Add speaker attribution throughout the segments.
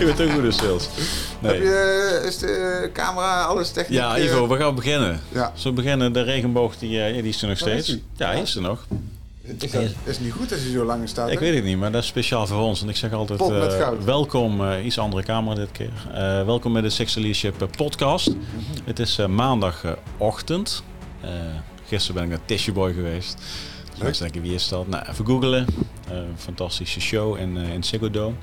Speaker 1: je bent ook goed in sales.
Speaker 2: Heb je, is de camera, alles technisch?
Speaker 1: Ja, Ivo, we gaan beginnen.
Speaker 2: Ja.
Speaker 1: Zo beginnen, de regenboog, die, eh, die is er nog
Speaker 2: is
Speaker 1: steeds. Ja, hij is er nog.
Speaker 2: Is dat, is niet goed als je zo lang staat?
Speaker 1: Ik weet het niet, maar dat is speciaal voor ons. En ik zeg altijd, eh, welkom, eh, iets andere camera dit keer. Eh, welkom bij de Six Leadership eh, podcast.
Speaker 2: Mhm.
Speaker 1: Het is eh, maandagochtend. Eh gisteren ben ik naar Tissue Boy geweest. Dus mensen denken, wie is dat? Nou, even googelen. Eh, fantastische show in, eh in Ziggo Dome.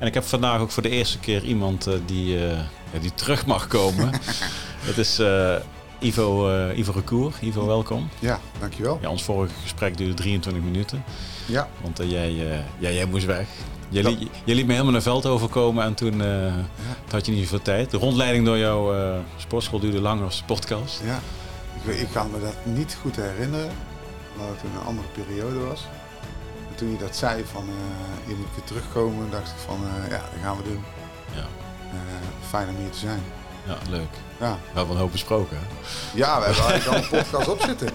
Speaker 1: En ik heb vandaag ook voor de eerste keer iemand eh, die, eh, die terug mag komen. Het is eh, Ivo, Ivo Recour. Ivo, welkom.
Speaker 2: Ja, dankjewel.
Speaker 1: Ja, ons vorige gesprek duurde 23 minuten.
Speaker 2: Ja,
Speaker 1: Want jij, ja, jij moest weg. Je, li- je liet me helemaal naar veld overkomen en toen, toen had je niet zoveel tijd. De rondleiding door jouw eh, sportschool duurde langer als de podcast.
Speaker 2: ja. Ik, ik kan me dat niet goed herinneren, omdat het een andere periode was. En toen je dat zei van eh, je moet weer terugkomen, dacht ik van eh, ja, dat gaan we doen.
Speaker 1: Ja,
Speaker 2: Eh, fijn om hier te zijn.
Speaker 1: ja leuk.
Speaker 2: Ja,
Speaker 1: We hebben een hoop besproken. hè?
Speaker 2: ja we hebben eigenlijk al een podcast op zitten.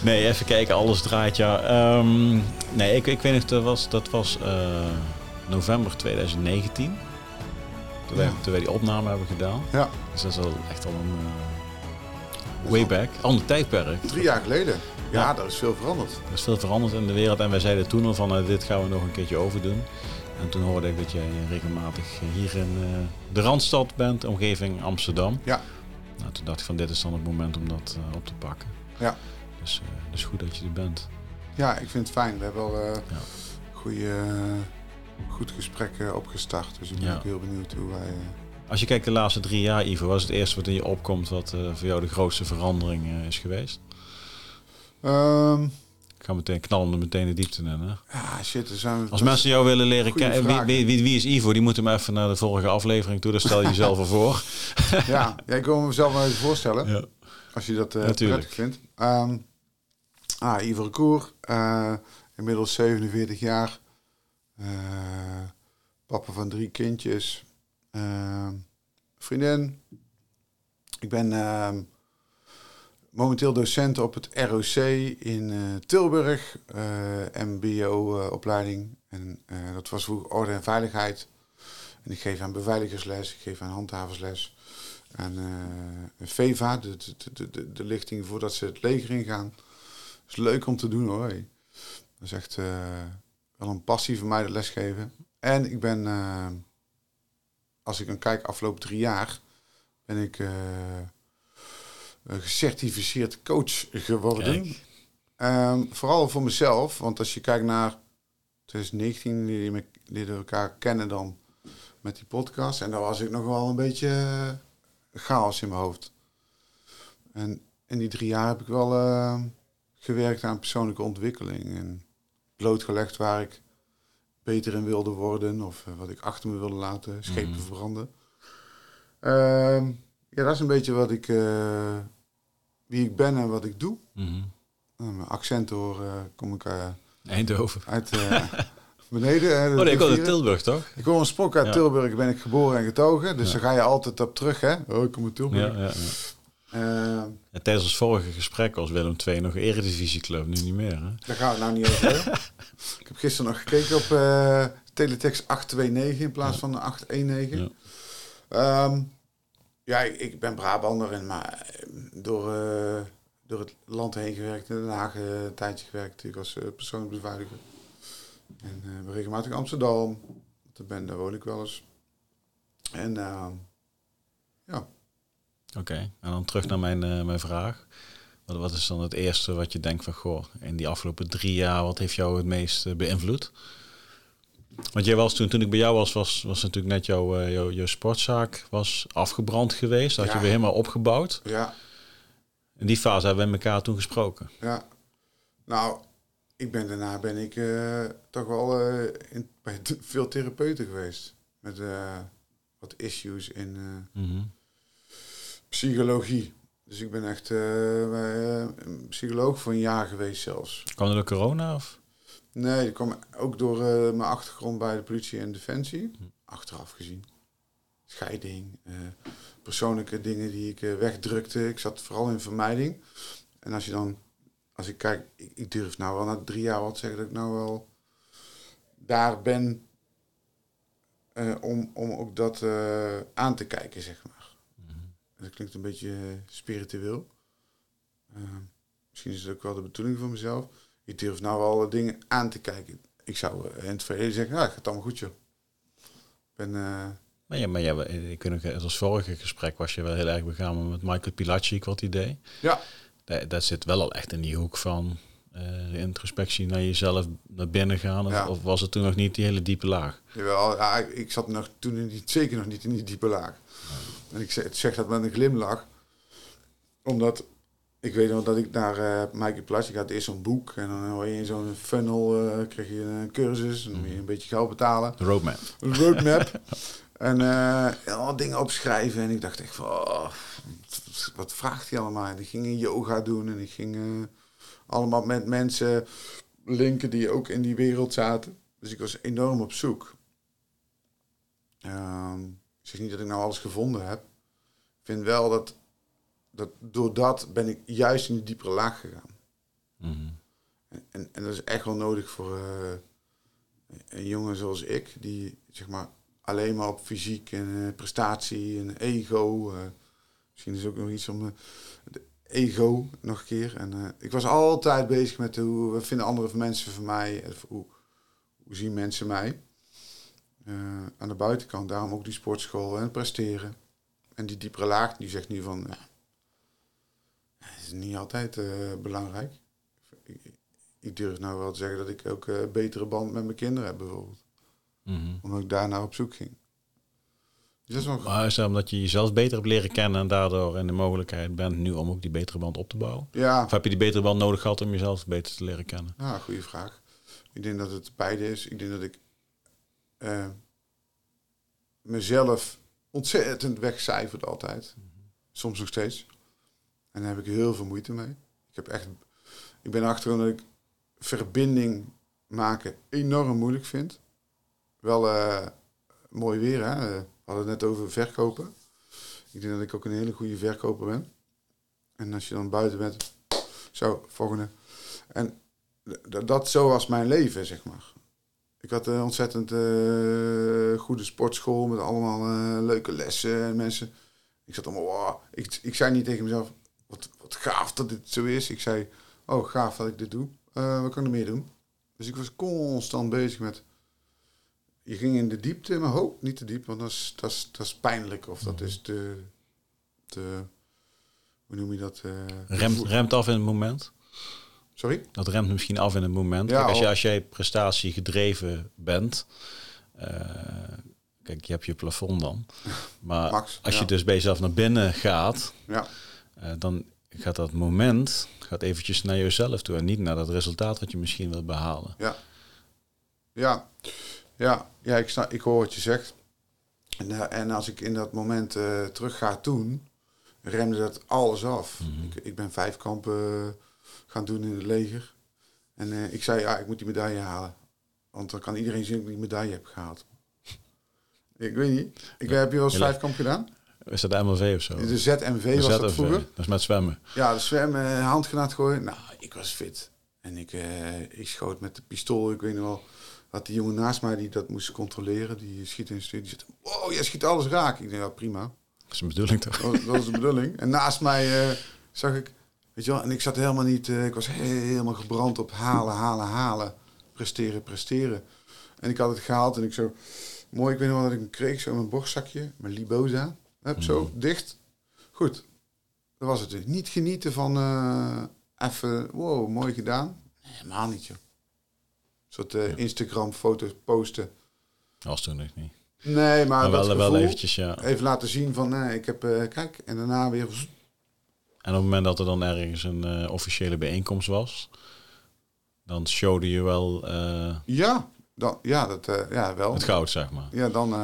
Speaker 1: Nee, even kijken, alles draait ja. Ehm, nee, ik, ik weet niet, dat was, dat was november 2019. Toen, wij,
Speaker 2: Ja.
Speaker 1: toen wij die opname hebben gedaan.
Speaker 2: Ja,
Speaker 1: Dus dat is al echt al een way back. Ander tijdperk.
Speaker 2: drie jaar geleden. Ja, daar is veel veranderd.
Speaker 1: Er is veel veranderd in de wereld en wij zeiden toen al van eh, dit gaan we nog een keertje overdoen. En toen hoorde ik dat jij regelmatig hier in eh, de Randstad bent, omgeving Amsterdam.
Speaker 2: Ja.
Speaker 1: Nou, toen dacht ik van dit is dan het moment om dat eh, op te pakken.
Speaker 2: Ja.
Speaker 1: Dus eh dus goed dat je er bent.
Speaker 2: Ja, ik vind het fijn. We hebben al eh
Speaker 1: Ja.
Speaker 2: goede, eh, goed gesprek eh, opgestart. Dus ik ben
Speaker 1: Ja.
Speaker 2: ook heel benieuwd hoe wij... eh,
Speaker 1: Als je kijkt de laatste drie jaar, Ivo, wat is het eerste wat in je opkomt wat eh, voor jou de grootste verandering eh, is geweest?
Speaker 2: Ehm,
Speaker 1: Ik ga meteen knallen er meteen de diepte in. Hè?
Speaker 2: ja, shit, er zijn...
Speaker 1: Als mensen jou willen leren kennen, wie, wie, wie, wie is Ivo? Die moeten maar even naar de vorige aflevering toe. Dan stel je jezelf al voor.
Speaker 2: Ja, ja, ik wil mezelf wel even voorstellen.
Speaker 1: Ja.
Speaker 2: Als je dat
Speaker 1: Natuurlijk.
Speaker 2: prettig vindt. Ehm ah, Ivo Koer, eh, inmiddels 47 jaar. Eh, papa van drie kindjes. Ehm, vriendin. Ik ben momenteel docent op het ROC in eh, Tilburg. eh, MBO-opleiding. en eh, dat was vroeger orde en veiligheid. En ik geef aan beveiligersles, ik geef aan handhaversles. En VEVA, de, de, de, de, lichting voordat ze het leger ingaan. Is leuk om te doen hoor. Dat is echt wel een passie voor mij, dat lesgeven. En ik ben, als ik dan kijk, afgelopen drie jaar, ben ik gecertificeerd coach geworden. Ehm, vooral voor mezelf, want als je kijkt naar 2019, die me elkaar kennen dan met die podcast. En daar was ik nog wel een beetje eh, chaos in mijn hoofd. En in die drie jaar heb ik wel eh, gewerkt aan persoonlijke ontwikkeling. En blootgelegd waar ik beter in wilde worden. Of eh, wat ik achter me wilde laten, schepen
Speaker 1: Mhm.
Speaker 2: verbranden. Ehm, ja, dat is een beetje wat ik, eh, wie ik ben en wat ik doe.
Speaker 1: Mhm.
Speaker 2: Uh, mijn accent hoor, eh, kom ik eh,
Speaker 1: Eindhoven.
Speaker 2: uit eh, beneden. de
Speaker 1: Oh nee, ik uit. Tilburg, toch?
Speaker 2: Ik kom oorspronkelijk uit
Speaker 1: Ja.
Speaker 2: Tilburg, ben ik geboren en getogen. Dus
Speaker 1: Ja.
Speaker 2: daar ga je altijd op terug, hè? Oh, ik kom uit Tilburg.
Speaker 1: Ja, ja, ja. En tijdens ons vorige gesprek was Willem II nog Eredivisieclub, nu niet meer. Hè?
Speaker 2: daar gaan we het nou niet over ik heb gisteren nog gekeken op Teletext 829 in plaats van de 819.
Speaker 1: Ja.
Speaker 2: Ja, ik, ik ben Brabander en maar eh, door, eh, door het land heen gewerkt. In Den Haag eh, een tijdje gewerkt. Ik was eh, persoonlijk beveiliger. En ben regelmatig Amsterdam. Daar, ben, daar woon ik wel eens. En ja,
Speaker 1: Oké, en dan terug naar mijn, mijn vraag. Wat, wat is dan het eerste wat je denkt van, goh, in die afgelopen drie jaar, wat heeft jou het meest beïnvloed? Want jij was toen, toen ik bij jou was, was, was natuurlijk net jouw, eh, jouw, jouw sportzaak was afgebrand geweest. Dat had
Speaker 2: Ja.
Speaker 1: je weer helemaal opgebouwd.
Speaker 2: ja,
Speaker 1: In die fase hebben we met elkaar toen gesproken.
Speaker 2: ja. Nou, ik ben daarna ben ik eh, toch wel eh, in, bij veel therapeuten geweest. Met eh, wat issues in eh,
Speaker 1: Mhm.
Speaker 2: psychologie. Dus ik ben echt eh, bij eh, een psycholoog voor een jaar geweest zelfs.
Speaker 1: Kwam er door corona? Of?
Speaker 2: Nee, dat kwam ook door eh, mijn achtergrond bij de politie en defensie. Achteraf gezien. Scheiding, eh, persoonlijke dingen die ik eh, wegdrukte. Ik zat vooral in vermijding. En als je dan, als ik kijk, ik, ik durf nou wel na drie jaar wat zeggen dat ik nou wel daar ben om, om ook dat aan te kijken, zeg maar. Dat klinkt een beetje spiritueel. Misschien is het ook wel de bedoeling van mezelf. Ik durf nou wel dingen aan te kijken. Ik zou eh, in het verleden zeggen, ja, het gaat allemaal goed, joh. Ben... eh,
Speaker 1: Maar ja, maar ja, ik weet nog, als vorige gesprek was je wel heel erg begaan met Michael Pilacic, wat idee.
Speaker 2: ja,
Speaker 1: Dat, dat zit wel al echt in die hoek van de introspectie naar jezelf naar binnen gaan. Of,
Speaker 2: Ja.
Speaker 1: of was het toen nog niet die hele diepe laag?
Speaker 2: Jawel, ja, ik- ik zat nog, toen in die, zeker nog niet in die diepe laag. En ik zeg, zeg dat met een glimlach. Omdat ik weet nog dat ik naar uh, Maaike Plas, ik had eerst zo'n boek. En dan hoor je in zo'n funnel, kreeg je een cursus. En dan moet je een beetje geld betalen.
Speaker 1: De roadmap.
Speaker 2: Een roadmap. en eh, allemaal dingen opschrijven. En ik dacht echt van, oh, wat- vraagt hij allemaal? En ik ging yoga doen. En ik ging allemaal met mensen linken die ook in die wereld zaten. Dus ik was enorm op zoek. Ehm, ik zeg niet dat ik nou alles gevonden heb. Ik vind wel dat, dat door dat ben ik juist in die diepere laag gegaan.
Speaker 1: Mhm.
Speaker 2: En, en, en dat is echt wel nodig voor eh, een jongen zoals ik, die zeg maar alleen maar op fysiek en eh, prestatie en ego. eh, misschien is ook nog iets om de ego nog een keer. En ik was altijd bezig met hoe wat vinden andere mensen van mij, eh, hoe, hoe zien mensen mij. Aan de buitenkant, daarom ook die sportschool en presteren. En die diepere laag, die zegt nu van, ja, het is niet altijd eh, belangrijk. Ik, ik durf nou wel te zeggen dat ik ook een betere band met mijn kinderen heb bijvoorbeeld.
Speaker 1: Mhm.
Speaker 2: Omdat ik daar naar op zoek ging. Dus dat is wel
Speaker 1: Maar is dat omdat je jezelf beter hebt leren kennen en daardoor in de mogelijkheid bent nu om ook die betere band op te bouwen?
Speaker 2: Ja,
Speaker 1: Of heb je die betere band nodig gehad om jezelf beter te leren kennen?
Speaker 2: ja, goede vraag. Ik denk dat het beide is. Ik denk dat ik eh, mezelf ontzettend wegcijferde altijd. Soms nog steeds. En daar heb ik heel veel moeite mee. Ik, heb echt, ik ben erachter dat ik verbinding maken enorm moeilijk vind. Wel eh, mooi weer, hè? We hadden het net over verkopen. Ik denk dat ik ook een hele goede verkoper ben. En als je dan buiten bent, zo, volgende. En dat zo was mijn leven, zeg maar. Ik had een ontzettend eh, goede sportschool met allemaal eh, leuke lessen en mensen. Ik zat allemaal, ik, ik zei niet tegen mezelf, wat, wat gaaf dat dit zo is. Ik zei, oh gaaf dat ik dit doe. Eh, wat kan ik meer doen? Dus ik was constant bezig met... Je ging in de diepte, maar ho, niet te diep, want dat is, dat is, dat is pijnlijk. Of dat is te... te hoe noem je dat? eh,
Speaker 1: Remt, remt af in het moment?
Speaker 2: Sorry?
Speaker 1: Dat remt misschien af in het moment.
Speaker 2: Ja,
Speaker 1: Kijk, als, je,
Speaker 2: al-
Speaker 1: als jij prestatie gedreven bent, eh, kijk, je hebt je plafond dan. Maar
Speaker 2: Max,
Speaker 1: als
Speaker 2: ja.
Speaker 1: je dus bij jezelf naar binnen gaat,
Speaker 2: Ja,
Speaker 1: eh, dan gaat dat moment gaat eventjes naar jezelf toe en niet naar dat resultaat wat je misschien wil behalen.
Speaker 2: ja. Ja, ja, ja ik, sta, ik hoor wat je zegt. En, eh, en als ik in dat moment eh, terug ga toen, remde dat alles af. ik, ik ben vijf kampen gaan doen in het leger. En ik zei, ja, ik moet die medaille halen. Want dan kan iedereen zien dat ik die medaille heb gehaald. ik weet niet. Ik, heb je wel eens
Speaker 1: Je
Speaker 2: vijf kamp gedaan?
Speaker 1: Is dat de MLV of zo?
Speaker 2: De ZMV
Speaker 1: De
Speaker 2: was dat vroeger.
Speaker 1: Dat is met zwemmen.
Speaker 2: Ja, de zwemmen, handgranaat gooien. Nou, ik was fit. En ik, eh, ik schoot met de pistool. Ik weet nog wel, dat die jongen naast mij die dat moest controleren, die schiet in de studie, die wow, jij schiet alles raak. Ik denk, ja, prima.
Speaker 1: Dat is een bedoeling toch?
Speaker 2: Dat, was de bedoeling. En naast mij eh, zag ik, weet je wel, en ik zat helemaal niet, eh, ik was helemaal gebrand op halen, halen, halen. Presteren, presteren. En ik had het gehaald en ik zo, mooi, ik weet nog wel dat ik hem kreeg, zo in mijn borstzakje, mijn Liboza. Zo, dicht. Goed. Dat was het dus. Niet genieten van eh, even, wow, mooi gedaan. Nee, helemaal niet, joh. Een soort eh, Instagram-foto's posten.
Speaker 1: Dat was toen nog niet.
Speaker 2: Nee, maar,
Speaker 1: Maar
Speaker 2: dat
Speaker 1: wel, wel eventjes, ja.
Speaker 2: Even laten zien van, nee, ik heb, eh, kijk, en daarna weer...
Speaker 1: En op het moment dat er dan ergens een officiële bijeenkomst was, dan showde je wel
Speaker 2: Ja, dan, ja, dat, ja, wel.
Speaker 1: het goud, zeg maar.
Speaker 2: Ja, dan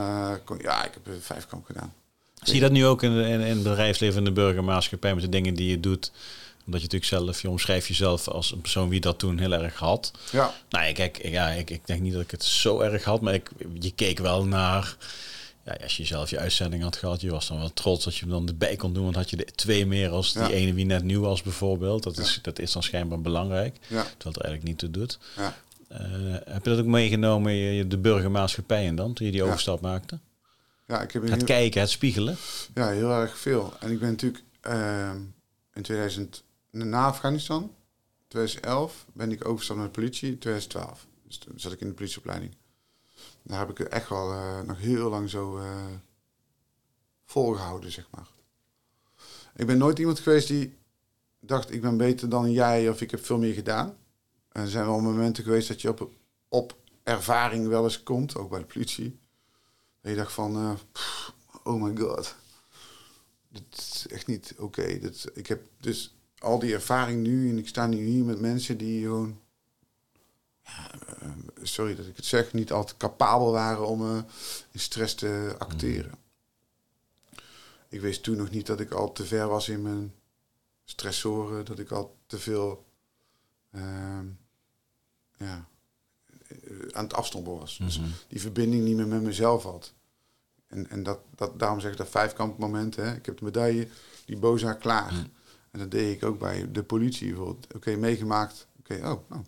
Speaker 2: kon, ja, ik heb vijf kamp gedaan.
Speaker 1: Zie je dat nu ook in, in, in het bedrijfsleven, in de burgermaatschappij, met de dingen die je doet? Omdat je natuurlijk zelf, je omschrijft jezelf als een persoon wie dat toen heel erg had.
Speaker 2: Ja,
Speaker 1: Nou, kijk, ja, ik, ik denk niet dat ik het zo erg had, maar ik, je keek wel naar... Ja, als je zelf je uitzending had gehad, je was dan wel trots dat je hem dan erbij kon doen. Want had je er twee meer als die
Speaker 2: Ja.
Speaker 1: ene wie net nieuw was bijvoorbeeld. Dat is, dat is dan schijnbaar belangrijk,
Speaker 2: ja,
Speaker 1: terwijl het er eigenlijk niet toe doet.
Speaker 2: ja.
Speaker 1: Eh, heb je dat ook meegenomen, je- de burgermaatschappij en dan, toen je die overstap maakte?
Speaker 2: Ja, ik heb
Speaker 1: Het
Speaker 2: heel-
Speaker 1: kijken, het spiegelen.
Speaker 2: Ja, heel erg veel. En ik ben natuurlijk ehm, in 2000, na Afghanistan, 2011, ben ik overgestapt naar de politie, 2012. Dus toen zat ik in de politieopleiding. Daar heb ik het echt wel eh, nog heel lang zo eh, volgehouden, zeg maar. Ik ben nooit iemand geweest die dacht, ik ben beter dan jij of ik heb veel meer gedaan. Er zijn wel momenten geweest dat je op, op ervaring wel eens komt, ook bij de politie. Dat je dacht van, eh, pff, oh my god. Dit is echt niet oké. Dit Ik heb dus al die ervaring nu en ik sta nu hier met mensen die gewoon, eh, sorry dat ik het zeg, niet altijd capabel waren om eh, in stress te acteren. Ik wist toen nog niet dat ik al te ver was in mijn stressoren, dat ik al te veel ehm, ja, aan het afstompen was. Dus
Speaker 1: Mhm.
Speaker 2: die verbinding niet meer met mezelf had. En, en dat, dat, daarom zeg ik dat vijfkampmoment. Hè. Ik heb de medaille, die boza klaar.
Speaker 1: Mm.
Speaker 2: En dat deed ik ook bij de politie bijvoorbeeld. Oké, meegemaakt. Oké, oh, nou,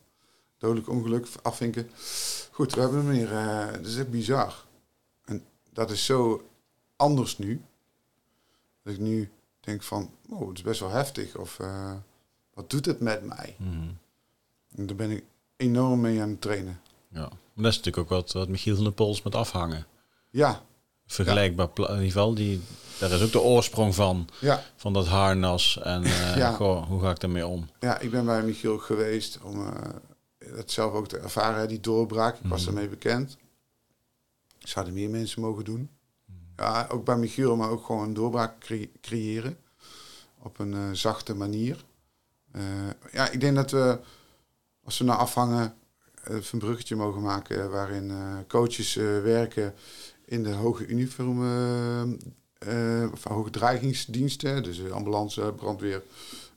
Speaker 2: dodelijk ongeluk, afvinken. Goed, we hebben hem weer. eh dat is echt bizar. En dat is zo anders nu. Dat ik nu denk van, oh, het is best wel heftig. Of eh, wat doet het met mij?
Speaker 1: Mhm.
Speaker 2: En daar ben ik enorm mee aan het trainen.
Speaker 1: Ja. Maar dat is natuurlijk ook wat, wat Michiel van der Pols met afhangen.
Speaker 2: Ja,
Speaker 1: Vergelijkbaar, pla- in ieder geval, die, daar is ook de oorsprong van,
Speaker 2: ja.
Speaker 1: van dat harnas. En eh,
Speaker 2: Ja.
Speaker 1: goh, hoe ga ik daarmee om?
Speaker 2: Ja, ik ben bij Michiel geweest om eh, dat zelf ook te ervaren, die doorbraak. Ik was
Speaker 1: Mhm.
Speaker 2: ermee bekend. Zouden meer mensen mogen doen. Ja, ook bij Michiel, maar ook gewoon een doorbraak cre- creëren. Op een eh, zachte manier. Ja, ik denk dat we, als we nou afhangen, een bruggetje mogen maken eh, waarin eh, coaches eh, werken in de hoge uniform, eh, eh, hoge dreigingsdiensten, dus eh, ambulance, brandweer,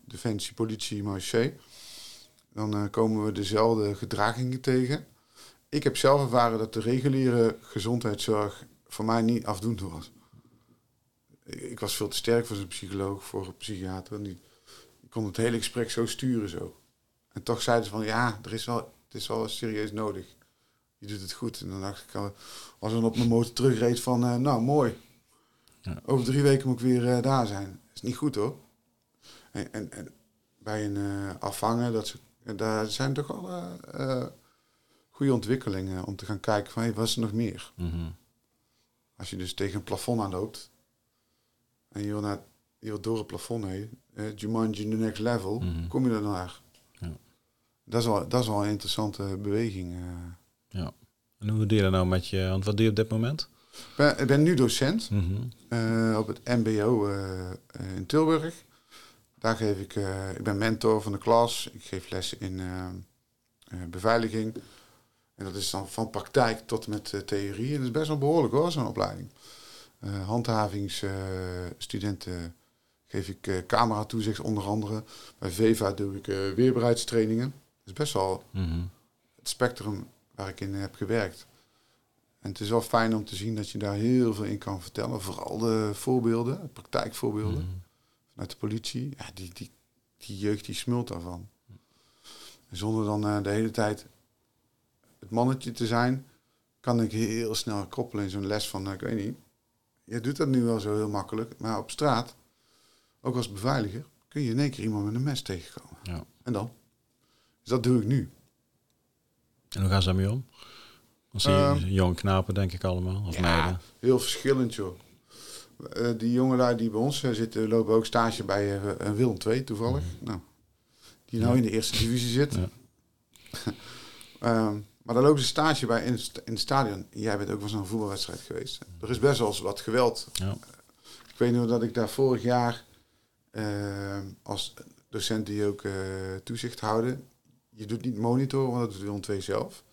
Speaker 2: defensie, politie, marché. Dan eh, komen we dezelfde gedragingen tegen. Ik heb zelf ervaren dat de reguliere gezondheidszorg voor mij niet afdoende was. Ik ik was veel te sterk voor een psycholoog, voor een psychiater. Die kon het hele gesprek zo sturen zo. En toch zeiden ze van ja, er is wel, het is wel serieus nodig. Je doet het goed. En dan dacht ik, al- als we op mijn motor terugreed van eh, nou mooi.
Speaker 1: Ja.
Speaker 2: Over drie weken moet ik weer eh, daar zijn. Is niet goed hoor. En, en, en bij een eh, afvangen, dat ze, daar zijn toch wel eh, eh, goede ontwikkelingen om te gaan kijken van hey, wat is er nog meer?
Speaker 1: Mhm.
Speaker 2: Als je dus tegen een plafond aanloopt en je wil, naar, je wil door het plafond heen, eh, Jumanji the next level,
Speaker 1: Mhm.
Speaker 2: kom je naar. Dat, is wel, dat is wel een interessante beweging. eh.
Speaker 1: Ja. En hoe doe je dat nou met je... Want wat doe je op dit moment?
Speaker 2: Ik, ben, ik ben nu docent
Speaker 1: Mhm.
Speaker 2: eh, op het MBO eh, in Tilburg. Daar geef ik, ik ben mentor van de klas. Ik geef lessen in beveiliging. En dat is dan van praktijk tot met theorie. En dat is best wel behoorlijk hoor, zo'n opleiding. Handhavingsstudenten geef ik eh camera toezicht onder andere. Bij VEVA doe ik weerbaarheidstrainingen. Is best wel
Speaker 1: Mhm.
Speaker 2: het spectrum waar ik in heb gewerkt. En het is wel fijn om te zien dat je daar heel veel in kan vertellen. Vooral de voorbeelden, praktijkvoorbeelden
Speaker 1: Mhm.
Speaker 2: vanuit de politie. Ja, die, die, die jeugd die smult daarvan. En zonder dan eh, de hele tijd het mannetje te zijn, kan ik heel snel koppelen in zo'n les van, nou, ik weet niet. Je doet dat nu wel zo heel makkelijk, maar op straat, ook als beveiliger, kun je in één keer iemand met een mes tegenkomen.
Speaker 1: Ja.
Speaker 2: En dan? Dus dat doe ik nu.
Speaker 1: En hoe gaan ze daarmee om? Dan zie je
Speaker 2: Ehm,
Speaker 1: jonge knapen, denk ik allemaal. Of meiden.
Speaker 2: heel verschillend, joh. Eh, die jongelui die bij ons eh, zitten, lopen ook stage bij eh, een Willem II toevallig. Nou, die nou in de eerste divisie zit.
Speaker 1: Ja.
Speaker 2: Ehm, maar daar lopen ze stage bij in in het stadion. Jij bent ook wel eens een voetbalwedstrijd geweest. Er is best wel eens wat geweld.
Speaker 1: Ja.
Speaker 2: Ik weet nog dat ik daar vorig jaar eh, als docent die ook eh, toezicht houden. Je doet niet monitoren, want dat doet Willem II zelf.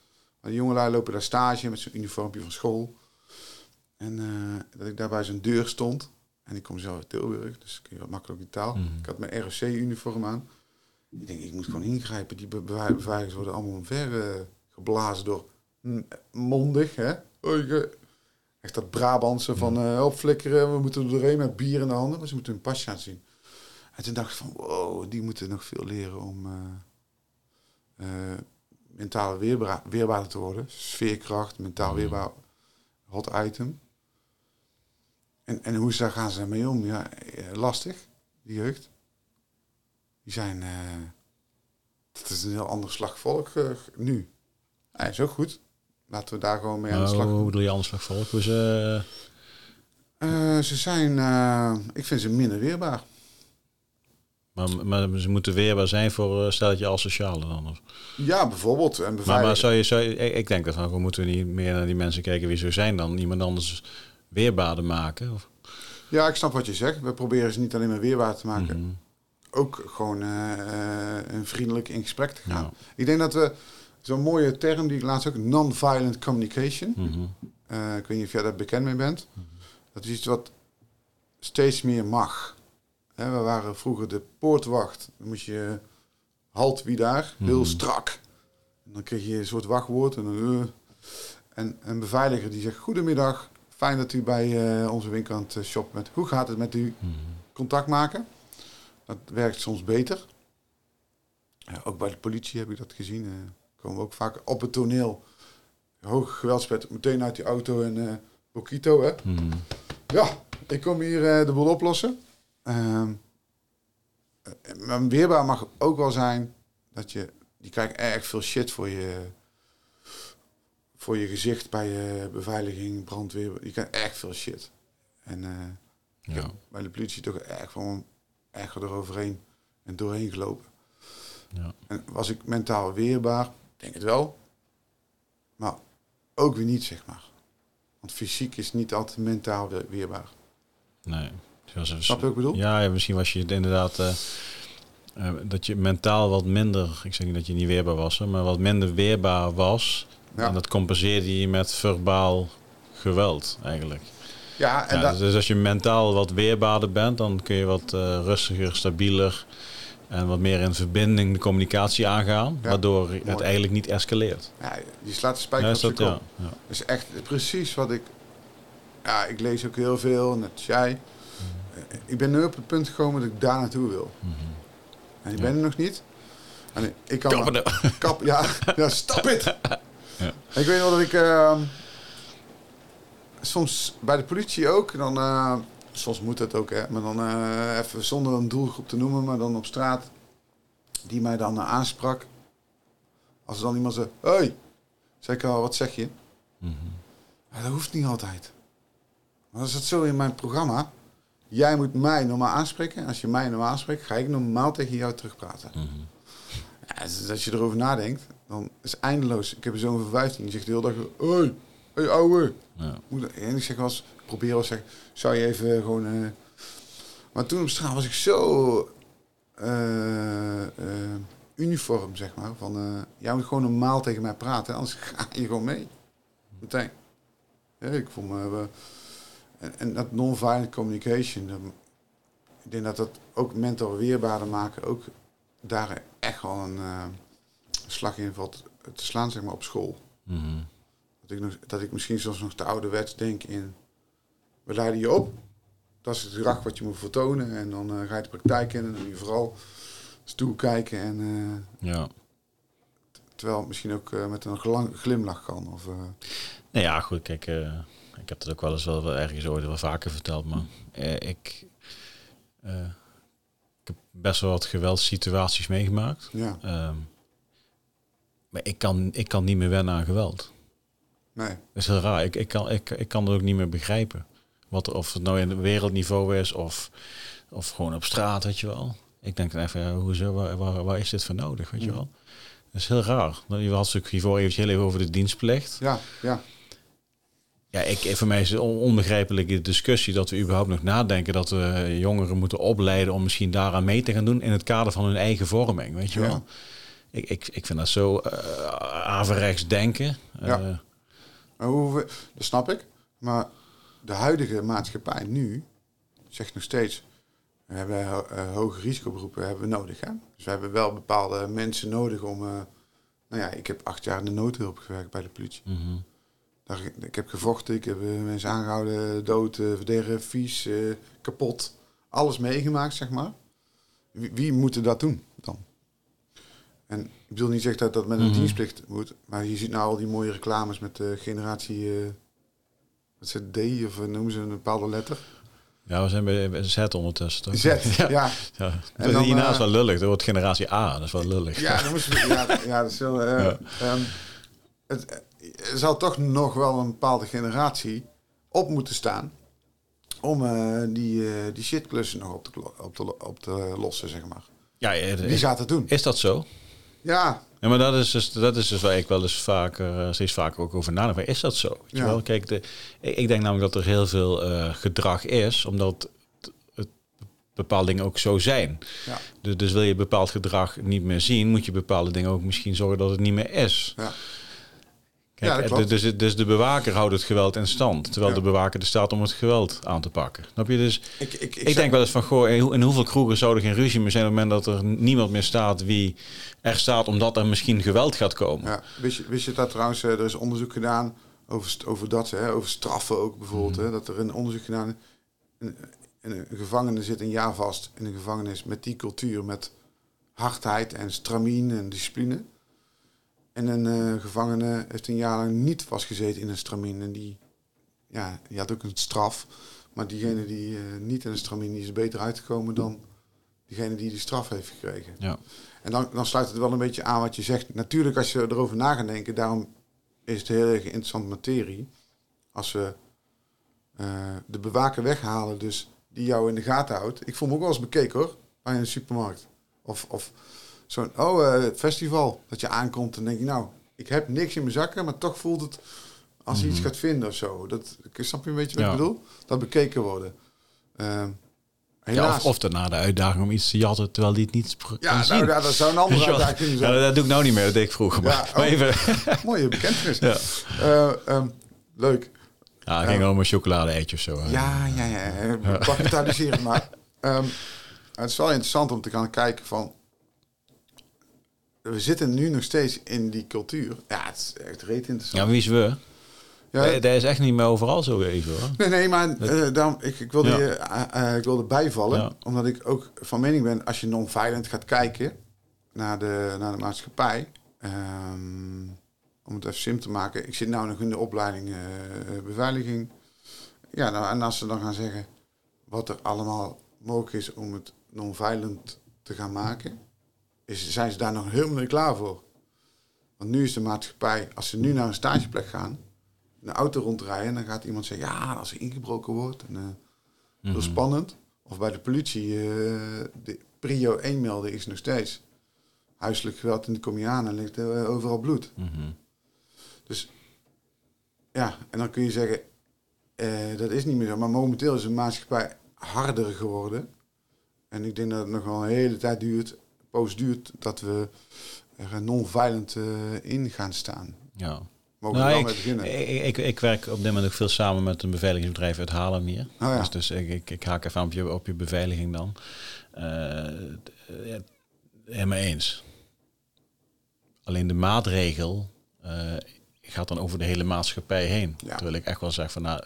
Speaker 2: Maar de jongelui lopen daar stage met zo'n uniformpje van school. En eh, dat ik daar bij zo'n deur stond. En ik kom zelf uit Tilburg, dus ik wat makkelijk die taal.
Speaker 1: Mhm.
Speaker 2: Ik had mijn ROC-uniform aan. Ik denk, ik moet gewoon ingrijpen. Die beveiligers worden allemaal omver eh, geblazen door mondig, hè. Oei, ge- Echt dat Brabantse van eh opflikkeren, we moeten er doorheen met bier in de handen. Maar ze moeten hun pasje aan zien. En toen dacht ik van, wow, die moeten nog veel leren om mentaal weerbaar, weerbaarder te worden. Sfeerkracht, mentaal
Speaker 1: Mhm.
Speaker 2: weerbaar, hot item. En, en hoe ze daar gaan ze daarmee om? Ja, eh, lastig, die jeugd. Die zijn, eh, dat is een heel ander slag volk eh, nu. Hij is ook goed. Laten we daar gewoon mee aan de slag.
Speaker 1: hoe bedoel je anders volk? Hoe ze,
Speaker 2: Eh, ze zijn, eh, ik vind ze minder weerbaar.
Speaker 1: Maar, maar ze moeten weerbaar zijn voor uh, stelletje als sociale dan? Of?
Speaker 2: Ja, bijvoorbeeld. En
Speaker 1: Maar, maar zou je, zou je, ik, denk dat we moeten niet meer naar die mensen kijken wie ze zijn dan iemand anders weerbaarder maken? Of?
Speaker 2: Ja, ik snap wat je zegt. We proberen ze niet alleen maar weerbaar te maken.
Speaker 1: Mhm.
Speaker 2: Ook gewoon eh, eh, een vriendelijk in gesprek te gaan.
Speaker 1: Ja.
Speaker 2: Ik denk dat we zo'n mooie term die ik laatst ook non-violent communication.
Speaker 1: Mhm.
Speaker 2: eh, ik weet niet of jij daar bekend mee bent. Dat is iets wat steeds meer mag. We waren vroeger de poortwacht. Dan moest je halt wie daar, heel
Speaker 1: Mhm.
Speaker 2: strak. En dan kreeg je een soort wachtwoord. En, dan, eh, en een beveiliger die zegt: Goedemiddag, fijn dat u bij eh, onze winkel aan het eh, shoppen bent. Hoe gaat het met u?
Speaker 1: Mhm.
Speaker 2: Contact maken. Dat werkt soms beter. Ja, ook bij de politie heb ik dat gezien. komen we ook vaak op het toneel. Hoog geweldspet, meteen uit die auto en Bokito, hè?
Speaker 1: Mhm.
Speaker 2: Ja, ik kom hier de boel oplossen. Ehm, eh, maar weerbaar mag ook wel zijn dat je... Die krijgt erg veel shit voor je, voor je gezicht bij je beveiliging, brandweer. Je krijgt erg veel shit. En eh,
Speaker 1: Ja.
Speaker 2: bij de politie toch erg van erg eroverheen en doorheen gelopen.
Speaker 1: Ja.
Speaker 2: En was ik mentaal weerbaar? Ik denk het wel. Maar ook weer niet, zeg maar. Want fysiek is niet altijd mentaal we- weerbaar.
Speaker 1: Nee. Zoals
Speaker 2: Snap je wat ik bedoel?
Speaker 1: Ja, ja, misschien was je het inderdaad eh, eh, dat je mentaal wat minder, ik zeg niet dat je niet weerbaar was, hè, maar wat minder weerbaar was.
Speaker 2: Ja.
Speaker 1: En dat compenseerde je met verbaal geweld eigenlijk.
Speaker 2: Ja, en
Speaker 1: Ja, dus, dus als je mentaal wat weerbaarder bent, dan kun je wat eh, rustiger, stabieler en wat meer in verbinding de communicatie aangaan,
Speaker 2: Ja,
Speaker 1: waardoor het eigenlijk niet escaleert.
Speaker 2: ja, je slaat de spijker
Speaker 1: Ja,
Speaker 2: op kop. Dat is echt precies wat ik... Ja, ik lees ook heel veel, net jij. Ik ben nu op het punt gekomen dat ik daar naartoe wil. En ik
Speaker 1: Ja.
Speaker 2: ben er nog niet. En ik kan. Kap, ja, ja, stop it!
Speaker 1: Ja.
Speaker 2: Ik weet nog dat ik ehm, soms bij de politie ook, dan, eh, soms moet dat ook, hè, maar dan eh, even zonder een doelgroep te noemen, maar dan op straat, die mij dan eh, aansprak. Als er dan iemand zei, hey, zeg ik al, wat zeg je?
Speaker 1: Mhm.
Speaker 2: Dat hoeft niet altijd. Maar dan is het zo in mijn programma. Jij moet mij normaal aanspreken. En als je mij normaal aanspreekt, ga ik normaal tegen jou terugpraten. Ja, dus als je erover nadenkt, dan is het eindeloos. Ik heb een zoon van 15, die zegt de hele dag... Hoi, hey, ouwe.
Speaker 1: Ja.
Speaker 2: En ik zeg wel eens, ik probeer eens zeggen... Zou je even gewoon... eh, Maar toen op straat was ik zo... eh, eh, uniform, zeg maar. Van, jij moet gewoon normaal tegen mij praten, anders ga je gewoon mee. Meteen. Ja, ik voel me... en, en dat non-violent communication... dat- ik denk dat dat ook mental weerbaarder maken... ook daar echt wel een eh, slag in valt te slaan, zeg maar, op school.
Speaker 1: Mhm.
Speaker 2: Dat ik, nog, dat ik misschien soms nog te ouderwets denk in... We leiden je op. Dat is het gedrag wat je moet vertonen. En dan eh, ga je de praktijk in en dan moet je vooral stoel kijken. En, eh,
Speaker 1: ja.
Speaker 2: terwijl het misschien ook met een glimlach kan. Of,
Speaker 1: Nou ja, goed, kijk, ik heb het ook wel eens wel, wel ergens ooit wel vaker verteld, maar eh, ik, eh, ik heb best wel wat geweldssituaties meegemaakt.
Speaker 2: ja,
Speaker 1: Ehm, maar ik kan, ik kan niet meer wennen aan geweld.
Speaker 2: nee.
Speaker 1: Dat is heel raar. Ik, ik, kan, ik, ik kan het ook niet meer begrijpen. Wat, of het nou in het wereldniveau is of, of gewoon op straat, weet je wel. Ik denk dan even, ja, hoezo, waar, waar, waar is dit voor nodig, weet je wel. Dat is heel raar. Je had natuurlijk hiervoor eventjes heel even over de dienstplicht.
Speaker 2: Ja, ja.
Speaker 1: Ja, ik, voor mij is het on- onbegrijpelijke discussie dat we überhaupt nog nadenken dat we jongeren moeten opleiden om misschien daaraan mee te gaan doen in het kader van hun eigen vorming, weet je
Speaker 2: Ja.
Speaker 1: wel. Ik, ik, ik vind dat zo eh averechts denken.
Speaker 2: Ja.
Speaker 1: Eh,
Speaker 2: hoe we- dat snap ik. Maar de huidige maatschappij nu zegt nog steeds... We hebben eh, hoge risicoberoepen hebben we nodig. Hè? Dus we hebben wel bepaalde mensen nodig om... nou ja, ik heb acht jaar in de noodhulp gewerkt bij de politie.
Speaker 1: mhm.
Speaker 2: Daar, ik heb gevochten, ik heb eh, mensen aangehouden, dood, eh, verderven, vies, eh, kapot. Alles meegemaakt, zeg maar. Wie, wie moet dat doen dan? En ik bedoel niet zeggen dat dat met een
Speaker 1: Mhm.
Speaker 2: dienstplicht moet, maar je ziet nou al die mooie reclames met de generatie, wat is het, D of noemen ze een bepaalde letter?
Speaker 1: Ja, we zijn bij, Z ondertussen. Toch?
Speaker 2: Z, ja. ja.
Speaker 1: Ja.
Speaker 2: En dan,
Speaker 1: Hierna is wel lullig. Dat wordt generatie A. Dat is wel lullig.
Speaker 2: Ja, dan moesten we, ja, ja, dat is wel, eh,
Speaker 1: Ja.
Speaker 2: ehm, het, er zal toch nog wel een bepaalde generatie op moeten staan om eh, die, eh, die shitklussen nog op te, op, te, op te lossen, zeg maar.
Speaker 1: Ja, eh,
Speaker 2: Wie gaat het doen?
Speaker 1: is dat zo?
Speaker 2: Ja,
Speaker 1: Ja, maar dat is dus, dat is dus waar ik wel eens vaker, steeds vaker ook over nadenk. Maar Is dat zo? Weet je
Speaker 2: Ja.
Speaker 1: wel? Kijk, de, ik, denk namelijk dat er heel veel gedrag is, omdat bepaalde dingen ook zo zijn.
Speaker 2: ja,
Speaker 1: Dus, dus wil je bepaald gedrag niet meer zien, moet je bepaalde dingen ook misschien zorgen dat het niet meer is.
Speaker 2: ja.
Speaker 1: Kijk,
Speaker 2: Ja,
Speaker 1: eh,
Speaker 2: klopt.
Speaker 1: dus, dus de bewaker houdt het geweld in stand, terwijl
Speaker 2: Ja.
Speaker 1: de bewaker er staat om het geweld aan te pakken. Snap je? Dus
Speaker 2: Ik, ik, ik,
Speaker 1: denk wel eens van, goh, in, hoe- in hoeveel kroegen zou er geen ruzie meer zijn op het moment dat er niemand meer staat wie er staat omdat er misschien geweld gaat komen.
Speaker 2: Ja, wist, je, wist je dat trouwens, eh, er is onderzoek gedaan over, over dat, hè, over straffen ook bijvoorbeeld.
Speaker 1: Mhm.
Speaker 2: Hè, dat er een onderzoek gedaan een, een, een gevangene zit een jaar vast in een gevangenis met die cultuur, met hardheid en stramien en discipline. En een eh, gevangene heeft een jaar lang niet vastgezeten in een stramien. En die, ja, die had ook een straf. Maar diegene die eh, niet in een stramien, die is beter uitgekomen dan diegene die die straf heeft gekregen.
Speaker 1: Ja.
Speaker 2: En dan, dan sluit het wel een beetje aan wat je zegt. Natuurlijk, als je erover na gaat denken, daarom is het heel erg interessante materie. Als we eh, de bewaker weghalen, dus die jou in de gaten houdt. Ik voel me ook wel eens bekeken hoor, bij een supermarkt. Of, of zo'n, oh, eh, festival. Dat je aankomt en denk je, nou, ik heb niks in mijn zakken, maar toch voelt het als je iets gaat vinden of zo. Dat, snap je een beetje wat
Speaker 1: Ja.
Speaker 2: ik bedoel? Dat bekeken worden. Ehm,
Speaker 1: Ja, of, of daarna de uitdaging om iets te jatten terwijl die het niet
Speaker 2: ja, nou,
Speaker 1: zien.
Speaker 2: ja, dat zou een andere uitdaging kunnen
Speaker 1: Ja,
Speaker 2: zijn.
Speaker 1: dat doe ik nou niet meer, dat deed ik vroeger. Maar,
Speaker 2: Ja,
Speaker 1: maar
Speaker 2: oh.
Speaker 1: even,
Speaker 2: Mooie bekentenis.
Speaker 1: ja.
Speaker 2: Eh, ehm, leuk.
Speaker 1: ja, het ging om een chocolade-eitje of zo.
Speaker 2: Ja, ja, ja. Bagatelliseer het maar. Ehm, het is wel interessant om te gaan kijken van... We zitten nu nog steeds in die cultuur. Ja, het is echt reet
Speaker 1: Ja,
Speaker 2: interessant.
Speaker 1: maar wie is we?
Speaker 2: Ja,
Speaker 1: Dat is echt niet meer overal zo even hoor.
Speaker 2: nee, nee, maar daarom, ik, ik, wilde
Speaker 1: Ja.
Speaker 2: je, eh, eh, ik wilde bijvallen.
Speaker 1: Ja.
Speaker 2: Omdat ik ook van mening ben... als je non-violent gaat kijken naar de, naar de maatschappij... ehm, om het even sim te maken. Ik zit nou nog in de opleiding beveiliging. Ja, nou, en als ze dan gaan zeggen wat er allemaal mogelijk is om het non-violent te gaan maken, is, zijn ze daar nog helemaal niet klaar voor. Want nu is de maatschappij, als ze nu naar een stageplek gaan, in een auto rondrijden, dan gaat iemand zeggen, ja, als er ingebroken wordt, en, eh, heel spannend. Of bij de politie, eh, de prio 1 melden is nog steeds huiselijk geweld en dan kom je aan en ligt er overal bloed.
Speaker 1: Mhm.
Speaker 2: Dus ja, en dan kun je zeggen, eh, dat is niet meer zo. Maar momenteel is de maatschappij harder geworden. En ik denk dat het nog wel een hele tijd duurt, poos duurt, dat we er non-violent eh, in gaan staan.
Speaker 1: Ja.
Speaker 2: Mogen
Speaker 1: Nou,
Speaker 2: we
Speaker 1: ik,
Speaker 2: mee beginnen?
Speaker 1: ik, ik, ik werk op dit moment ook veel samen met een beveiligingsbedrijf uit Haarlem hier.
Speaker 2: Oh ja.
Speaker 1: Dus, dus ik, ik, ik haak even aan op je, op je beveiliging dan. Eh, eh, helemaal eens. Alleen de maatregel eh, gaat dan over de hele maatschappij heen.
Speaker 2: Ja.
Speaker 1: Terwijl ik echt wel zeg van nou,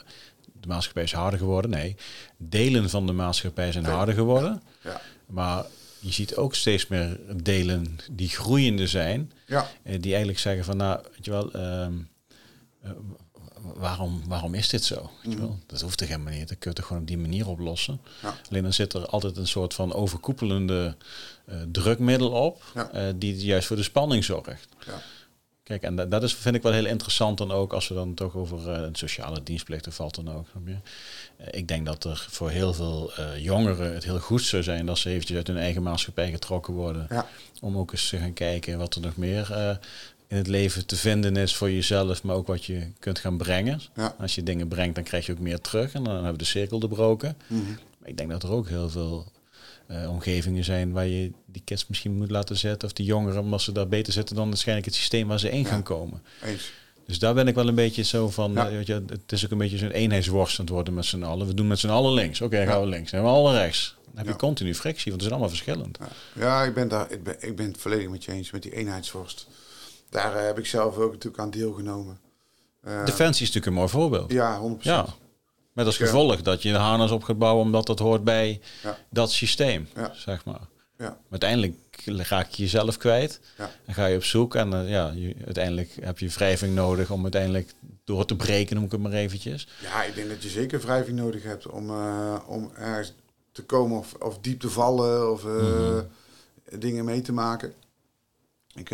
Speaker 1: de maatschappij is harder geworden. Nee, delen van de maatschappij zijn harder geworden.
Speaker 2: ja.
Speaker 1: Maar je ziet ook steeds meer delen die groeiende zijn.
Speaker 2: Ja,
Speaker 1: Eh, die eigenlijk zeggen van, nou, weet je wel, ehm, eh, waarom, waarom is dit zo? Weet je wel? Dat hoeft toch helemaal niet. Dat kun je toch gewoon op die manier oplossen.
Speaker 2: Ja.
Speaker 1: Alleen dan zit er altijd een soort van overkoepelende eh, drukmiddel op,
Speaker 2: Ja.
Speaker 1: die juist voor de spanning zorgt.
Speaker 2: ja.
Speaker 1: Kijk, en dat, dat is, vind ik wel heel interessant dan ook als we dan toch over eh, een sociale dienstplichten valt dan ook. Eh, ik denk dat er voor heel veel eh, jongeren het heel goed zou zijn dat ze eventjes uit hun eigen maatschappij getrokken worden.
Speaker 2: ja.
Speaker 1: Om ook eens te gaan kijken wat er nog meer in het leven te vinden is voor jezelf, maar ook wat je kunt gaan brengen.
Speaker 2: Ja.
Speaker 1: Als je dingen brengt, dan krijg je ook meer terug en dan hebben we de cirkel doorbroken.
Speaker 2: Mhm.
Speaker 1: Maar ik denk dat er ook heel veel eh, omgevingen zijn waar je die kids misschien moet laten zetten, of die jongeren, omdat ze daar beter zitten dan waarschijnlijk het systeem waar ze in
Speaker 2: Ja.
Speaker 1: gaan komen.
Speaker 2: Eens.
Speaker 1: Dus daar ben ik wel een beetje zo van,
Speaker 2: Ja.
Speaker 1: eh, weet je, het is ook een beetje zo'n eenheidsworst aan het worden met z'n allen. We doen met z'n allen links. Oké, gaan we links. Gaan we alle rechts. Dan heb je continu frictie, want het is allemaal verschillend.
Speaker 2: Ja, ik, ben daar, ik, ben, ik ben het volledig met je eens met die eenheidsworst. Daar eh, heb ik zelf ook natuurlijk aan deelgenomen. Eh,
Speaker 1: Defensie is natuurlijk een mooi voorbeeld.
Speaker 2: Ja, 100%.
Speaker 1: Ja. Met als gevolg dat je de harnas op gaat bouwen omdat dat hoort bij dat systeem, zeg maar.
Speaker 2: Ja.
Speaker 1: Uiteindelijk raak je jezelf kwijt.
Speaker 2: Ja.
Speaker 1: Dan ga je op zoek en eh, ja, je, uiteindelijk heb je wrijving nodig om uiteindelijk door te breken, noem ik het maar eventjes.
Speaker 2: Ja, ik denk dat je zeker wrijving nodig hebt om, eh, om ergens te komen of, of diep te vallen of eh, dingen mee te maken. Ik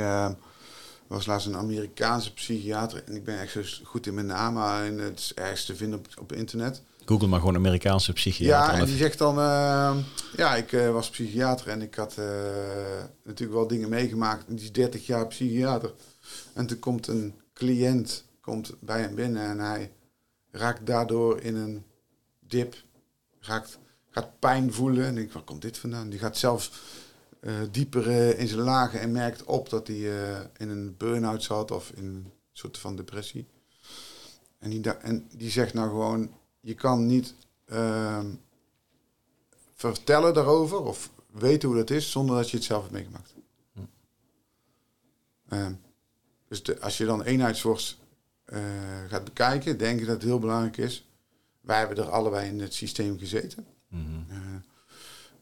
Speaker 2: was laatst een Amerikaanse psychiater en ik ben echt zo goed in mijn namen en het is ergens te vinden op, op internet.
Speaker 1: Google maar gewoon Amerikaanse psychiater.
Speaker 2: Ja, en die zegt dan, eh, ja, ik eh, was psychiater en ik had eh, natuurlijk wel dingen meegemaakt. Die is 30 jaar psychiater. En toen komt een cliënt komt bij hem binnen en hij raakt daardoor in een dip. Raakt, gaat pijn voelen en ik, waar komt dit vandaan? Die gaat zelfs dieper eh, in zijn lagen en merkt op dat hij eh, in een burn-out zat of in een soort van depressie. En die, en die zegt nou gewoon, je kan niet ehm, vertellen daarover of weten hoe dat is zonder dat je het zelf hebt meegemaakt. Ehm, dus de, als je dan eenheidsworst eh, gaat bekijken, denk ik dat het heel belangrijk is. Wij hebben er allebei in het systeem gezeten.
Speaker 1: Mhm.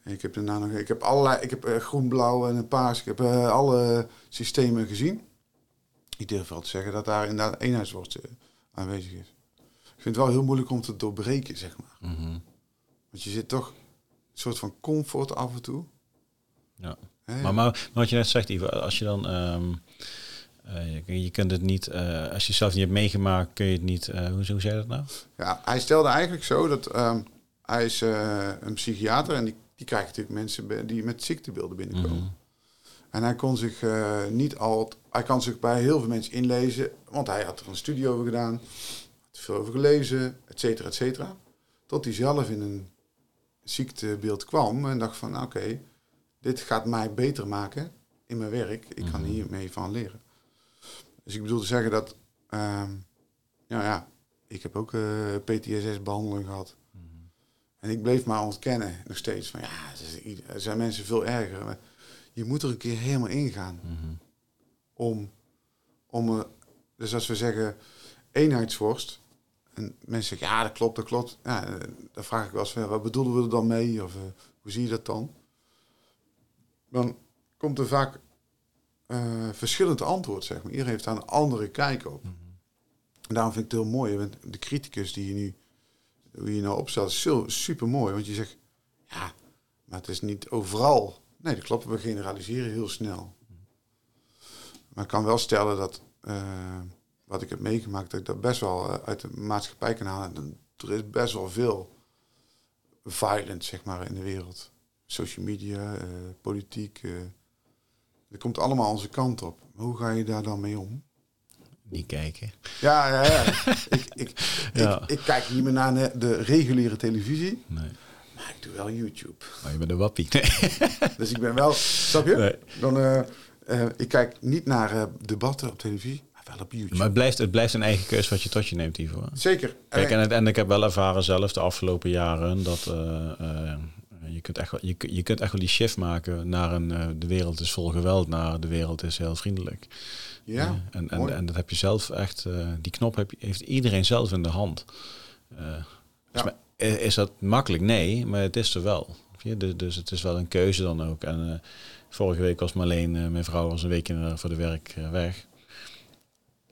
Speaker 2: Ik heb daarna nog, ik heb allerlei, ik heb eh, groen, blauw en een paars. Ik heb eh, alle systemen gezien. Ik durf wel te zeggen dat daar inderdaad eenheidsworst eh, aanwezig is. Ik vind het wel heel moeilijk om te doorbreken, zeg maar.
Speaker 1: Mhm.
Speaker 2: Want je zit toch een soort van comfort af en toe.
Speaker 1: Ja. Maar, maar, maar wat je net zegt, Ivo, als je dan... ehm, eh, je, je kunt het niet... als je zelf niet hebt meegemaakt, kun je het niet... eh, hoe, hoe zei je dat nou?
Speaker 2: Ja, hij stelde eigenlijk zo dat ehm, hij is een psychiater en die, die krijgt natuurlijk mensen die met ziektebeelden binnenkomen.
Speaker 1: Mhm.
Speaker 2: En hij kon zich eh, niet al, hij kan zich bij heel veel mensen inlezen, want hij had er een studie over gedaan, had er veel over gelezen, et cetera, et cetera. Tot hij zelf in een ziektebeeld kwam en dacht van, nou, oké, dit gaat mij beter maken in mijn werk. Ik kan hiermee van leren. Dus ik bedoel te zeggen dat, ehm, ja, ja, ik heb ook eh, PTSS-behandeling gehad. En ik bleef maar ontkennen, nog steeds. Van ja, er zijn mensen veel erger. Maar je moet er een keer helemaal ingaan.
Speaker 1: Mhm.
Speaker 2: Om, om dus als we zeggen eenheidsworst. En mensen zeggen, ja, dat klopt, dat klopt. Ja, dan vraag ik wel eens, wat bedoelen we er dan mee? Of eh, hoe zie je dat dan? Dan komt er vaak eh, verschillend antwoord, zeg maar. Iedereen heeft daar een andere kijk op. En daarom vind ik het heel mooi. De criticus die je nu, hoe je nou opstelt, is super mooi. Want je zegt, ja, maar het is niet overal. Nee, dat klopt. We generaliseren heel snel. Maar ik kan wel stellen dat eh, wat ik heb meegemaakt, dat ik dat best wel eh, uit de maatschappij kan halen. En Er is best wel veel violence, zeg maar, in de wereld. Social media, eh, politiek. dat komt allemaal onze kant op. Hoe ga je daar dan mee om?
Speaker 1: Niet kijken.
Speaker 2: Ja, ja, ja. ik, ik,
Speaker 1: Ja.
Speaker 2: Ik, ik kijk niet meer naar de- reguliere televisie,
Speaker 1: Nee.
Speaker 2: maar ik doe wel YouTube.
Speaker 1: Maar je bent een wappie. Nee.
Speaker 2: Dus ik ben wel, snap je?
Speaker 1: Nee.
Speaker 2: Dan, eh, eh, ik kijk niet naar eh, debatten op televisie, maar wel op YouTube.
Speaker 1: Maar het blijft, het blijft een eigen keus wat je tot je neemt, Ivo.
Speaker 2: Zeker.
Speaker 1: Kijk,
Speaker 2: En-
Speaker 1: en, het- en ik heb wel ervaren zelf de afgelopen jaren dat je, kunt echt wel, je, je kunt echt wel die shift maken naar een de wereld is vol geweld, naar de wereld is heel vriendelijk.
Speaker 2: Ja,
Speaker 1: Eh, en, en, en dat heb je zelf echt, eh, die knop heb, je- heeft iedereen zelf in de hand. Eh, is,
Speaker 2: Ja.
Speaker 1: is- dat makkelijk? Nee, maar het is er wel. Dus, dus het is wel een keuze dan ook. En vorige week was Marleen, eh, mijn vrouw, was een weekje voor de werk weg.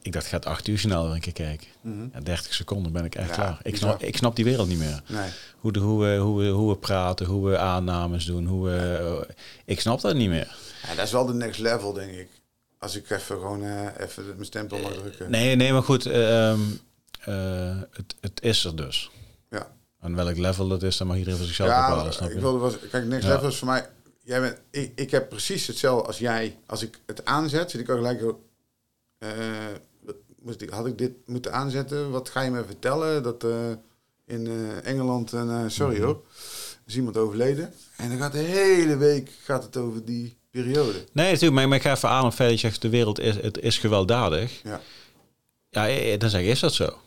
Speaker 1: Ik dacht, gaat acht uur snel weer een keer kijken. Ja, 30 seconden ben ik echt
Speaker 2: Ja,
Speaker 1: klaar. Ik snap, ik snap die wereld niet meer.
Speaker 2: Nee.
Speaker 1: Hoe, de, hoe, we, hoe, we, hoe we praten, hoe we aannames doen. Hoe we, ik snap dat niet meer.
Speaker 2: Ja, dat is wel de next level, denk ik. Als ik even gewoon eh, even mijn stempel mag drukken.
Speaker 1: Nee, nee maar goed. eh, ehm, eh, het, het is er dus.
Speaker 2: Ja,
Speaker 1: En welk level dat is, dan mag iedereen voor zichzelf
Speaker 2: ja
Speaker 1: bepalen. Snap
Speaker 2: ik
Speaker 1: je?
Speaker 2: wilde was, kijk, next
Speaker 1: Ja.
Speaker 2: level is voor mij. Jij bent, ik, ik heb precies hetzelfde als jij. Als ik het aanzet, zit ik ook gelijk. eh, wat moest ik, had ik dit moeten aanzetten? Wat ga je me vertellen? Dat eh, in eh, Engeland, en eh, sorry
Speaker 1: Mhm.
Speaker 2: hoor, is iemand overleden. En dan gaat de hele week gaat het over die periode.
Speaker 1: Nee, natuurlijk. Maar, ik ga even aan op dat je zegt, de wereld is, het is gewelddadig.
Speaker 2: Ja,
Speaker 1: Ja, eh, dan zeg ik, is dat zo?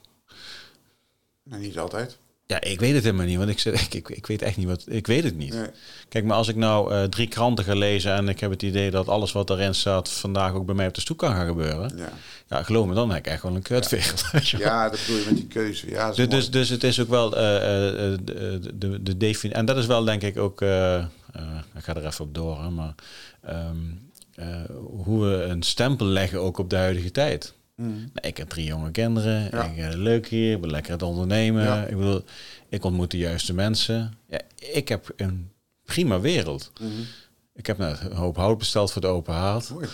Speaker 2: niet altijd.
Speaker 1: Ja, ik weet het helemaal niet, want ik, zeg- ik, ik, ik weet echt niet wat. Ik weet het niet.
Speaker 2: Nee.
Speaker 1: Kijk, maar als ik nou eh, drie kranten ga lezen en ik heb het idee dat alles wat erin staat vandaag ook bij mij op de stoep kan gaan gebeuren.
Speaker 2: Ja.
Speaker 1: Ja, geloof me, dan heb ik echt wel een kutwereld.
Speaker 2: ja, dat bedoel je met die keuze. Ja,
Speaker 1: Dus,
Speaker 2: mooi.
Speaker 1: dus, dus het is ook wel eh, eh, eh, de, de, de definitie. En dat is wel denk ik ook. Eh, ik ga er even op door, hè, maar. ehm, eh, hoe we een stempel leggen ook op de huidige tijd.
Speaker 2: Mm.
Speaker 1: Nou, ik heb drie jonge kinderen.
Speaker 2: Ja.
Speaker 1: Ik, eh, leuk hier. Ik ben lekker aan het ondernemen.
Speaker 2: Ja.
Speaker 1: Ik bedoel, ik ontmoet de juiste mensen. Ja, ik heb een prima wereld.
Speaker 2: Mhm.
Speaker 1: Ik heb net een hoop hout besteld voor de open haard.
Speaker 2: Mooi.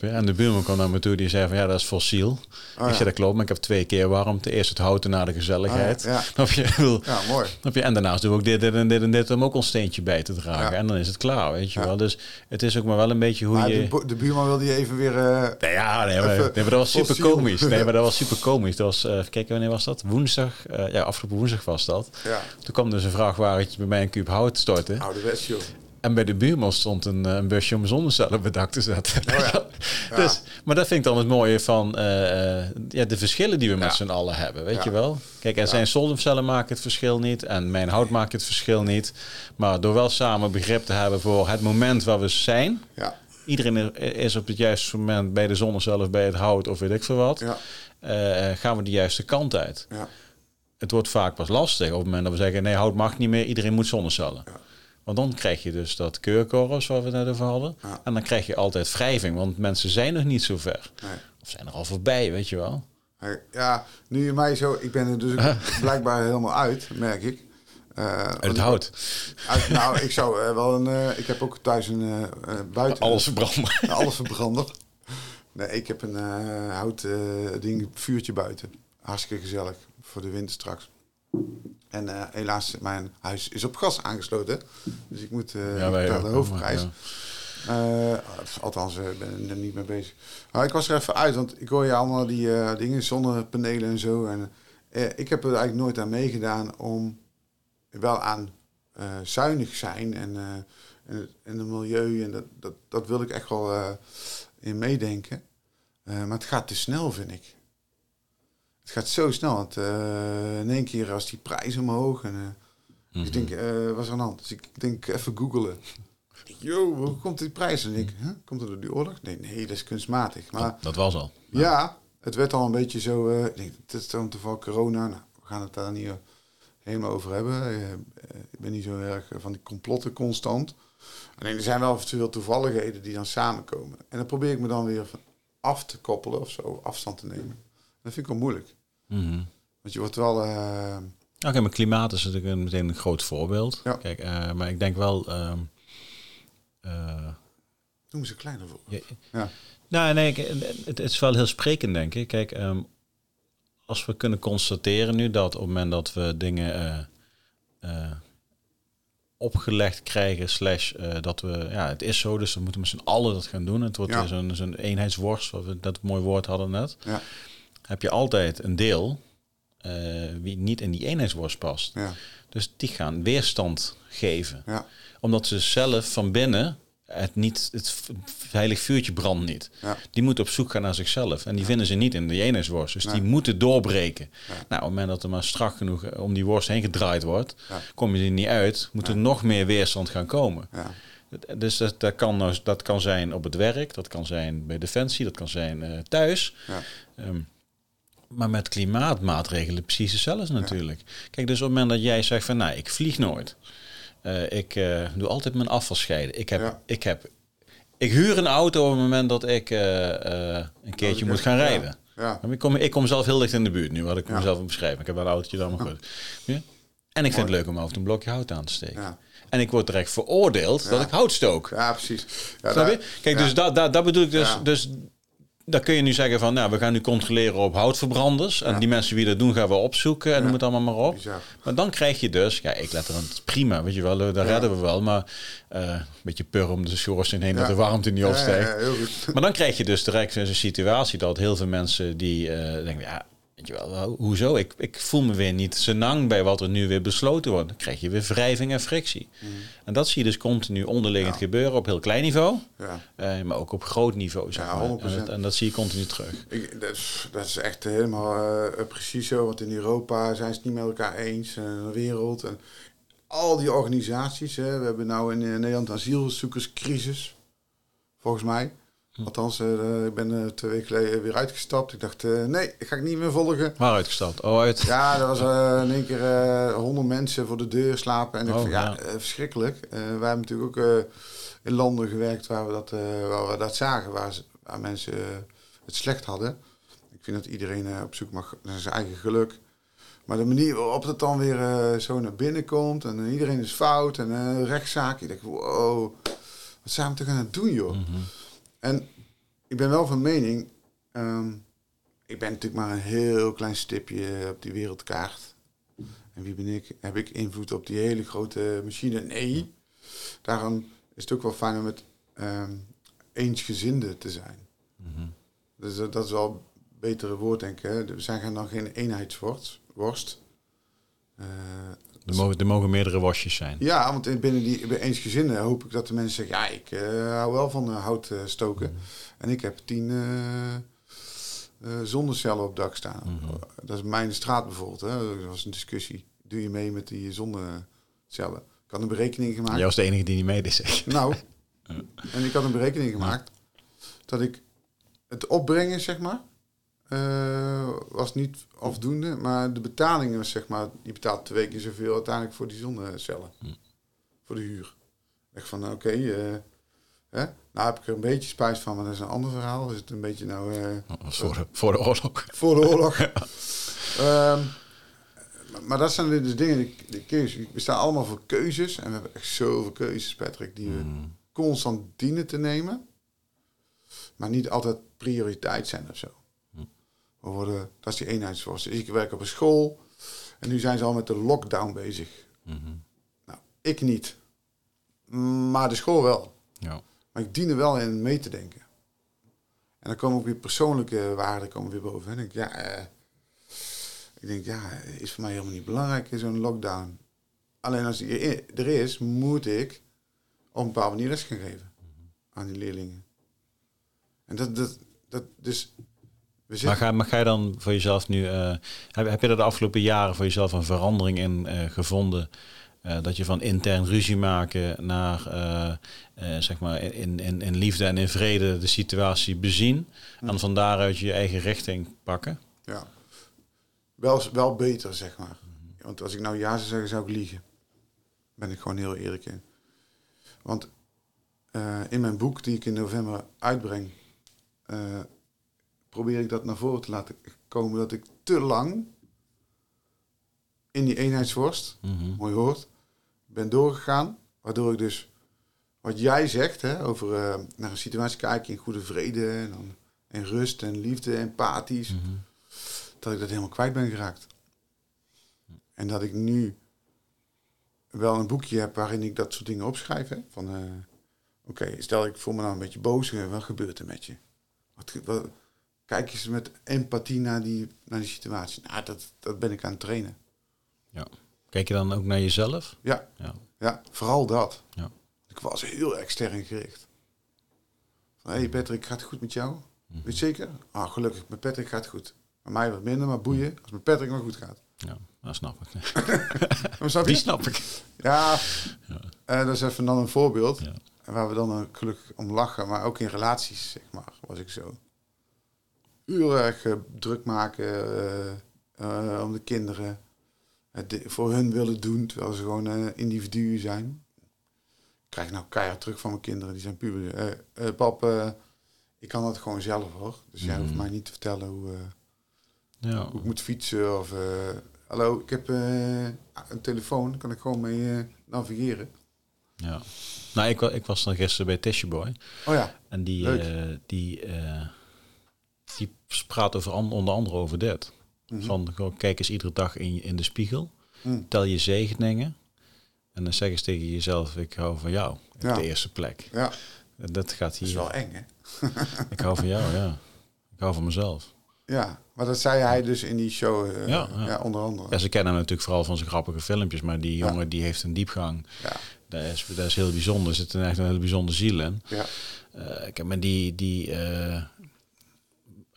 Speaker 1: Je? En de buurman kwam naar me toe die zei van ja, dat is fossiel.
Speaker 2: Oh,
Speaker 1: ik zei dat klopt, maar ik heb twee keer warmte. Eerst het hout en na de gezelligheid.
Speaker 2: Ah, ja. Ja.
Speaker 1: Je? Ik
Speaker 2: Ja, mooi.
Speaker 1: Je? En daarnaast doen we ook dit, dit en dit en dit om ook ons steentje bij te dragen. En dan is het klaar, weet je wel. Dus het is ook maar wel een beetje hoe
Speaker 2: Maar
Speaker 1: je...
Speaker 2: de, bu- de buurman wilde je even weer... eh,
Speaker 1: Nee, ja, nee, maar, nee, maar dat was super
Speaker 2: fossiel.
Speaker 1: komisch. Nee, maar dat was super komisch. Dat was, eh even kijken, wanneer was dat? Woensdag. eh, ja, afgelopen woensdag was dat.
Speaker 2: ja,
Speaker 1: Toen kwam dus een vrachtwagentje bij mij een kuub hout storten.
Speaker 2: ouderwets joh.
Speaker 1: En bij de buurman stond een, eh, een busje om zonnecellen op het dak te zetten.
Speaker 2: Oh ja.
Speaker 1: dus, maar dat vind ik dan het mooie van eh, eh, ja, de verschillen die we met z'n allen hebben. Weet je wel? Kijk, er zijn zonnecellen maken het verschil niet. En mijn hout maakt het verschil niet. Maar door wel samen begrip te hebben voor het moment waar we zijn.
Speaker 2: Ja,
Speaker 1: Iedereen is op het juiste moment bij de zonnecel of bij het hout of weet ik veel wat. gaan we de juiste kant uit.
Speaker 2: ja.
Speaker 1: Het wordt vaak pas lastig op het moment dat we zeggen... nee, hout mag niet meer, iedereen moet zonnecellen. Want dan krijg je dus dat keurkorps waar we het net over hadden.
Speaker 2: Ja.
Speaker 1: En dan krijg je altijd wrijving, want mensen zijn nog niet zo ver.
Speaker 2: Nee.
Speaker 1: Of zijn er al voorbij, weet je wel.
Speaker 2: Ja, nu je mij zo... Ik ben er dus blijkbaar helemaal uit, merk ik. Want
Speaker 1: Het hout.
Speaker 2: Uit, nou, ik zou eh, wel een... eh, ik heb ook thuis een buiten...
Speaker 1: Alles verbranden.
Speaker 2: Alles verbrander. Nee, ik heb een hout ding, vuurtje buiten. Hartstikke gezellig voor de winter straks. En eh, helaas, mijn huis is op gas aangesloten. Dus ik moet
Speaker 1: Ja, wij
Speaker 2: betalen
Speaker 1: ook,
Speaker 2: de hoofdprijs. Eh, althans, ik ben er niet mee bezig. Maar ik was er even uit, want ik hoor je allemaal die dingen, zonnepanelen en zo. En, ik heb er eigenlijk nooit aan meegedaan om wel aan zuinig zijn en, en, het, en het milieu. En dat, dat, dat wil ik echt wel in meedenken. Maar het gaat te snel, vind ik. Het gaat zo snel. Eh, in één keer was die prijs omhoog. En, eh,
Speaker 1: Mhm.
Speaker 2: Ik denk, eh was er aan de hand? Dus ik denk even googelen. Yo, hoe komt die prijs? En ik, huh? komt het door die oorlog? Nee, nee, dat is kunstmatig. Maar
Speaker 1: Dat, dat was al.
Speaker 2: ja, het werd al een beetje zo. ik denk, het is dan toevallig corona. Nou, we gaan het daar niet helemaal over hebben. Ik ben niet zo erg van die complotten constant. Alleen er zijn wel veel toevalligheden die dan samenkomen. En dan probeer ik me dan weer van af te koppelen of zo, afstand te nemen. Dat vind ik wel moeilijk.
Speaker 1: Mhm.
Speaker 2: Want je wordt wel. eh,
Speaker 1: Oké, maar klimaat is natuurlijk een- meteen een groot voorbeeld.
Speaker 2: Ja.
Speaker 1: Kijk, eh, maar ik denk wel... ehm, eh,
Speaker 2: noem ze kleiner voor. Ja.
Speaker 1: Nou, nee, het, het is wel heel sprekend, denk ik. Kijk, ehm, als we kunnen constateren nu dat op het moment dat we dingen opgelegd krijgen, slash dat we, ja, het is zo, dus we moeten met z'n allen dat gaan doen. Het wordt
Speaker 2: Ja.
Speaker 1: weer zo'n zo'n eenheidsworst, wat we dat mooi woord hadden net.
Speaker 2: Ja,
Speaker 1: Heb je altijd een deel eh, wie niet in die eenheidsworst past.
Speaker 2: ja,
Speaker 1: Dus die gaan weerstand geven
Speaker 2: ja,
Speaker 1: omdat ze zelf van binnen het niet, het heilig vuurtje brandt niet.
Speaker 2: ja.
Speaker 1: Die moeten op zoek gaan naar zichzelf. En die vinden ze niet in de eenheidsworst. Dus die moeten doorbreken. Nou, op het moment dat er maar strak genoeg eh, om die worst heen gedraaid wordt, kom je er niet uit. Moet er nog meer weerstand gaan komen.
Speaker 2: ja.
Speaker 1: Dus dat, dat, kan, nou- dat kan zijn op het werk, dat kan zijn bij Defensie, dat kan zijn eh, thuis.
Speaker 2: ja.
Speaker 1: Maar met klimaatmaatregelen precies hetzelfde natuurlijk. Kijk, dus op het moment dat jij zegt van, nou, ik vlieg nooit. Eh, ik eh, doe altijd mijn afval scheiden. Ik heb,
Speaker 2: Ja.
Speaker 1: ik heb, ik huur een auto op het moment dat ik eh, een keertje moet gaan rijden.
Speaker 2: Ja,
Speaker 1: Ik kom, ik kom zelf heel dicht in de buurt nu, wat ik
Speaker 2: Ja.
Speaker 1: mezelf beschrijf. Ik heb wel een autootje dan, maar goed. Ja? En ik vind het leuk om toe een blokje hout aan te steken. En ik word direct veroordeeld dat ik hout stook.
Speaker 2: ja precies. Ja,
Speaker 1: Snap je?
Speaker 2: daar-
Speaker 1: Kijk, dus dat, dat, dat bedoel ik dus. Dus daar kun je nu zeggen van, nou, we gaan nu controleren op houtverbranders. En
Speaker 2: Ja.
Speaker 1: die mensen die dat doen, gaan we opzoeken. En
Speaker 2: Ja.
Speaker 1: noem het allemaal maar op.
Speaker 2: Bizar.
Speaker 1: Maar dan krijg je dus, ja, ik let er aan, is prima, weet je wel, daar redden we wel. Maar eh, een beetje pur om de schoorsteen heen, dat de warmte niet opstijgt. Maar dan krijg je dus direct een situatie dat heel veel mensen die eh, denken, ja, weet je wel, ho- hoezo? Ik, ik voel me weer niet senang bij wat er nu weer besloten wordt. Dan krijg je weer wrijving en frictie. En dat zie je dus continu onderliggend
Speaker 2: Ja.
Speaker 1: gebeuren op heel klein niveau,
Speaker 2: Ja.
Speaker 1: eh, maar ook op groot niveau. Zeg
Speaker 2: Ja,
Speaker 1: maar. En,
Speaker 2: 100%.
Speaker 1: dat, en dat zie je continu terug.
Speaker 2: Ik, dat, is, dat is echt helemaal eh, precies zo. Want in Europa zijn ze het niet met elkaar eens. eh, de wereld. En al die organisaties. Hè, we hebben nou in Nederland een asielzoekerscrisis. Volgens mij. Althans, eh, ik ben eh, twee weken geleden weer uitgestapt. Ik dacht, eh, nee, ik ga ik niet meer volgen.
Speaker 1: Waar uitgestapt? Oh, uit.
Speaker 2: Ja, er was in één keer honderd mensen voor de deur slapen. En ik
Speaker 1: Oh,
Speaker 2: van, ja,
Speaker 1: ja.
Speaker 2: verschrikkelijk. Wij hebben natuurlijk ook in landen gewerkt waar we dat, waar we dat zagen. Waar, ze- waar mensen het slecht hadden. Ik vind dat iedereen op zoek mag naar zijn eigen geluk. Maar de manier waarop het dan weer zo naar binnen komt. En iedereen is fout. En rechtszaak. Ik denk, wow, wat zijn we toch aan het doen, joh?
Speaker 1: Mhm.
Speaker 2: En ik ben wel van mening. ehm, ik ben natuurlijk maar een heel klein stipje op die wereldkaart. En wie ben ik? Heb ik invloed op die hele grote machine? Nee. Daarom is het ook wel fijn om met ehm eensgezinde te zijn.
Speaker 1: Mhm.
Speaker 2: Dus dat, dat is wel een betere woord, denk ik. Hè? We zijn dan geen eenheidsworst. Worst. Eh,
Speaker 1: Er mogen, er mogen meerdere wasjes zijn.
Speaker 2: ja, want in- binnen die bij eensgezinnen hoop ik dat de mensen zeggen... ja, ik eh, hou wel van eh, hout eh, stoken. En ik heb tien zonnecellen op dak staan.
Speaker 1: Mhm.
Speaker 2: Dat is mijn straat bijvoorbeeld. Hè. Dat was een discussie. Doe je mee met die zonnecellen? Ik had een berekening gemaakt.
Speaker 1: Jij was de enige die niet meedeed, zeg.
Speaker 2: Nou, en ik had een berekening gemaakt... dat ik het opbrengen, zeg maar... eh, was niet afdoende, maar de betaling was zeg maar, je betaalt twee keer zoveel uiteindelijk voor die zonnecellen. Voor de huur. Dacht van, oké, eh, hè? nou heb ik er een beetje spijt van, maar dat is een ander verhaal. Is het een beetje nou
Speaker 1: was voor de, voor de oorlog.
Speaker 2: voor de oorlog. Ehm, maar, maar dat zijn de dingen, de, de keuzes. We staan allemaal voor keuzes en we hebben echt zoveel keuzes, Patrick, die we constant dienen te nemen, maar niet altijd prioriteit zijn of zo. We worden, dat is die eenheidsworst. Dus ik werk op een school en nu zijn ze al met de lockdown bezig. Nou, ik niet, maar de school wel.
Speaker 1: Ja.
Speaker 2: Maar ik dien er wel in mee te denken. En dan komen ook weer persoonlijke waarden komen weer boven. En ik denk, ja, eh, ik denk, ja, is voor mij helemaal niet belangrijk in zo'n lockdown. Alleen als die er er is, moet ik op een bepaalde manier les gaan geven aan die leerlingen. En dat, dat, dat dus,
Speaker 1: Maar
Speaker 2: zitten,
Speaker 1: ga, maar ga je dan voor jezelf nu... eh, heb, heb je er de afgelopen jaren voor jezelf een verandering in eh, gevonden? Eh, dat je van intern ruzie maken naar, zeg maar, in, in, in liefde en in vrede de situatie bezien. En van daaruit je eigen richting pakken.
Speaker 2: ja, wel, wel beter, zeg maar. Want als ik nou ja zou zeggen, zou ik liegen. Ben ik gewoon heel eerlijk in. Want in mijn boek, die ik in november uitbreng, probeer ik dat naar voren te laten komen dat ik te lang in die eenheidsworst,
Speaker 1: Mhm.
Speaker 2: mooi woord, ben doorgegaan. Waardoor ik dus, wat jij zegt, hè, over eh, naar een situatie kijken in goede vrede en, dan, en rust en liefde, empathisch,
Speaker 1: Mhm.
Speaker 2: dat ik dat helemaal kwijt ben geraakt. En dat ik nu wel een boekje heb waarin ik dat soort dingen opschrijf. Hè? Van, eh, oké, stel ik voel me nou een beetje boos, eh, wat gebeurt er met je? Wat, wat, kijk eens met empathie naar die, naar die situatie. Nou, dat, dat ben ik aan het trainen.
Speaker 1: Ja. Kijk je dan ook naar jezelf?
Speaker 2: Ja,
Speaker 1: Ja.
Speaker 2: ja vooral dat.
Speaker 1: Ja.
Speaker 2: Ik was heel extern gericht. Hé hey Patrick, gaat het goed met jou? Weet je zeker? Ah, gelukkig, met Patrick gaat het goed. Met mij wat minder, maar boeien als het met Patrick maar goed gaat.
Speaker 1: Ja, dat snap ik.
Speaker 2: Snap?
Speaker 1: Die snap ik.
Speaker 2: Ja, eh, dat is even dan een voorbeeld.
Speaker 1: Ja.
Speaker 2: En Waar we dan ook gelukkig om lachen, maar ook in relaties, zeg maar, was ik zo. Heel erg eh, druk maken eh, eh, om de kinderen. Het voor hun willen doen, terwijl ze gewoon individuen zijn. Ik krijg nou keihard terug van mijn kinderen, die zijn puber. Pap, ik kan dat gewoon zelf hoor. Dus jij hoeft mij niet te vertellen hoe,
Speaker 1: Ja.
Speaker 2: hoe ik moet fietsen. Of, hallo, ik heb een telefoon, kan ik gewoon mee navigeren.
Speaker 1: ja. Nou, ik, ik was dan gisteren bij Tissue Boy.
Speaker 2: Oh ja,
Speaker 1: En die, die, die praat over onder andere over dit. Van gewoon, kijk eens iedere dag in, in de spiegel.
Speaker 2: Mm.
Speaker 1: Tel je zegeningen. En dan zeg eens tegen jezelf, ik hou van jou. Op
Speaker 2: Ja.
Speaker 1: de eerste plek.
Speaker 2: ja.
Speaker 1: En Dat gaat
Speaker 2: Dat is
Speaker 1: hier.
Speaker 2: wel eng, hè?
Speaker 1: Ik hou van jou, ja. Ik hou van mezelf.
Speaker 2: Ja, maar dat zei hij dus in die show, eh,
Speaker 1: Ja,
Speaker 2: ja,
Speaker 1: ja.
Speaker 2: onder andere.
Speaker 1: Ja, ze kennen hem natuurlijk vooral van zijn grappige filmpjes, maar die jongen die heeft een diepgang.
Speaker 2: Ja,
Speaker 1: Dat is, dat is heel bijzonder. Er zit een echt een hele bijzondere ziel in.
Speaker 2: ja,
Speaker 1: ik heb maar die, die eh,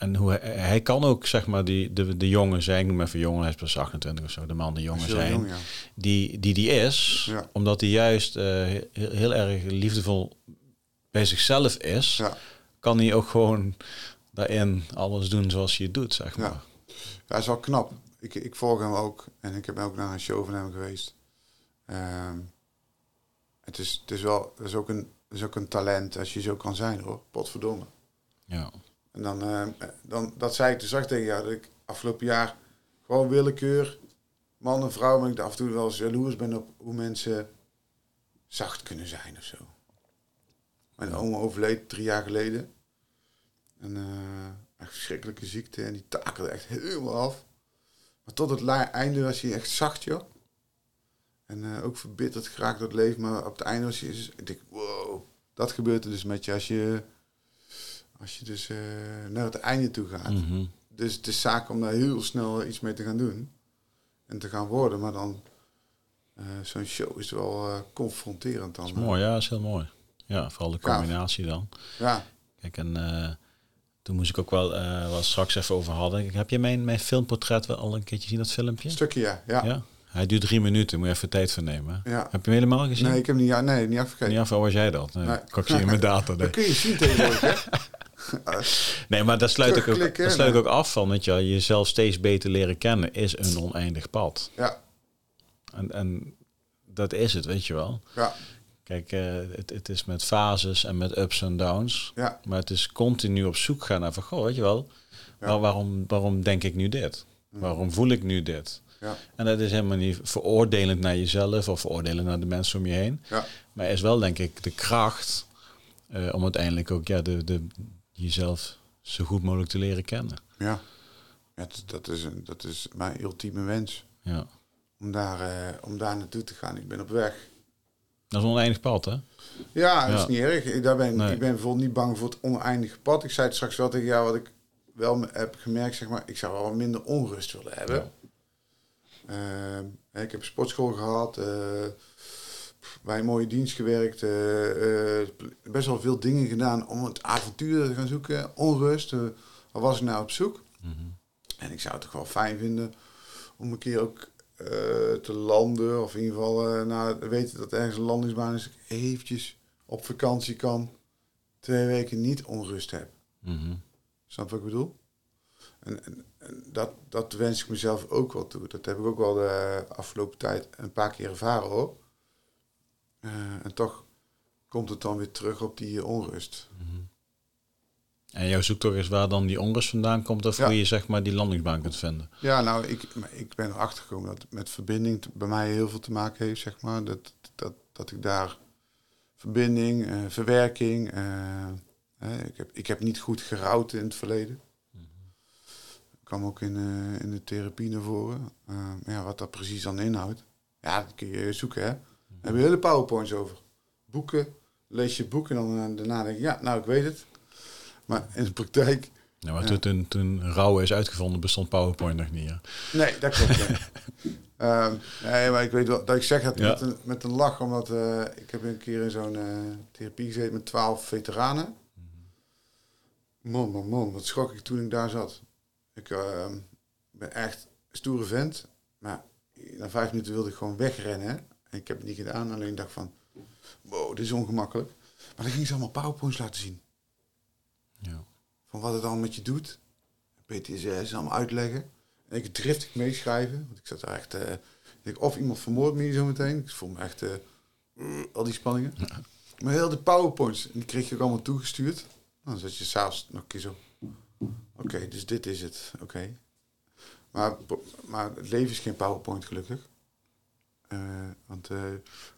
Speaker 1: en hoe hij, hij kan ook zeg maar die de, de jongen zijn, ik noem even jongen, hij is pas 28 of zo, de man de jongen zijn,
Speaker 2: jong, ja.
Speaker 1: die die die is,
Speaker 2: Ja.
Speaker 1: omdat hij juist eh, heel, heel erg liefdevol bij zichzelf is,
Speaker 2: Ja.
Speaker 1: kan hij ook gewoon daarin alles doen zoals hij het doet, zeg maar.
Speaker 2: Ja. Hij is wel knap. Ik, ik volg hem ook en ik heb ook naar een show van hem geweest. Ehm, het, is, het is wel, het is ook een, het is ook een talent als je zo kan zijn hoor, potverdomme.
Speaker 1: Ja.
Speaker 2: En dan, ehm, dan dat zei ik dus straks tegen dat ik afgelopen jaar gewoon willekeur, man en vrouw, maar ik af en toe wel eens jaloers ben op hoe mensen zacht kunnen zijn of zo. Mijn oma overleed drie jaar geleden. En eh, verschrikkelijke ziekte en die takelde echt helemaal af. Maar tot het einde was hij echt zacht, joh. En eh, ook verbitterd geraakt door het leven. Maar op het einde was hij... dus- ik denk, wow. Dat gebeurt er dus met je als je... Als je dus eh, naar het einde toe gaat.
Speaker 1: Mhm.
Speaker 2: Dus het is zaak om daar heel snel iets mee te gaan doen. En te gaan worden. Maar dan... eh, Zo'n show is wel eh, confronterend dan.
Speaker 1: Dat is mooi, ja, dat is heel mooi. Ja, vooral de
Speaker 2: Gaaf.
Speaker 1: combinatie dan.
Speaker 2: Ja,
Speaker 1: Kijk, en toen moest ik ook wel, wat we straks even over hadden. Heb je mijn, mijn filmportret wel al een keertje gezien, dat filmpje?
Speaker 2: een stukje ja. Ja.
Speaker 1: Ja. Hij duurt drie minuten, moet je even tijd voor nemen.
Speaker 2: Ja.
Speaker 1: Heb je hem helemaal gezien?
Speaker 2: Nee, ik heb niet, nee, niet afgekeken.
Speaker 1: Niet af, hoe was jij dat? Nee,
Speaker 2: Nee.
Speaker 1: Ik zien in mijn data. Nee.
Speaker 2: Dat kun je zien tegenwoordig, hè?
Speaker 1: nee, maar daar sluit ik ook, daar sluit ik ook af van. Dat je jezelf steeds beter leren kennen is een oneindig pad.
Speaker 2: Ja,
Speaker 1: En, en dat is het, weet je wel.
Speaker 2: ja,
Speaker 1: Kijk, eh, het, het is met fases en met ups en downs.
Speaker 2: ja,
Speaker 1: Maar het is continu op zoek gaan naar van, goh, weet je wel,
Speaker 2: Ja.
Speaker 1: waar- waarom, waarom denk ik nu dit? Waarom voel ik nu dit?
Speaker 2: ja,
Speaker 1: En dat is helemaal niet veroordelend naar jezelf of veroordelend naar de mensen om je heen.
Speaker 2: ja,
Speaker 1: Maar is wel, denk ik, de kracht eh, om uiteindelijk ook ja, de, de, jezelf zo goed mogelijk te leren kennen.
Speaker 2: ja. Dat, dat, is een, dat is mijn ultieme wens.
Speaker 1: Ja.
Speaker 2: Om daar, eh, om daar naartoe te gaan. Ik ben op weg.
Speaker 1: Dat is een oneindig pad, hè?
Speaker 2: Ja, dat
Speaker 1: Ja.
Speaker 2: is niet erg. Ik, daar ben,
Speaker 1: Nee.
Speaker 2: ik ben bijvoorbeeld niet bang voor het oneindige pad. Ik zei het straks wel tegen jou, wat ik wel heb gemerkt, zeg maar, ik zou wel minder onrust willen hebben. Ehm, ik heb sportschool gehad, eh, bij een mooie dienst gewerkt, eh, eh, best wel veel dingen gedaan om het avontuur te gaan zoeken, onrust. eh, waar was ik nou op zoek? En ik zou het toch wel fijn vinden om een keer ook eh, te landen. Of in ieder geval eh na weten dat ergens een landingsbaan is. Dat ik eventjes op vakantie kan. Twee weken niet onrust heb.
Speaker 1: Mhm.
Speaker 2: Snap je wat ik bedoel? En, en, en dat, dat wens ik mezelf ook wel toe. Dat heb ik ook wel de afgelopen tijd een paar keer ervaren hoor. Eh, en toch komt het dan weer terug op die eh, onrust.
Speaker 1: En jouw zoektocht is waar dan die onrust vandaan komt of
Speaker 2: Ja.
Speaker 1: hoe je zeg maar die landingsbaan kunt vinden.
Speaker 2: Ja, nou, ik, ik ben erachter gekomen dat het met verbinding bij mij heel veel te maken heeft, zeg maar. Dat, dat, dat ik daar verbinding, eh, verwerking. eh, ik, heb, ik heb niet goed gerouwd in het verleden. kwam ook in, in de therapie naar voren. Ja, wat dat precies dan inhoudt, ja, dat kun je zoeken, hè. Hebben hele powerpoints over. Boeken, lees je boek en dan eh, daarna denk je, ja, nou, ik weet het. Maar in de praktijk
Speaker 1: Ja, maar
Speaker 2: Ja.
Speaker 1: toen, toen, rouwen is uitgevonden bestond PowerPoint nog niet. Hè?
Speaker 2: Nee, dat klopt. ja. Ehm, nee, maar ik weet wel dat ik zeg het
Speaker 1: Ja.
Speaker 2: met, een, met een lach, omdat eh, ik heb een keer in zo'n eh, therapie gezeten met twaalf veteranen. Man, man, man, wat schrok ik toen ik daar zat. Ik ehm, ben echt stoere vent, maar na vijf minuten wilde ik gewoon wegrennen. En ik heb het niet gedaan, alleen dacht van, wow, dit is ongemakkelijk. Maar dan ging ze allemaal powerpoints laten zien.
Speaker 1: Ja.
Speaker 2: Van wat het dan met je doet. PTSS, allemaal uitleggen. En ik driftig meeschrijven. Want ik zat daar echt... eh, ik of iemand vermoordt me hier zo meteen. Ik voel me echt... eh, mm, al die spanningen. Maar heel de powerpoints. Die kreeg je ook allemaal toegestuurd. Dan zat je s'avonds nog een keer zo... Oké, dus dit is het. Oké. Maar, maar het leven is geen powerpoint gelukkig. Eh, want eh,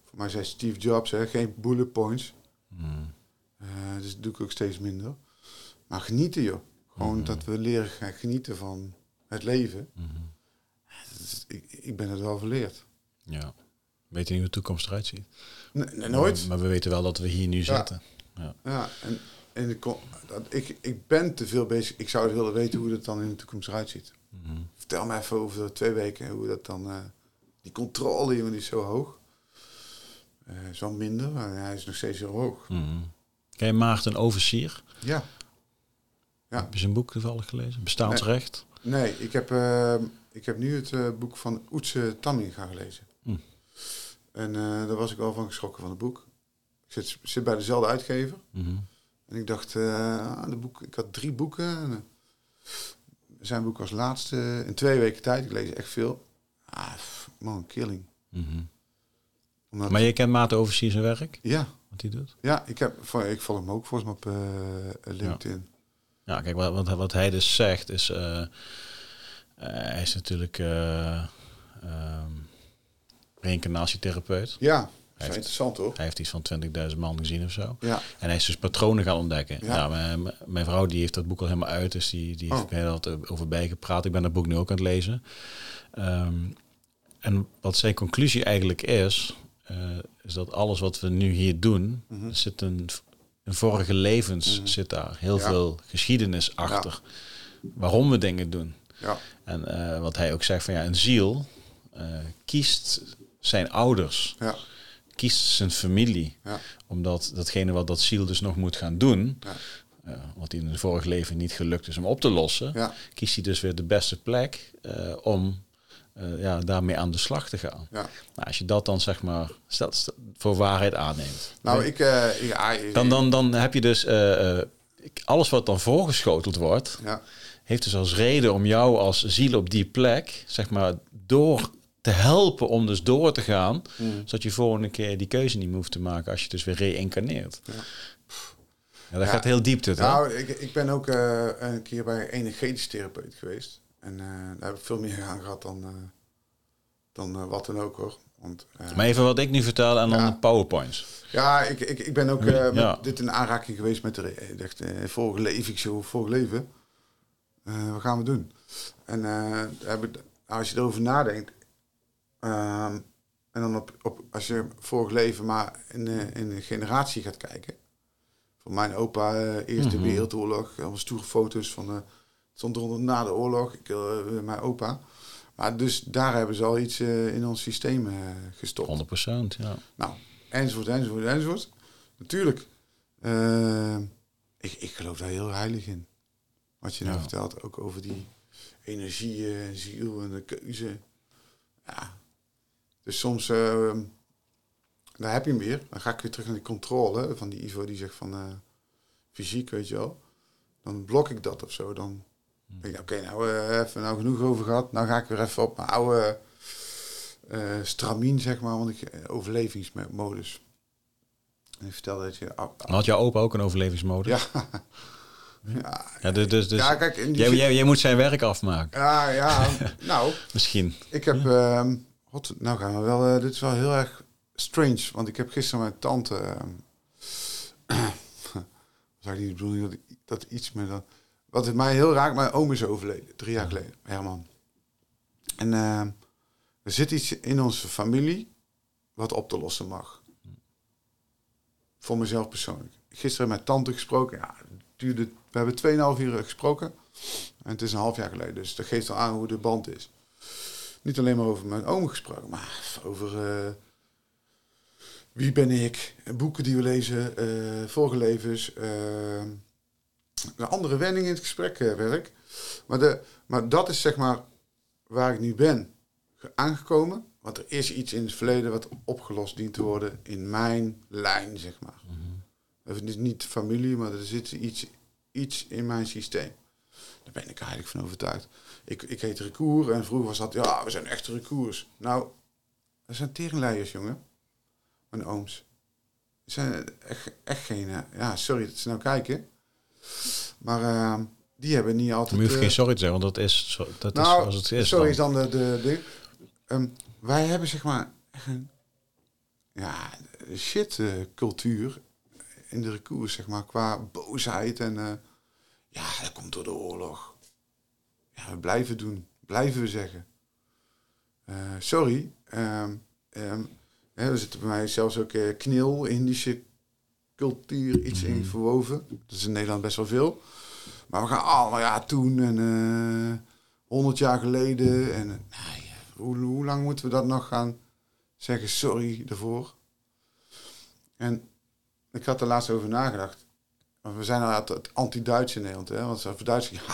Speaker 2: voor mij zei Steve Jobs, hè, geen bullet points.
Speaker 1: Mm.
Speaker 2: Eh, dus dat doe ik ook steeds minder. Maar genieten, joh. Gewoon
Speaker 1: Mhm.
Speaker 2: dat we leren gaan genieten van het leven. Is- ik, ik ben het wel verleerd.
Speaker 1: Ja. We weten niet hoe de toekomst eruit ziet.
Speaker 2: Nee, nooit.
Speaker 1: Maar we weten wel dat we hier nu zitten. Ja.
Speaker 2: Ja, en de, con- dat, ik, ik ben te veel bezig. Ik zou willen weten hoe dat dan in de toekomst eruit ziet. Vertel me even over twee weken hoe dat dan... die controle, jongen, die is zo hoog. Eh is wel minder, maar hij is nog steeds heel hoog.
Speaker 1: Mhm. Ken je Maarten Oversier?
Speaker 2: Ja. Ja.
Speaker 1: Heb je zijn boek toevallig gelezen? Bestaansrecht?
Speaker 2: Nee, ik heb, eh, ik heb nu het eh, boek van Oetse Tamminga gelezen.
Speaker 1: Hm.
Speaker 2: En eh, daar was ik wel van geschrokken van het boek. Ik zit, zit bij dezelfde uitgever.
Speaker 1: Mhm.
Speaker 2: En ik dacht, ah, de boek, ik had drie boeken. En, zijn boek was laatste in twee weken tijd. Ik lees echt veel. Ah, man, killing. Omdat,
Speaker 1: Maar je kent Maarten Oversier zijn werk?
Speaker 2: ja,
Speaker 1: Wat hij doet?
Speaker 2: ja ik, heb, ik volg hem ook volgens mij op eh, LinkedIn.
Speaker 1: Ja, kijk, wat, wat, hij dus zegt is... eh, eh, hij is natuurlijk ehm, reïncarnatietherapeut.
Speaker 2: Ja, is
Speaker 1: heeft-
Speaker 2: interessant hoor.
Speaker 1: Hij heeft iets van 20.000 man gezien of zo.
Speaker 2: Ja,
Speaker 1: En hij is dus patronen gaan ontdekken.
Speaker 2: Ja.
Speaker 1: Mijn, mijn vrouw die heeft dat boek al helemaal uit, dus die, die heeft
Speaker 2: Oh.
Speaker 1: er heel over bijgepraat. Ik ben dat boek nu ook aan het lezen. Ehm, en wat zijn conclusie eigenlijk is, eh, is dat alles wat we nu hier doen,
Speaker 2: Mhm.
Speaker 1: zit een, een vorige levens
Speaker 2: Mhm.
Speaker 1: zit daar. Heel
Speaker 2: Ja.
Speaker 1: veel geschiedenis achter. Waarom we dingen doen.
Speaker 2: ja,
Speaker 1: En eh, wat hij ook zegt van ja, een ziel eh, kiest zijn ouders,
Speaker 2: ja,
Speaker 1: kiest zijn familie
Speaker 2: ja,
Speaker 1: omdat datgene wat dat ziel dus nog moet gaan doen, wat in een vorig leven niet gelukt is om op te lossen,
Speaker 2: ja.
Speaker 1: kiest hij dus weer de beste plek om eh, ja, daarmee aan de slag te gaan.
Speaker 2: ja.
Speaker 1: Nou, als je dat dan zeg maar voor waarheid aanneemt,
Speaker 2: Nou, ik, eh, ja, ik-
Speaker 1: dan, dan, dan heb je dus eh, alles wat dan voorgeschoteld wordt,
Speaker 2: ja,
Speaker 1: heeft dus als reden om jou als ziel op die plek, zeg maar, door te helpen om dus door te gaan,
Speaker 2: Mm.
Speaker 1: zodat je volgende keer die keuze niet meer hoeft te maken als je dus weer reïncarneert.
Speaker 2: Ja.
Speaker 1: Ja, dat gaat heel diep dit, hè?
Speaker 2: Nou, ik, ik ben ook een keer bij een energetisch therapeut geweest. En eh, daar heb ik veel meer aan gehad dan, eh, dan eh, wat dan ook hoor. Want,
Speaker 1: Maar even wat ik nu vertel en dan de powerpoints.
Speaker 2: Ja, ik, ik, ik ben ook met
Speaker 1: Ja.
Speaker 2: dit in aanraking geweest met de dacht, vorige leven. Ik zo, vorige leven. Wat gaan we doen? En heb ik, als je erover nadenkt. ehm, en dan op, op, als je vorig leven maar in, eh, in een generatie gaat kijken. Van mijn opa, Eerste
Speaker 1: Mhm.
Speaker 2: Wereldoorlog. Allemaal stoere foto's van... het stond eronder na de oorlog. Ik, eh, mijn opa. Maar dus daar hebben ze al iets eh, in ons systeem eh, gestopt.
Speaker 1: 100% ja.
Speaker 2: Nou, enzovoort, enzovoort, enzovoort. Natuurlijk. ik, ik geloof daar heel heilig in. Wat je nou
Speaker 1: Ja.
Speaker 2: vertelt, ook over die energie en ziel en de keuze. Ja. Dus soms, eh, daar heb je hem weer. Dan ga ik weer terug naar die controle van die Ivo die zegt van fysiek, weet je wel. Dan blok ik dat of zo. Dan oké, nou eh, even nou genoeg over gehad. Nou ga ik weer even op mijn oude eh stramien, zeg maar, want ik eh, overlevingsmodus. En ik vertelde dat je. oh,
Speaker 1: Dan had jouw opa ook een overlevingsmodus.
Speaker 2: ja. ja.
Speaker 1: Ja, dus, dus, dus
Speaker 2: ja, kijk,
Speaker 1: jij,
Speaker 2: zin-
Speaker 1: jij, jij moet zijn werk afmaken.
Speaker 2: ja, ja, nou,
Speaker 1: Misschien.
Speaker 2: ik heb. ehm nou gaan we wel. dit is wel heel erg strange, want ik heb gisteren mijn tante. ehm zou ik niet de bedoeling dat, dat iets met dat. Wat het mij heel raakt, mijn oom is overleden, drie jaar geleden, Herman. En ehm, er zit iets in onze familie wat op te lossen mag. Voor mezelf persoonlijk. Gisteren met tante gesproken. Ja, duurde, we hebben 2,5 uur gesproken. En het is een half jaar geleden. Dus dat geeft al aan hoe de band is. Niet alleen maar over mijn oom gesproken, maar over eh, wie ben ik, boeken die we lezen, eh vorige levens, een andere wending in het gesprek eh, werk. Maar, de, maar dat is zeg maar waar ik nu ben ge- aangekomen. Want er is iets in het verleden wat opgelost dient te worden in mijn lijn, zeg maar. Het is niet familie, maar er zit iets, iets in mijn systeem. Daar ben ik eigenlijk van overtuigd. Ik, ik heet recours en vroeger was dat, ja, we zijn echte recours. Nou, dat zijn teringleiers, jongen. Mijn ooms. Dat zijn echt, echt geen, eh, ja, sorry dat ze nou kijken. Maar eh, die hebben niet altijd...
Speaker 1: Maar je hoeft
Speaker 2: eh,
Speaker 1: geen sorry te zeggen, want dat is, dat is
Speaker 2: nou,
Speaker 1: zoals het is.
Speaker 2: sorry is
Speaker 1: dan.
Speaker 2: dan de... de, de Ehm, wij hebben zeg maar. Ja, shit eh, cultuur in de recours, zeg maar, qua boosheid en... eh, ja, dat komt door de oorlog. Ja, we blijven doen. Blijven we zeggen. Eh, sorry. ehm, ehm, er zitten bij mij zelfs ook eh, knil, Indische cultuur iets in verwoven. Dat is in Nederland best wel veel. Maar we gaan allemaal, ja, toen en eh 100 jaar geleden. En eh, nou hoe, hoe lang moeten we dat nog gaan zeggen sorry daarvoor? En ik had er laatst over nagedacht. Want we zijn al het, anti-Duits in Nederland. Hè? Want voor Duitsers, ja,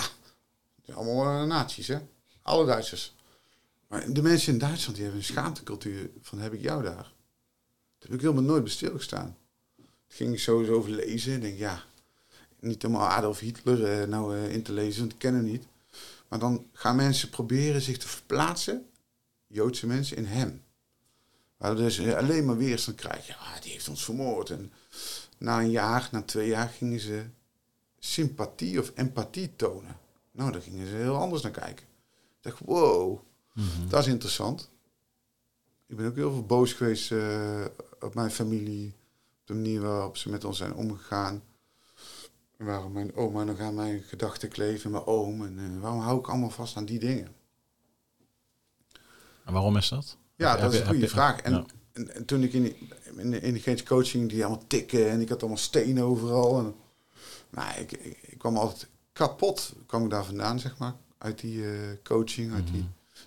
Speaker 2: zijn allemaal uh, nazi's, hè? Alle Duitsers. Maar de mensen in Duitsland die hebben een schaamtecultuur van heb ik jou daar. Dat heb ik helemaal nooit bij stilgestaan. Ging ik sowieso over lezen. Ik denk, ja, niet helemaal Adolf Hitler eh, nou eh, in te lezen, want ik ken hem niet. Maar dan gaan mensen proberen zich te verplaatsen, Joodse mensen, in hem. Waar dus eh, alleen maar weerstand krijgen. Ja, die heeft ons vermoord. En na een jaar, na twee jaar gingen ze sympathie of empathie tonen. Nou, daar gingen ze heel anders naar kijken. Ik dacht, wow, dat is interessant. Ik ben ook heel veel boos geweest op mijn familie. De manier waarop ze met ons zijn omgegaan. Waarom mijn oma nog aan mijn gedachten kleeft en mijn oom. En eh, waarom hou ik allemaal vast aan die dingen?
Speaker 1: En waarom is dat?
Speaker 2: Ja, dat is een goede vraag. En,
Speaker 1: ja.
Speaker 2: en, en toen ik in, die- in, de- in de coaching die allemaal tikken en ik had allemaal stenen overal. En, nou, ik, ik, ik kwam altijd kapot, kwam ik daar vandaan, zeg maar. Uit die eh, coaching, uit die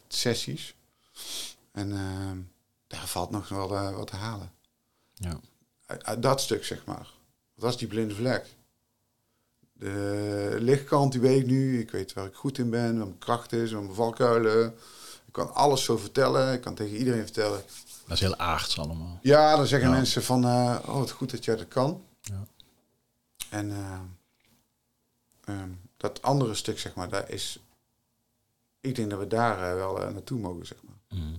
Speaker 2: sessies. En ehm, daar valt nog wel eh, wat te halen.
Speaker 1: Ja.
Speaker 2: Uit, uit dat stuk, zeg maar. Dat is die blinde vlek. De lichtkant, die weet ik nu. Ik weet waar ik goed in ben, wat mijn kracht is, wat mijn valkuilen. Ik kan alles zo vertellen. Ik kan tegen iedereen vertellen.
Speaker 1: Dat is heel aards allemaal.
Speaker 2: Ja, dan zeggen
Speaker 1: Ja.
Speaker 2: mensen van, eh, oh, wat goed dat jij dat kan.
Speaker 1: Ja.
Speaker 2: En eh, ehm, dat andere stuk, zeg maar, daar is... Ik denk dat we daar eh, wel eh, naartoe mogen, zeg maar.
Speaker 1: Mhm.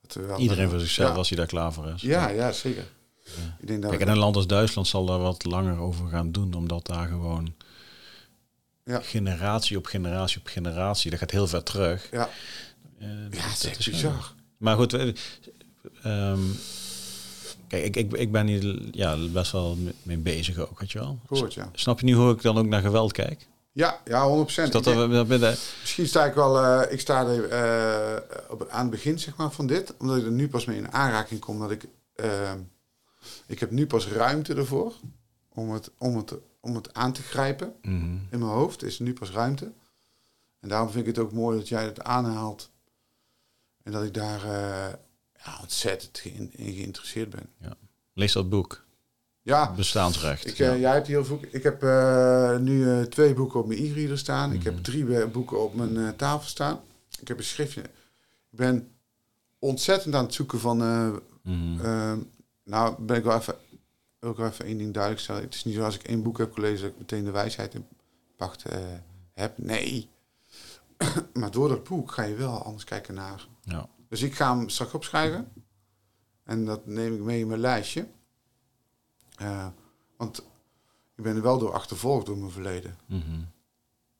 Speaker 2: Dat we wel,
Speaker 1: Iedereen voor zichzelf
Speaker 2: Ja.
Speaker 1: als hij daar klaar voor is.
Speaker 2: Ja, ja, zeker. Ik denk dat
Speaker 1: Kijk, en een land als Duitsland zal daar wat langer over gaan doen, omdat daar gewoon
Speaker 2: Ja.
Speaker 1: generatie op generatie op generatie, dat gaat heel ver terug.
Speaker 2: ja,
Speaker 1: Eh,
Speaker 2: ja,
Speaker 1: dat- dat
Speaker 2: echt
Speaker 1: is
Speaker 2: bizar.
Speaker 1: Maar goed, we- ehm, kijk, ik, ik, ik ben hier ja, best wel mee- bezig ook, weet je wel.
Speaker 2: Gehoord, ja.
Speaker 1: Snap je nu hoe ik dan ook naar geweld kijk?
Speaker 2: Ja, ja, 100%.
Speaker 1: Dat
Speaker 2: Ik denk-
Speaker 1: er, dat bij de-
Speaker 2: Misschien sta ik wel, eh, ik sta er eh, op, aan het begin zeg maar, van dit, omdat ik er nu pas mee in aanraking kom. Dat ik, eh, ik heb nu pas ruimte ervoor om het, om het, om het aan te grijpen.
Speaker 1: Mhm.
Speaker 2: In mijn hoofd is er nu pas ruimte. En daarom vind ik het ook mooi dat jij het aanhaalt. En dat ik daar eh, ja, ontzettend ge- in geïnteresseerd ben.
Speaker 1: Lees dat boek,
Speaker 2: Ja,
Speaker 1: Bestaansrecht.
Speaker 2: ik, eh, jij hebt heel veel. Ik heb eh, nu twee boeken op mijn e-reader staan. Ik
Speaker 1: Mhm.
Speaker 2: heb drie eh, boeken op mijn tafel staan. Ik heb een schriftje. Ik ben ontzettend aan het zoeken van.
Speaker 1: Mhm.
Speaker 2: Nou, ben ik wel even. Wil ik wel even één ding duidelijk stellen. Het is niet zo als ik één boek heb gelezen dat ik meteen de wijsheid in pacht eh, heb. Nee. maar door dat boek ga je wel anders kijken naar.
Speaker 1: ja.
Speaker 2: Dus ik ga hem straks opschrijven. En dat neem ik mee in mijn lijstje. Eh, want ik ben er wel door achtervolgd door mijn verleden.
Speaker 1: Mhm.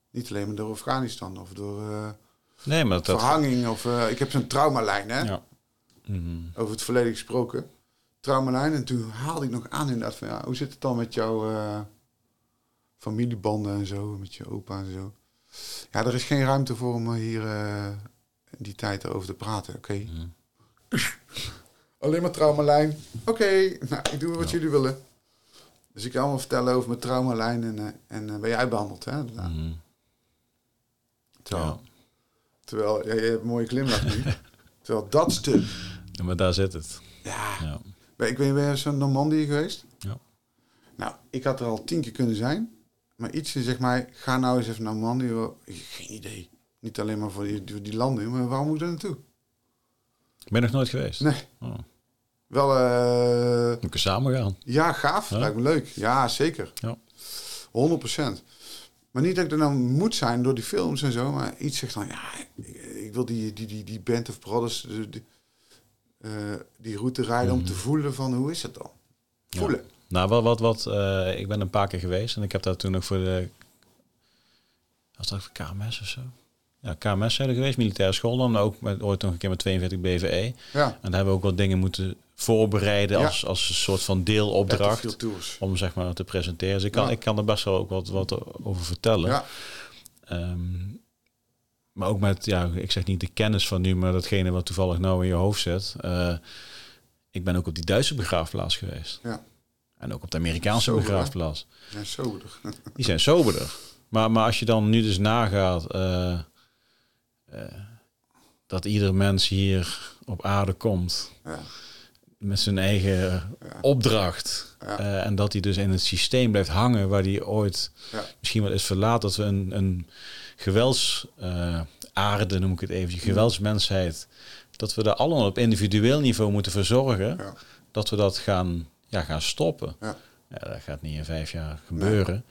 Speaker 2: Niet alleen maar door Afghanistan of door eh,
Speaker 1: Nee, maar dat...
Speaker 2: verhanging. Of, ik heb zo'n traumalijn, hè?
Speaker 1: Ja. Mhm.
Speaker 2: Over het verleden gesproken. Traumalijn. En toen haalde ik nog aan inderdaad van... Ja, hoe zit het dan met jouw eh, familiebanden en zo? Met je opa en zo? Ja, er is geen ruimte voor om hier eh, in die tijd over te praten, oké?
Speaker 1: Mhm.
Speaker 2: Alleen maar traumalijn. Oké, nou, ik doe wat jullie willen. Dus ik kan allemaal vertellen over mijn traumalijn en, eh, en eh, ben jij behandeld, hè? Nou,
Speaker 1: Mhm.
Speaker 2: terwijl,
Speaker 1: Ja.
Speaker 2: terwijl ja, je hebt een mooie glimlach nu. terwijl dat stuk,
Speaker 1: Ja, maar daar zit het.
Speaker 2: ja.
Speaker 1: Ja.
Speaker 2: Ik ben je zo'n Normandië geweest?
Speaker 1: Ja.
Speaker 2: Nou, ik had er al tien keer kunnen zijn. Maar iets zegt mij, ga nou eens even naar heb geen idee. Niet alleen maar voor die, voor die landen, maar waarom moet ik daar naartoe?
Speaker 1: Ik ben nog nooit geweest.
Speaker 2: Nee.
Speaker 1: Oh.
Speaker 2: Wel, eh,
Speaker 1: Moet ik samen gaan?
Speaker 2: ja, gaaf.
Speaker 1: Ja?
Speaker 2: Lijkt me leuk. Ja, zeker.
Speaker 1: Ja.
Speaker 2: 100% Maar niet dat ik er nou moet zijn door die films en zo, maar iets zegt dan, ja, ik, ik wil die, die, die, die Band of Brothers, die, die, die route rijden om te voelen van hoe is het dan?
Speaker 1: Ja.
Speaker 2: Voelen.
Speaker 1: Nou, wat, wat, wat eh, ik ben een paar keer geweest en ik heb daar toen ook voor de, was dat voor KMS of zo? Ja, KMS zijn er geweest, militaire school dan, ook met, ooit nog een keer met 42 BVE.
Speaker 2: Ja,
Speaker 1: En daar hebben we ook wat dingen moeten voorbereiden
Speaker 2: Ja.
Speaker 1: als, als een soort van deelopdracht om zeg maar te presenteren. Dus ik kan,
Speaker 2: Ja.
Speaker 1: ik kan er best wel ook wat, wat over vertellen.
Speaker 2: Ja,
Speaker 1: Ehm, maar ook met, ja, ik zeg niet de kennis van nu, maar datgene wat toevallig nou in je hoofd zit. Eh, ik ben ook op die Duitse begraafplaats geweest.
Speaker 2: Ja.
Speaker 1: En ook op de Amerikaanse
Speaker 2: Sober, hè?
Speaker 1: begraafplaats.
Speaker 2: Die zijn soberder.
Speaker 1: Die zijn soberder. Maar, maar als je dan nu dus nagaat eh, eh, dat ieder mens hier op aarde komt
Speaker 2: Ja.
Speaker 1: met zijn eigen
Speaker 2: Ja.
Speaker 1: opdracht.
Speaker 2: Ja.
Speaker 1: en dat hij dus in het systeem blijft hangen waar hij ooit
Speaker 2: Ja.
Speaker 1: misschien wel is verlaat. Dat we een, een gewelds eh, aarde, noem ik het even, geweldsmensheid. Dat we daar allemaal op individueel niveau moeten verzorgen.
Speaker 2: Ja.
Speaker 1: Dat we dat gaan, ja, gaan stoppen.
Speaker 2: Ja.
Speaker 1: Ja, dat gaat niet in vijf jaar gebeuren.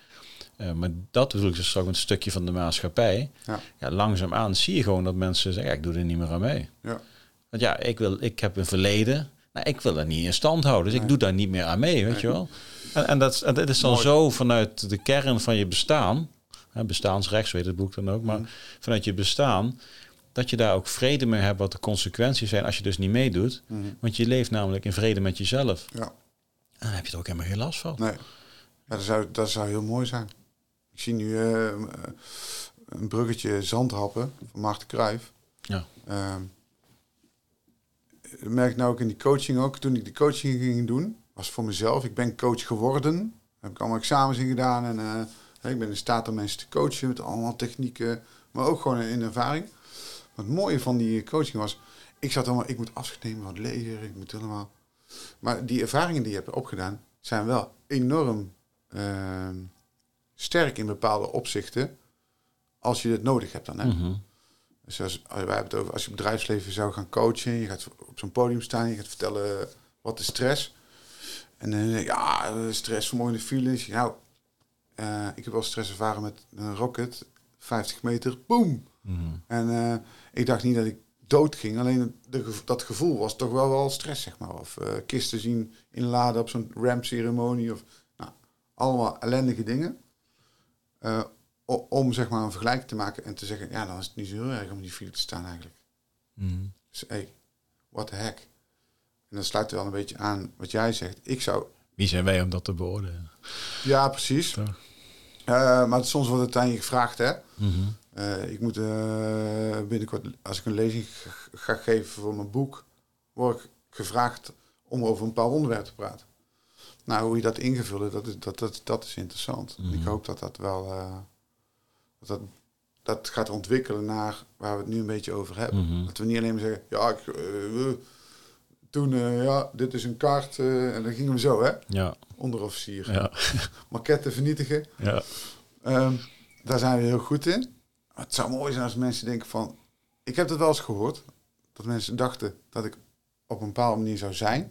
Speaker 1: Eh, maar dat bedoel ik dus straks met een stukje van de maatschappij.
Speaker 2: Ja.
Speaker 1: Ja, langzaamaan zie je gewoon dat mensen zeggen, ik doe er niet meer aan mee.
Speaker 2: Ja.
Speaker 1: Want ja, ik, wil, ik heb een verleden. Nou, ik wil dat niet in stand houden. Dus ik doe daar niet meer aan mee, weet
Speaker 2: Nee.
Speaker 1: je wel. En, en, dat, en dat is dan
Speaker 2: Mooi.
Speaker 1: zo vanuit de kern van je bestaan. Hè, bestaansrechts, weet het boek dan ook. Maar
Speaker 2: Mhm.
Speaker 1: vanuit je bestaan. Dat je daar ook vrede mee hebt wat de consequenties zijn als je dus niet meedoet.
Speaker 2: Mhm.
Speaker 1: Want je leeft namelijk in vrede met jezelf.
Speaker 2: Ja.
Speaker 1: En dan heb je er ook helemaal geen last van.
Speaker 2: Nee. Ja, dat, zou, dat zou heel mooi zijn. Ik zie nu eh, eh, een bruggetje zandhappen van Maarten Cruijff.
Speaker 1: Ja.
Speaker 2: Ehm, dat merk ik nou ook in die coaching ook. Toen ik die coaching ging doen, was voor mezelf. Ik ben coach geworden. Daar heb ik allemaal examens in gedaan. En eh, ik ben in staat om mensen te coachen met allemaal technieken. Maar ook gewoon in ervaring. Wat het mooie van die coaching was... Ik zat allemaal, ik moet afscheid nemen van het leger. Ik moet helemaal... Maar die ervaringen die je hebt opgedaan... zijn wel enorm ehm, sterk in bepaalde opzichten. Als je het nodig hebt dan. Hè?
Speaker 1: Mhm.
Speaker 2: Dus als, wij hebben het over, als je bedrijfsleven zou gaan coachen, je gaat op zo'n podium staan, je gaat vertellen wat is stress. En dan ja, stress, vermoeiende files. Nou, eh, ik heb wel stress ervaren met een rocket, 50 meter, boom.
Speaker 1: Mhm.
Speaker 2: En eh, ik dacht niet dat ik dood ging, alleen de, dat gevoel was toch wel wel stress, zeg maar. Of eh, kisten zien inladen op zo'n ramp-ceremonie, of nou, allemaal ellendige dingen. Om zeg maar een vergelijking te maken en te zeggen, ja, dan is het niet zo heel erg om in die file te staan eigenlijk.
Speaker 1: Mhm.
Speaker 2: Dus hey, what the heck. En dat sluit wel een beetje aan wat jij zegt. Ik zou,
Speaker 1: Wie zijn wij om dat te beoordelen?
Speaker 2: ja, precies.
Speaker 1: Toch?
Speaker 2: Eh, maar soms wordt het aan je gevraagd, hè.
Speaker 1: Mhm.
Speaker 2: Eh, ik moet eh, binnenkort, als ik een lezing ga geven voor mijn boek, word ik gevraagd om over een bepaald onderwerp te praten. Nou, hoe je dat ingevuld, dat is, dat, dat, dat is interessant. Ik
Speaker 1: Mhm.
Speaker 2: hoop dat dat wel dat, dat, dat gaat ontwikkelen naar waar we het nu een beetje over hebben.
Speaker 1: Mhm.
Speaker 2: Dat we niet alleen maar zeggen, ja, ik, toen, eh, ja, dit is een kaart, eh, en dan gingen we zo, hè,
Speaker 1: Ja,
Speaker 2: onderofficier.
Speaker 1: ja,
Speaker 2: Maquetten vernietigen.
Speaker 1: ja.
Speaker 2: Ehm, daar zijn we heel goed in. Maar het zou mooi zijn als mensen denken van... Ik heb het wel eens gehoord. Dat mensen dachten dat ik op een bepaalde manier zou zijn.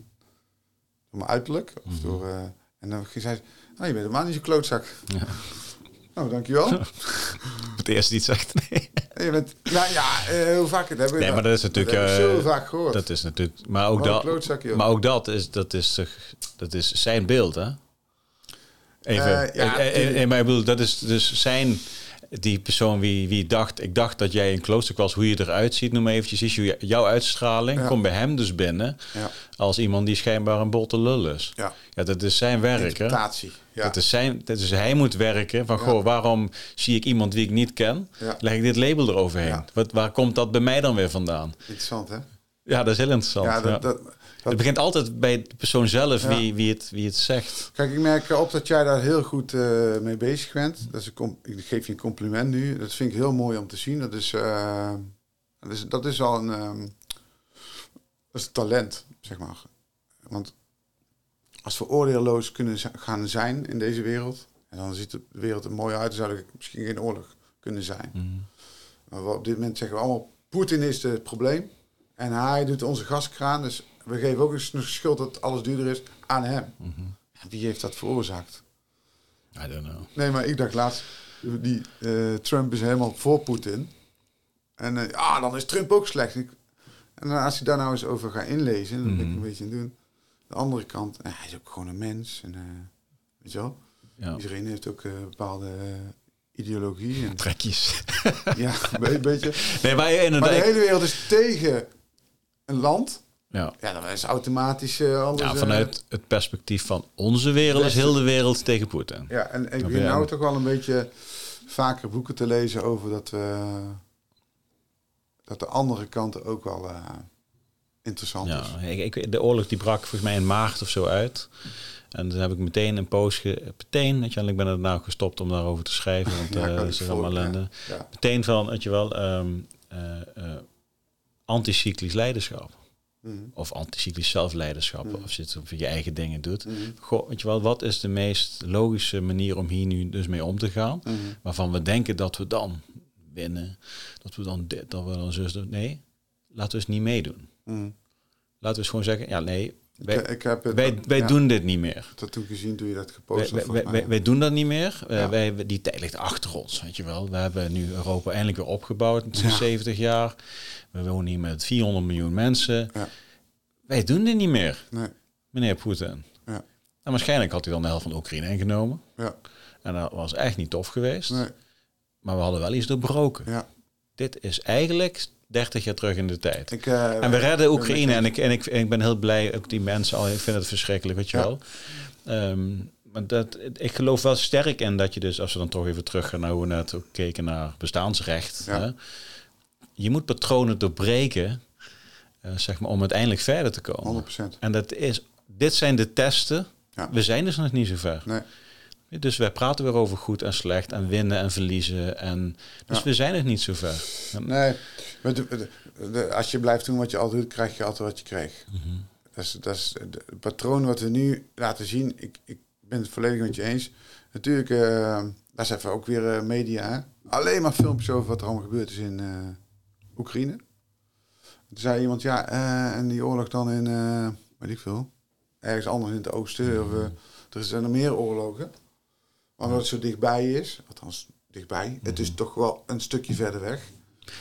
Speaker 2: Door mijn uiterlijk. Of
Speaker 1: Mhm.
Speaker 2: door, eh, en dan ging zij... Nou, je bent helemaal niet zo'n klootzak.
Speaker 1: Ja.
Speaker 2: Nou, dankjewel.
Speaker 1: Het eerste die zegt, nee.
Speaker 2: Je bent... Nou ja, eh, heel vaak het hebben we
Speaker 1: Nee, maar dat is natuurlijk...
Speaker 2: Dat heb ik zo vaak gehoord.
Speaker 1: Dat is natuurlijk... Maar ook, dat, maar ook dat is, dat is, dat is zijn beeld, hè? Even.
Speaker 2: Eh, ja,
Speaker 1: maar ik bedoel, dat is dus zijn... Die persoon wie, wie dacht... Ik dacht dat jij een klooster was, hoe je eruit ziet. Noem maar eventjes. Is jouw uitstraling
Speaker 2: Ja.
Speaker 1: komt bij hem dus binnen...
Speaker 2: Ja,
Speaker 1: als iemand die schijnbaar een botte lul is.
Speaker 2: ja.
Speaker 1: Ja, dat is zijn werk, hè?
Speaker 2: Ja.
Speaker 1: Dat is zijn, dat is, hij moet werken van, goh, waarom zie ik iemand die ik niet ken? Leg ik dit label eroverheen? Wat, waar komt dat bij mij dan weer vandaan?
Speaker 2: Interessant, hè?
Speaker 1: Ja, dat is heel interessant.
Speaker 2: Ja,
Speaker 1: Ja,
Speaker 2: dat, dat,
Speaker 1: het begint altijd bij de persoon zelf
Speaker 2: Ja.
Speaker 1: wie, wie, het, wie het zegt.
Speaker 2: Kijk, ik merk op dat jij daar heel goed eh, mee bezig bent. Dat is een ik geef je een compliment nu. Dat vind ik heel mooi om te zien. Dat is, eh, dat is, dat is al een, ehm, dat is een talent, zeg maar. Want als we oordeelloos kunnen gaan zijn in deze wereld... en dan ziet de wereld er mooi uit... dan zou er misschien geen oorlog kunnen zijn.
Speaker 1: Mhm.
Speaker 2: Maar op dit moment zeggen we allemaal... Poetin is het probleem. En hij doet onze gaskraan. Dus we geven ook eens een schuld dat alles duurder is aan hem.
Speaker 1: Mhm.
Speaker 2: Wie heeft dat veroorzaakt?
Speaker 1: I don't know.
Speaker 2: Nee, maar ik dacht laatst, die eh, Trump is helemaal voor Poetin. En ja, dan is Trump ook slecht. Ik, en dan, als je daar nou eens over gaat inlezen, dat ben ik
Speaker 1: Mhm.
Speaker 2: een beetje aan doen. De andere kant, eh, hij is ook gewoon een mens. En, weet je wel?
Speaker 1: Ja.
Speaker 2: Iedereen heeft ook bepaalde ideologie. En,
Speaker 1: Trekjes.
Speaker 2: ja, een beetje.
Speaker 1: Nee, maar
Speaker 2: Maar de hele wereld is tegen een land.
Speaker 1: Ja.
Speaker 2: Ja, dan is automatisch eh, alles...
Speaker 1: ja,
Speaker 2: eh,
Speaker 1: vanuit het perspectief van onze wereld is heel de wereld tegen Poetin.
Speaker 2: Ja, en ik
Speaker 1: Snap
Speaker 2: begin
Speaker 1: je?
Speaker 2: nou
Speaker 1: En-
Speaker 2: toch wel een beetje vaker boeken te lezen over dat we dat de andere kanten ook wel eh, interessant
Speaker 1: Ja,
Speaker 2: is.
Speaker 1: ik, ik, de oorlog die brak volgens mij in maart of zo uit. En dan heb ik meteen een post, ge- meteen, weet je wel, ik ben er nou gestopt om daarover te schrijven, want
Speaker 2: Ja, kan
Speaker 1: dat
Speaker 2: ik
Speaker 1: is allemaal
Speaker 2: volgen,
Speaker 1: ellende.
Speaker 2: Ja.
Speaker 1: Meteen van, weet je wel, eh, anticyclisch leiderschap.
Speaker 2: Mhm.
Speaker 1: Of anticyclisch zelfleiderschap,
Speaker 2: Mhm.
Speaker 1: of je het voor je eigen dingen doet.
Speaker 2: Mhm.
Speaker 1: Goh, weet je wel, wat is de meest logische manier om hier nu dus mee om te gaan? Waarvan we denken dat we dan winnen, dat we dan dit, dat we dan zus doen. Nee, laten we eens niet meedoen. Laten we eens gewoon zeggen, ja nee, wij,
Speaker 2: Ik, ik heb het,
Speaker 1: wij, wij
Speaker 2: ja,
Speaker 1: doen dit niet meer.
Speaker 2: dat toen gezien toen je dat gepost had.
Speaker 1: wij, wij,
Speaker 2: mij.
Speaker 1: wij- wij doen dat niet meer. Eh,
Speaker 2: Ja.
Speaker 1: wij, die tijd ligt achter ons, weet je wel. We hebben nu Europa eindelijk weer opgebouwd
Speaker 2: Ja.
Speaker 1: 70 jaar. We wonen hier met 400 miljoen mensen. Wij doen dit niet meer,
Speaker 2: Nee,
Speaker 1: meneer Poetin.
Speaker 2: Ja.
Speaker 1: En waarschijnlijk had hij dan de helft van Oekraïne ingenomen.
Speaker 2: ja,
Speaker 1: En dat was echt niet tof geweest.
Speaker 2: nee,
Speaker 1: Maar we hadden wel iets doorbroken.
Speaker 2: ja.
Speaker 1: Dit is eigenlijk 30 jaar terug in de tijd.
Speaker 2: Ik, eh,
Speaker 1: En we redden Oekraïne. En ik, en ik, en ik ben heel blij, ook die mensen al, ik vind het verschrikkelijk, weet je
Speaker 2: Ja.
Speaker 1: wel. Ehm, maar dat, ik geloof wel sterk in dat je dus, als we dan toch even terug gaan naar hoe we net ook keken naar bestaansrecht.
Speaker 2: Ja.
Speaker 1: Hè, je moet patronen doorbreken, eh, zeg maar, om uiteindelijk verder te komen.
Speaker 2: 100%.
Speaker 1: En dat is, dit zijn de testen.
Speaker 2: Ja.
Speaker 1: We zijn dus nog niet zo ver.
Speaker 2: Nee,
Speaker 1: Dus wij praten weer over goed en slecht en winnen en verliezen. En, dus
Speaker 2: Ja.
Speaker 1: we zijn nog niet zo ver.
Speaker 2: Nee. Als je blijft doen wat je altijd doet, krijg je altijd wat je kreeg.
Speaker 1: Mhm.
Speaker 2: Dat is, dat is het patroon wat we nu laten zien. Ik, ik ben het volledig met je eens. Natuurlijk, eh daar zijn we ook weer eh, media. hè. Alleen maar filmpjes over wat er allemaal gebeurd is in eh, Oekraïne. Toen zei iemand, ja, en die oorlog dan in, weet ik veel, ergens anders in het oosten. Of, eh, er zijn er meer oorlogen. Maar omdat het zo dichtbij is, althans dichtbij, het is toch wel een stukje verder weg.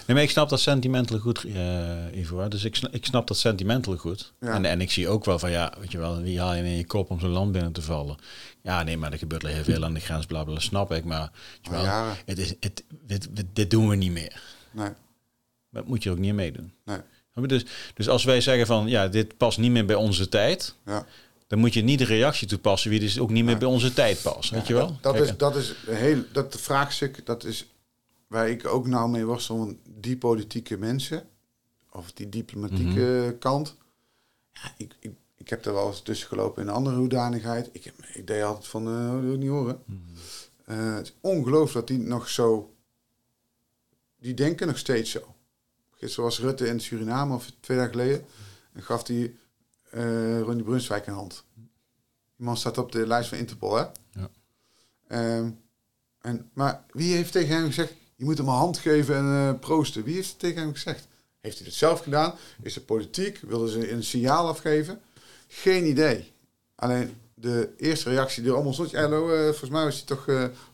Speaker 1: Nee, maar ik snap dat sentimental goed, eh Ivo. Dus ik snap, ik snap dat sentimental goed.
Speaker 2: Ja.
Speaker 1: En, en ik zie ook wel van, ja, weet je wel, wie haal je in je kop om zo'n land binnen te vallen? Ja, nee, maar er gebeurt al heel veel aan de grens, bla bla, snap ik. Maar, weet je
Speaker 2: Al
Speaker 1: wel,
Speaker 2: jaren.
Speaker 1: het is, het, dit, dit doen we niet meer.
Speaker 2: Nee,
Speaker 1: Dat moet je ook niet meedoen.
Speaker 2: nee?
Speaker 1: Dus, dus als wij zeggen van, ja, dit past niet meer bij onze tijd,
Speaker 2: ja.
Speaker 1: Dan moet je niet de reactie toepassen wie dus ook niet meer bij onze tijd past. Weet je wel?
Speaker 2: Dat,
Speaker 1: Kijk,
Speaker 2: is, dat is een heel, dat vraagstuk, dat is waar ik ook nou mee worstel. Want die politieke mensen, of die diplomatieke
Speaker 1: Mhm.
Speaker 2: kant, ja, ik, ik, ik heb er wel eens tussen gelopen in een andere hoedanigheid. Ik, heb, ik deed altijd van, eh dat wil ik niet horen. Eh, het is ongelooflijk dat die nog zo, die denken nog steeds zo. Gisteren was Rutte in Suriname, of twee dagen geleden, en gaf die eh Ronnie Brunswijk een hand. Die man staat op de lijst van Interpol, hè?
Speaker 1: Ja.
Speaker 2: Ehm, en, maar wie heeft tegen hem gezegd, je moet hem een hand geven en eh, proosten? Wie heeft het tegen hem gezegd? Heeft hij het zelf gedaan? Is het politiek? Wilden ze een signaal afgeven? Geen idee. Alleen de eerste reactie die er allemaal stond, hallo, eh, volgens mij was hij toch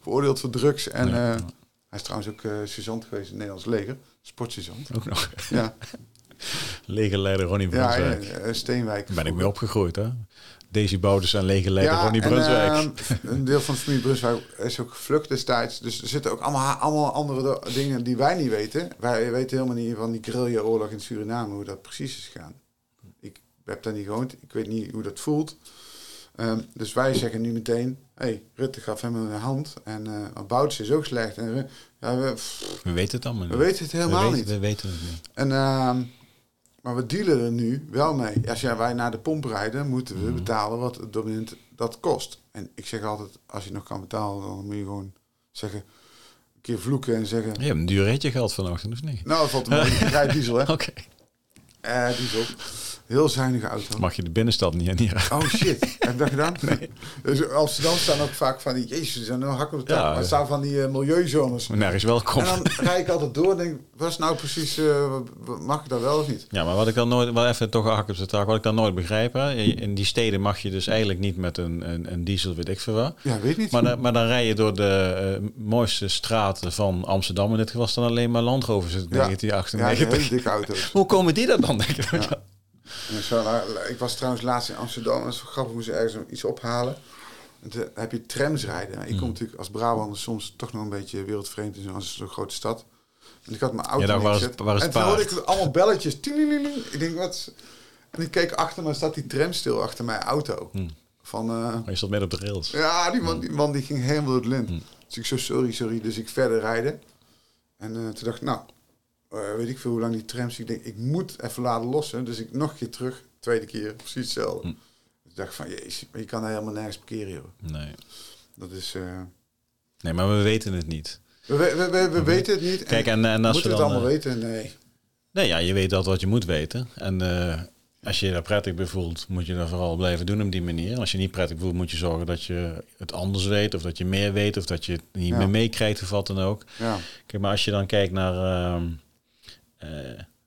Speaker 2: veroordeeld voor drugs. En hij is trouwens ook sergeant geweest in het Nederlands leger, sportsergeant.
Speaker 1: Ook nog.
Speaker 2: Ja,
Speaker 1: legerleider Ronnie Brunswijk.
Speaker 2: ja, eh, Steenwijk.
Speaker 1: Daar ben ik mee opgegroeid, hè? Daisy Bouders en legerleider
Speaker 2: Ja,
Speaker 1: Ronnie
Speaker 2: en,
Speaker 1: Brunswijk.
Speaker 2: ehm, een deel van de familie Brunswijk is ook gevlucht destijds. Dus er zitten ook allemaal, allemaal andere dingen die wij niet weten. Wij weten helemaal niet van die guerrilla-oorlog in Suriname, hoe dat precies is gegaan. Ik heb daar niet gewoond, ik weet niet hoe dat voelt. Ehm, dus wij zeggen nu meteen, hey, Rutte gaf hem een hand en uh, Bouters is ook slecht. En, ja, we, pff,
Speaker 1: we weten het allemaal niet.
Speaker 2: we weten het helemaal
Speaker 1: we weten,
Speaker 2: niet.
Speaker 1: We weten het niet.
Speaker 2: En, ehm, maar we dealen er nu wel mee. Als jij, wij naar de pomp rijden, moeten
Speaker 1: Mhm.
Speaker 2: we betalen wat het dominant dat kost. En ik zeg altijd, als je nog kan betalen, dan moet je gewoon zeggen, een keer vloeken en zeggen...
Speaker 1: Je hebt een duur ritje gehad vanochtend, of niet?
Speaker 2: Nou, dat valt me mee. Ik rijd diesel, hè?
Speaker 1: Oké.
Speaker 2: Eh, diesel. Heel zuinige auto.
Speaker 1: Mag je de binnenstad niet hier?
Speaker 2: Oh shit, heb je dat gedaan? Nee. Dus in Amsterdam staan ook vaak van die, jezus, er zijn nou hak op de.
Speaker 1: Ja,
Speaker 2: maar staan van die eh, milieuzones.
Speaker 1: Nergens welkom.
Speaker 2: En dan rijd ik altijd door en denk, wat is nou precies, eh, mag ik dat wel of niet?
Speaker 1: Ja, maar wat ik dan nooit, wel even toch een hak op de taak, wat ik dan nooit begrijp, hè, in die steden mag je dus eigenlijk niet met een, een, een diesel, weet ik veel wat.
Speaker 2: Ja, weet niet.
Speaker 1: Maar, dan- maar dan rij je door de eh, mooiste straten van Amsterdam. In dit geval staan alleen maar Land Rovers uit
Speaker 2: Ja.
Speaker 1: 1998.
Speaker 2: Ja, hele dikke auto's.
Speaker 1: Hoe komen die er dan, denk ik?
Speaker 2: Ja. En zo, ik was trouwens laatst in Amsterdam. Dat is grappig, moest ik ergens iets ophalen. En toen heb je trams rijden. Ik kom natuurlijk als Brabander soms toch nog een beetje wereldvreemd in zo'n zo'n grote stad. En ik had mijn auto
Speaker 1: Ja, daar was
Speaker 2: neergezet.
Speaker 1: het- waar is
Speaker 2: En toen hoorde ik allemaal belletjes. Ik denk, wat? En ik keek achter me, en staat die tram stil achter mijn auto. Van, eh,
Speaker 1: Maar je zat midden op de rails.
Speaker 2: ja, die man, die man die ging helemaal door het lint.
Speaker 1: Hm.
Speaker 2: Dus ik zo, sorry, sorry. Dus ik verder rijden. En eh, toen dacht ik, nou, eh, weet ik veel hoe lang die trams... Ik denk, ik moet even laten lossen. Dus ik nog een keer terug. Tweede keer, precies hetzelfde.
Speaker 1: Hm.
Speaker 2: ik dacht van, jezus, je kan daar helemaal nergens parkeren, joh.
Speaker 1: Nee.
Speaker 2: Dat is... eh,
Speaker 1: nee, maar we weten het niet.
Speaker 2: we, we, we, we- we weten het niet.
Speaker 1: Kijk, en, en als
Speaker 2: moeten
Speaker 1: we dan...
Speaker 2: het allemaal
Speaker 1: eh,
Speaker 2: weten? Nee.
Speaker 1: Nee, ja, je weet dat wat je moet weten. En als je je daar prettig bij voelt, moet je dat vooral blijven doen op die manier. Als je niet prettig voelt, moet je zorgen dat je het anders weet. Of dat je meer weet. Of dat je het niet
Speaker 2: Ja.
Speaker 1: meer meekrijgt of wat dan ook.
Speaker 2: Ja.
Speaker 1: Kijk, maar als je dan kijkt naar... ehm, eh,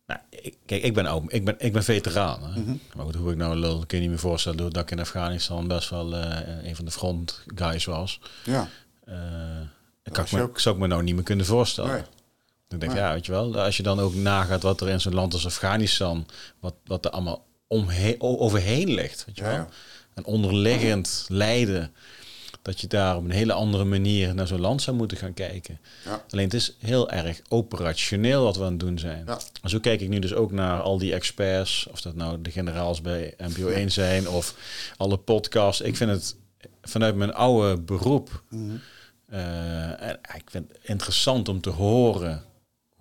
Speaker 1: nou, ik, kijk, ik ben, ook, ik ben, ik ben veteraan. Hè?
Speaker 2: Mhm.
Speaker 1: Maar goed, hoe ik nou lul, kun je niet meer voorstellen... doordat ik in Afghanistan best wel eh, een van de front guys was.
Speaker 2: Ja.
Speaker 1: Eh, ik,
Speaker 2: was
Speaker 1: kan
Speaker 2: je
Speaker 1: me,
Speaker 2: ook.
Speaker 1: zou ik me nou niet meer kunnen voorstellen.
Speaker 2: Nee.
Speaker 1: Ik denk, ja, weet je wel, als je dan ook nagaat wat er in zo'n land als Afghanistan, wat, wat er allemaal omheen, overheen ligt, weet je
Speaker 2: Ja,
Speaker 1: wel.
Speaker 2: ja.
Speaker 1: En onderliggend lijden, dat je daar op een hele andere manier naar zo'n land zou moeten gaan kijken.
Speaker 2: Ja.
Speaker 1: Alleen het is heel erg operationeel wat we aan het doen zijn.
Speaker 2: Ja.
Speaker 1: Zo kijk ik nu dus ook naar al die experts, of dat nou de generaals bij NPO 1 zijn of alle podcasts. Ik vind het vanuit mijn oude beroep
Speaker 2: Mhm.
Speaker 1: eh, ik vind het interessant om te horen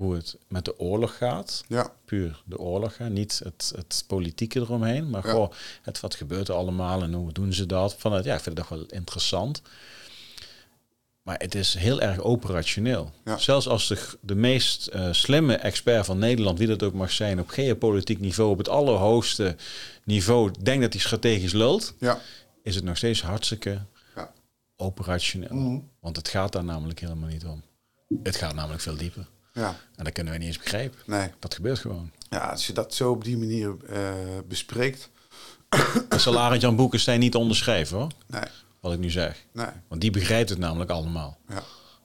Speaker 1: hoe het met de oorlog gaat.
Speaker 2: Ja.
Speaker 1: Puur de oorlog, hè. niet het, het politieke eromheen. Maar
Speaker 2: Ja.
Speaker 1: gewoon het, wat gebeurt er allemaal en hoe doen ze dat. Vanuit, ja, ik vind toch wel interessant. Maar het is heel erg operationeel.
Speaker 2: Ja.
Speaker 1: Zelfs als de, de meest eh, slimme expert van Nederland, wie dat ook mag zijn, op geopolitiek niveau, op het allerhoogste niveau, denkt dat hij strategisch lult,
Speaker 2: Ja.
Speaker 1: is het nog steeds hartstikke
Speaker 2: Ja.
Speaker 1: operationeel.
Speaker 2: Mhm.
Speaker 1: Want het gaat daar namelijk helemaal niet om. Het gaat namelijk veel dieper.
Speaker 2: Ja.
Speaker 1: En dat kunnen wij niet eens begrijpen.
Speaker 2: Nee.
Speaker 1: Dat gebeurt gewoon.
Speaker 2: Ja, als je dat zo op die manier eh, bespreekt.
Speaker 1: Zal Arend Jan Boekenstein niet onderschrijven hoor.
Speaker 2: Nee.
Speaker 1: Wat ik nu zeg.
Speaker 2: Nee.
Speaker 1: Want die begrijpt het namelijk allemaal.
Speaker 2: Ja.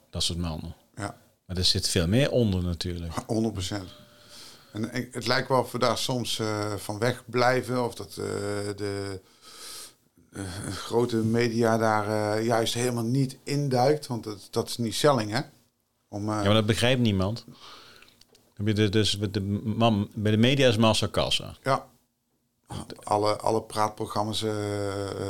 Speaker 1: Dat soort mannen.
Speaker 2: Ja.
Speaker 1: Maar er zit veel meer onder natuurlijk.
Speaker 2: 100% En het lijkt wel of we daar soms eh, van weg blijven. Of dat eh, de grote media daar juist helemaal niet induikt. Want dat, dat is niet selling, hè? Om, eh,
Speaker 1: Ja, maar dat begrijpt niemand. Dus bij de, man, bij de media is massa kassa.
Speaker 2: ja. Alle, alle praatprogramma's eh,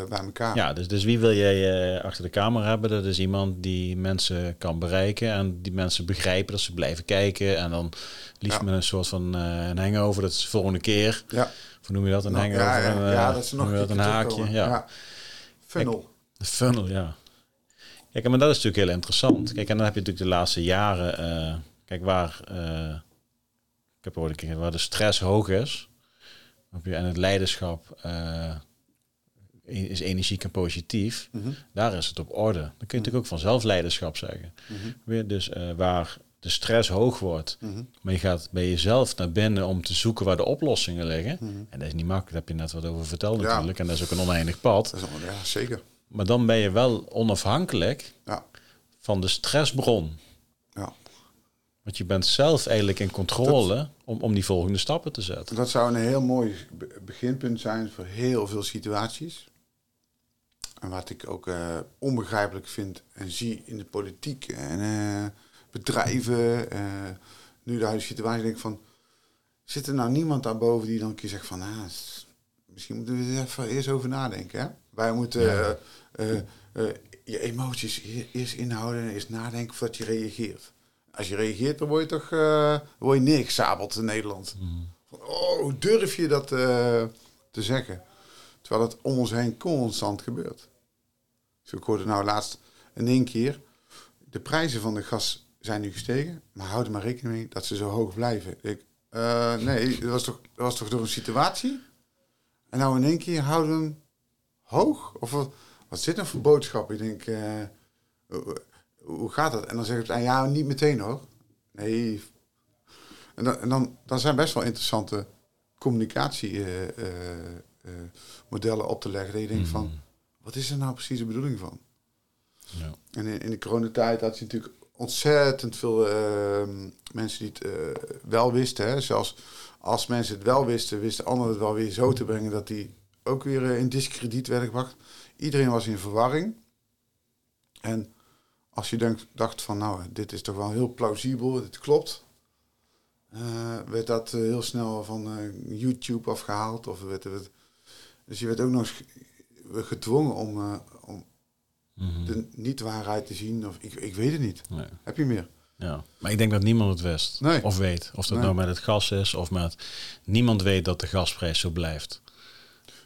Speaker 2: eh, bij elkaar.
Speaker 1: Ja, dus, dus wie wil jij achter de camera hebben? Dat is iemand die mensen kan bereiken en die mensen begrijpen dat ze blijven kijken. En dan liefst
Speaker 2: Ja.
Speaker 1: met een soort van eh een hangover, dat is de volgende keer.
Speaker 2: Ja.
Speaker 1: Hoe noem je dat? Een
Speaker 2: Nou,
Speaker 1: hangover?
Speaker 2: ja, ja, dat is nog
Speaker 1: dat een haakje. Ja.
Speaker 2: Funnel.
Speaker 1: De funnel, ja. Kijk, maar dat is natuurlijk heel interessant. Kijk, en dan heb je natuurlijk de laatste jaren, eh, kijk, waar, eh, ik heb een keer, waar de stress hoog is, en het leiderschap eh, is energiek en positief,
Speaker 2: Mhm.
Speaker 1: daar is het op orde. Dan kun je natuurlijk ook vanzelf leiderschap zeggen.
Speaker 2: Mhm.
Speaker 1: Weer dus waar de stress hoog wordt,
Speaker 2: Mhm.
Speaker 1: maar je gaat bij jezelf naar binnen om te zoeken waar de oplossingen liggen. En dat is niet makkelijk, daar heb je net wat over verteld
Speaker 2: Ja.
Speaker 1: natuurlijk. En dat is ook een oneindig pad.
Speaker 2: Dat is allemaal, ja, zeker.
Speaker 1: Maar dan ben je wel onafhankelijk
Speaker 2: Ja.
Speaker 1: van de stressbron.
Speaker 2: Ja.
Speaker 1: Want je bent zelf eigenlijk in controle om, om die volgende stappen te zetten.
Speaker 2: Dat zou een heel mooi be- beginpunt zijn voor heel veel situaties. En wat ik ook eh, onbegrijpelijk vind en zie in de politiek en eh, bedrijven. eh, nu de huidige situatie denk ik van... Zit er nou niemand daarboven die dan een keer zegt van... Ah, misschien moeten we er even eerst over nadenken. Hè? Wij moeten
Speaker 1: Ja.
Speaker 2: eh, eh, eh, je emoties eerst inhouden en eerst nadenken voordat je reageert. Als je reageert, dan word je toch word je neergesabeld in Nederland. Van, oh, hoe durf je dat te zeggen? Terwijl het om ons heen constant gebeurt. Dus ik hoorde nou laatst in één keer... de prijzen van de gas zijn nu gestegen... maar houd er maar rekening mee dat ze zo hoog blijven. Ik, eh, nee, dat was, toch, dat was toch door een situatie? En nou in één keer houden we hem hoog? Of wat, wat zit er voor boodschap? Ik denk, eh, hoe, hoe gaat dat? En dan zeggen ze, ja, niet meteen hoor. Nee. En dan, en dan, dan zijn best wel interessante communicatiemodellen op te leggen. Dat je denkt van, wat is er nou precies de bedoeling van?
Speaker 1: Ja.
Speaker 2: En in, in de coronatijd had je natuurlijk ontzettend veel ehm, mensen die het eh, wel wisten. Hè. Zelfs als mensen het wel wisten, wisten anderen het wel weer zo te brengen dat die ook weer eh, in discrediet werden gebracht. Iedereen was in verwarring. En als je denkt, dacht van nou, dit is toch wel heel plausibel, dit klopt. eh, werd dat eh, heel snel van YouTube afgehaald. Of werd, werd, dus je werd ook nog gedwongen om, om
Speaker 1: Mhm.
Speaker 2: de niet-waarheid te zien. Of ik, ik weet het niet.
Speaker 1: Nee.
Speaker 2: Heb je meer?
Speaker 1: Ja. Maar ik denk dat niemand het wist.
Speaker 2: Nee.
Speaker 1: Of weet. Of dat
Speaker 2: Nee.
Speaker 1: nou met het gas is of met... Niemand weet dat de gasprijs zo blijft.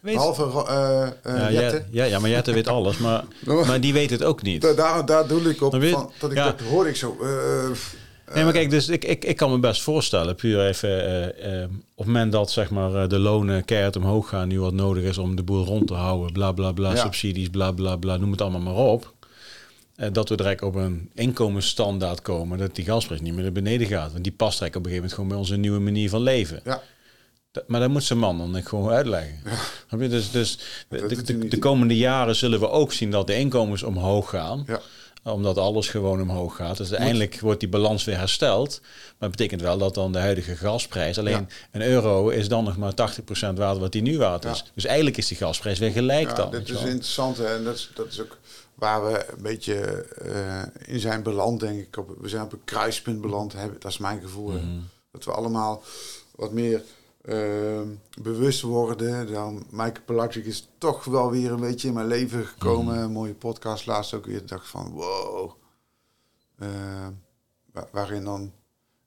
Speaker 1: Weet-
Speaker 2: Behalve eh eh
Speaker 1: Ja,
Speaker 2: Jette.
Speaker 1: ja, ja, maar Jette weet alles, maar, maar die weet het ook niet.
Speaker 2: Da- Daar, daar doe ik op.
Speaker 1: Dan weet-
Speaker 2: Van, dat ik
Speaker 1: ja.
Speaker 2: dat hoorde ik zo. eh,
Speaker 1: Nee, maar kijk, dus ik, ik, ik kan me best voorstellen, puur even, op het moment dat zeg maar eh, de lonen keihard omhoog gaan, nu wat nodig is om de boel rond te houden, bla bla bla,
Speaker 2: Ja.
Speaker 1: subsidies, bla bla bla, noem het allemaal maar op. eh, dat we direct op een inkomensstandaard komen, dat die gasprijs niet meer naar beneden gaat. Want die past direct op een gegeven moment gewoon bij onze nieuwe manier van leven.
Speaker 2: ja.
Speaker 1: Dat- Maar dat moet zijn man dan gewoon uitleggen. Dus, dus de,
Speaker 2: Dat
Speaker 1: komende jaren zullen we ook zien dat de inkomens omhoog gaan
Speaker 2: Ja.
Speaker 1: omdat alles gewoon omhoog gaat. Dus uiteindelijk wordt die balans weer hersteld. Maar dat betekent wel dat dan de huidige gasprijs... alleen
Speaker 2: Ja.
Speaker 1: een euro is dan nog maar 80% waard wat die nu waard is. Dus eigenlijk is die gasprijs weer gelijk dan. je
Speaker 2: is
Speaker 1: wel.
Speaker 2: interessant hè, en dat is, dat is ook waar we een beetje eh, in zijn beland, denk ik. Op, we zijn op een kruispunt beland, dat is mijn gevoel.
Speaker 1: Mhm.
Speaker 2: Dat we allemaal wat meer eh, bewust worden. Dan Michael Pelagic is toch wel weer een beetje in mijn leven gekomen.
Speaker 1: Mhm.
Speaker 2: Mooie podcast laatst ook weer. dacht van wow. Eh, wa- waarin dan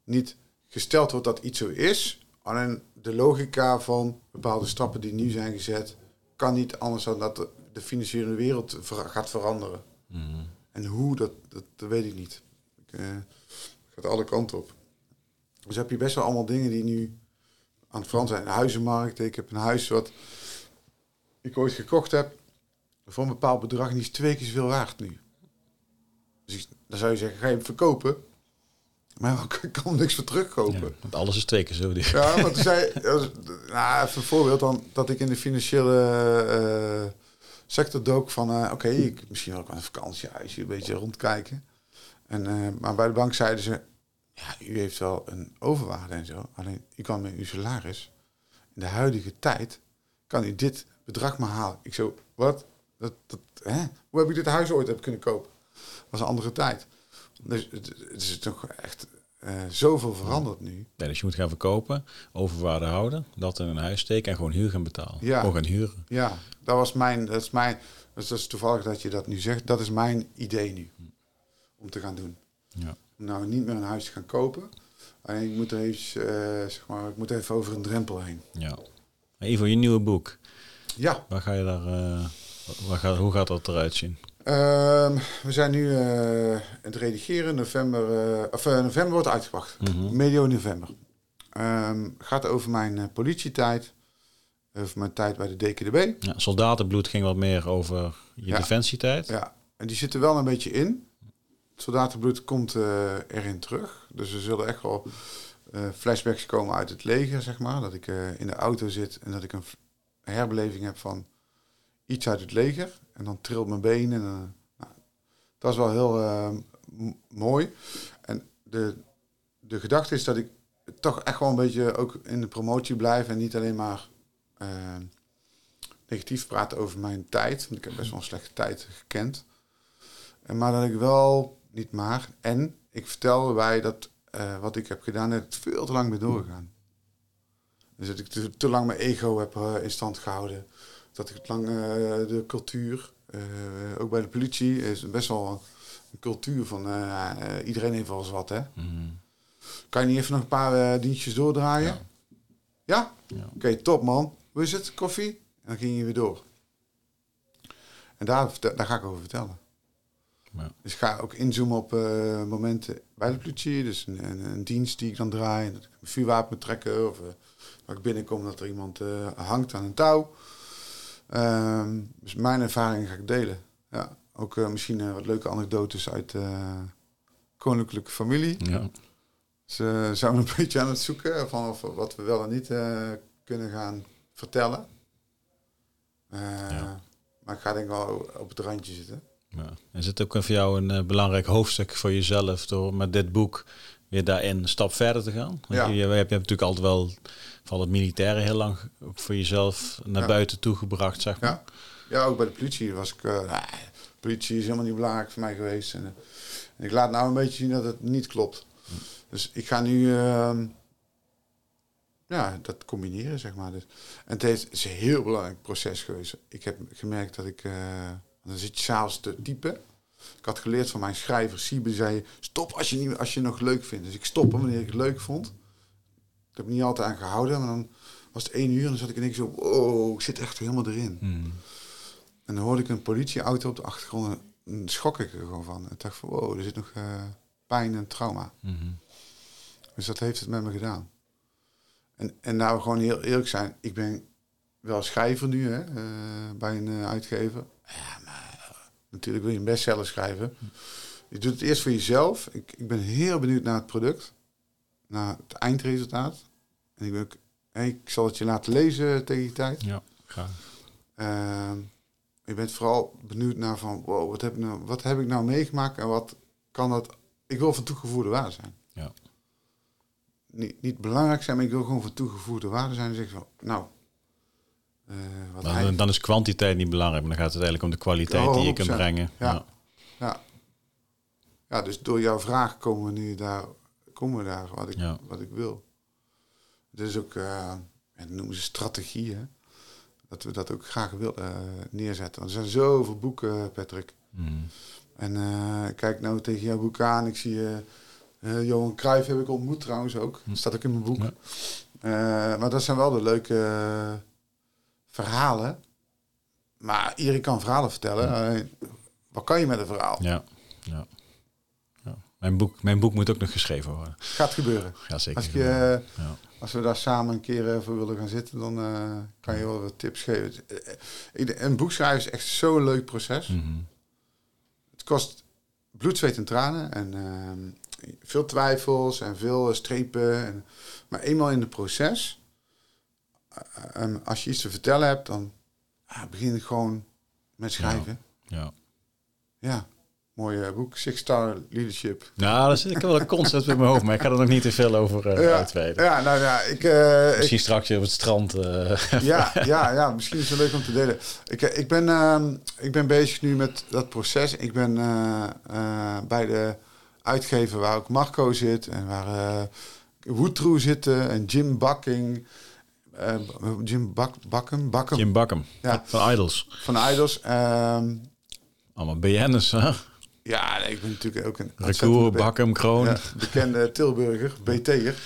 Speaker 2: niet gesteld wordt dat iets zo is. Alleen de logica van bepaalde stappen die nu zijn gezet, kan niet anders dan dat de, financiële wereld ver- gaat veranderen.
Speaker 1: Mhm.
Speaker 2: En hoe, dat, dat, dat weet ik niet. Ik, eh, gaat alle kanten op. Dus heb je best wel allemaal dingen die nu aan het veranderen zijn. De huizenmarkt. Ik heb een huis wat ik ooit gekocht heb voor een bepaald bedrag. En die is twee keer zoveel waard nu. Dus ik- dan zou je zeggen, ga je hem verkopen? Maar ik kan er niks voor terugkopen.
Speaker 1: Ja, want alles is twee keer zo duur.
Speaker 2: Ja, want toen zei, nou, even een voorbeeld dan, dat ik in de financiële eh, sector dook van, eh, oké, ik misschien aan een vakantiehuisje een beetje rondkijken. En, eh, maar bij de bank zeiden ze, ja, u heeft wel een overwaarde en zo, alleen u kan met uw salaris in de huidige tijd, kan u dit bedrag maar halen. Ik zo, wat? Dat, dat, hè? Hoe heb ik dit huis ooit heb kunnen kopen? Was een andere tijd. Dus het is toch echt eh, zoveel veranderd nu.
Speaker 1: Nee, dus je moet gaan verkopen, overwaarde houden, dat in een huis steken en gewoon huur gaan betalen.
Speaker 2: Ja.
Speaker 1: Gewoon gaan huren.
Speaker 2: Ja, dat was mijn, dat is mijn, dus dat is toevallig dat je dat nu zegt. Dat is mijn idee nu. Om te gaan doen.
Speaker 1: Ja.
Speaker 2: Nou niet meer een huis te gaan kopen. Alleen ik moet er even, eh, zeg maar, ik moet even over een drempel heen.
Speaker 1: ja. Even je nieuwe boek.
Speaker 2: Ja,
Speaker 1: Waar ga je daar, eh, waar gaat, hoe gaat dat eruit zien?
Speaker 2: Ehm, we zijn nu eh, aan het redigeren. November, eh, of, eh, november wordt uitgebracht.
Speaker 1: Mhm.
Speaker 2: Medio november. Ehm, gaat over mijn politietijd. Over mijn tijd bij de DKDB.
Speaker 1: Ja, soldatenbloed ging wat meer over je
Speaker 2: Ja.
Speaker 1: defensietijd.
Speaker 2: Ja, en die zit er wel een beetje in. Soldatenbloed komt erin terug. Dus er zullen echt wel flashbacks komen uit het leger, zeg maar. Dat ik in de auto zit en dat ik een herbeleving heb van iets uit het leger. En dan trilt mijn been. En, eh, nou, dat is wel heel eh, mooi. En de, de gedachte is dat ik toch echt wel een beetje ook in de promotie blijf. En niet alleen maar eh, negatief praten over mijn tijd. Want ik heb best wel een slechte tijd gekend. En maar dat ik wel, niet maar, en ik vertel erbij dat wat ik heb gedaan, dat het veel te lang mee doorgegaan. Dus dat ik te, te lang mijn ego heb in stand gehouden. Dat ik het lang eh, de cultuur, eh, ook bij de politie, is best wel een cultuur van eh, iedereen heeft wel eens wat, hè.
Speaker 1: Mhm.
Speaker 2: Kan je niet even nog een paar dienstjes doordraaien?
Speaker 1: Ja.
Speaker 2: Ja?
Speaker 1: Ja.
Speaker 2: Oké, top man. Hoe is het? Koffie? En dan ging je weer door. En daar, daar ga ik over vertellen.
Speaker 1: Ja.
Speaker 2: Dus ik ga ook inzoomen op momenten bij de politie. Dus een, een, een dienst die ik dan draai. Dat ik een vuurwapen trekken. Of uh, dat ik binnenkom dat er iemand hangt aan een touw. Ehm, dus mijn ervaring ga ik delen. Ja, ook eh, misschien eh, wat leuke anekdotes uit eh, koninklijke familie.
Speaker 1: Ja.
Speaker 2: Ze zijn een beetje aan het zoeken van of, wat we wel en niet kunnen gaan vertellen.
Speaker 1: Ja.
Speaker 2: Maar ik ga denk ik wel op het randje zitten.
Speaker 1: Ja. Is het ook voor jou een belangrijk hoofdstuk voor jezelf door met dit boek weer daarin een stap verder te gaan? Want
Speaker 2: Ja.
Speaker 1: je, je, hebt, je hebt natuurlijk altijd wel van het militaire heel lang voor jezelf naar
Speaker 2: Ja.
Speaker 1: buiten toe gebracht, zeg maar.
Speaker 2: Ja. ja, ook bij de politie was ik... ah, politie is helemaal niet belangrijk voor mij geweest. En, eh, en ik laat nou een beetje zien dat het niet klopt. Dus ik ga nu... ehm, ja, dat combineren, zeg maar. Dus, en het is, het is een heel belangrijk proces geweest. Ik heb gemerkt dat ik... eh, dan zit je s'avonds te typen. Ik had geleerd van mijn schrijver, Siebe, zei... Stop als je, niet, als je nog leuk vindt. Dus ik stopte wanneer ik het leuk vond. Ik heb me niet altijd aan gehouden. Maar dan was het één uur en dan zat ik in één keer zo, wow, ik zit echt helemaal erin.
Speaker 1: Mhm.
Speaker 2: En dan hoorde ik een politieauto op de achtergrond en dan schrok ik er gewoon van. En dacht van, wow, er zit nog eh, pijn en trauma.
Speaker 1: Mhm.
Speaker 2: Dus dat heeft het met me gedaan. En, en nou gewoon heel eerlijk zijn, ik ben wel schrijver nu hè, eh, bij een eh, uitgever. Ja, natuurlijk wil je een bestseller schrijven. Je doet het eerst voor jezelf. Ik, ik ben heel benieuwd naar het product, naar het eindresultaat. En ik, ben ook, hey, ik zal het je laten lezen tegen die tijd.
Speaker 1: Ja, graag.
Speaker 2: Ehm, je bent vooral benieuwd naar van, wow, wat heb, ik nou, wat heb ik nou meegemaakt en wat kan dat... Ik wil van toegevoegde waarde zijn.
Speaker 1: Ja.
Speaker 2: Niet, niet belangrijk zijn, maar ik wil gewoon van toegevoegde waarde zijn. En zeg ik van, nou, wat hij-
Speaker 1: dan, dan is kwantiteit niet belangrijk, maar dan gaat het eigenlijk om de kwaliteit
Speaker 2: Oh,
Speaker 1: die je kunt
Speaker 2: 100%.
Speaker 1: brengen.
Speaker 2: Ja.
Speaker 1: Ja.
Speaker 2: ja. ja, dus door jouw vraag komen we nu daar, komen we daar wat ik,
Speaker 1: Ja.
Speaker 2: wat ik wil. Het is ook, eh, en dat noemen ze strategie, hè? Dat we dat ook graag willen eh, neerzetten. Want er zijn zoveel boeken, Patrick.
Speaker 1: Mhm.
Speaker 2: En eh, ik kijk nou tegen jouw boek aan. Ik zie eh, eh, Johan Cruijff heb ik ontmoet trouwens ook. Dat staat ook in mijn boek.
Speaker 1: Ja.
Speaker 2: Eh, maar dat zijn wel de leuke eh, verhalen. Maar iedereen kan verhalen vertellen. Wat kan je met een verhaal?
Speaker 1: Ja. Ja. Ja. Mijn, boek, mijn boek moet ook nog geschreven worden.
Speaker 2: Gaat gebeuren.
Speaker 1: Ja, zeker.
Speaker 2: Als, je, eh,
Speaker 1: ja.
Speaker 2: als we daar samen een keer voor willen gaan zitten, dan eh, kan je wel wat tips geven. Eh, Een boek schrijven is echt zo'n leuk proces.
Speaker 1: Mhm.
Speaker 2: Het kost bloed, zweet en tranen. En ehm, veel twijfels en veel strepen. En, maar eenmaal in het proces, en als je iets te vertellen hebt, dan ah, begin ik gewoon met schrijven.
Speaker 1: ja.
Speaker 2: Ja, mooi eh, boek. Six Star Leadership.
Speaker 1: Nou, daar zit ik wel een concept in mijn hoofd, maar ik ga er nog niet te veel over eh
Speaker 2: ja,
Speaker 1: uitweiden.
Speaker 2: ja, nou ja, ik, eh, ik,
Speaker 1: Misschien straks op het strand. eh,
Speaker 2: ja, ja, ja, misschien is het leuk om te delen. Ik, eh, ik, ben, ehm, ik ben bezig nu met dat proces. Ik ben eh, eh, bij de uitgever waar ook Marco zit en waar eh Woodrow zitten en Jim Bucking. Eh, Jim Bak, Bakken, Bakken
Speaker 1: Jim Bakken
Speaker 2: Ja.
Speaker 1: van Idols.
Speaker 2: van Idols. Ehm,
Speaker 1: Allemaal BN'ers, hè?
Speaker 2: ja, nee, ik ben natuurlijk ook een
Speaker 1: Recour, Bakken, Kroon.
Speaker 2: ja, bekende Tilburger, BT'er.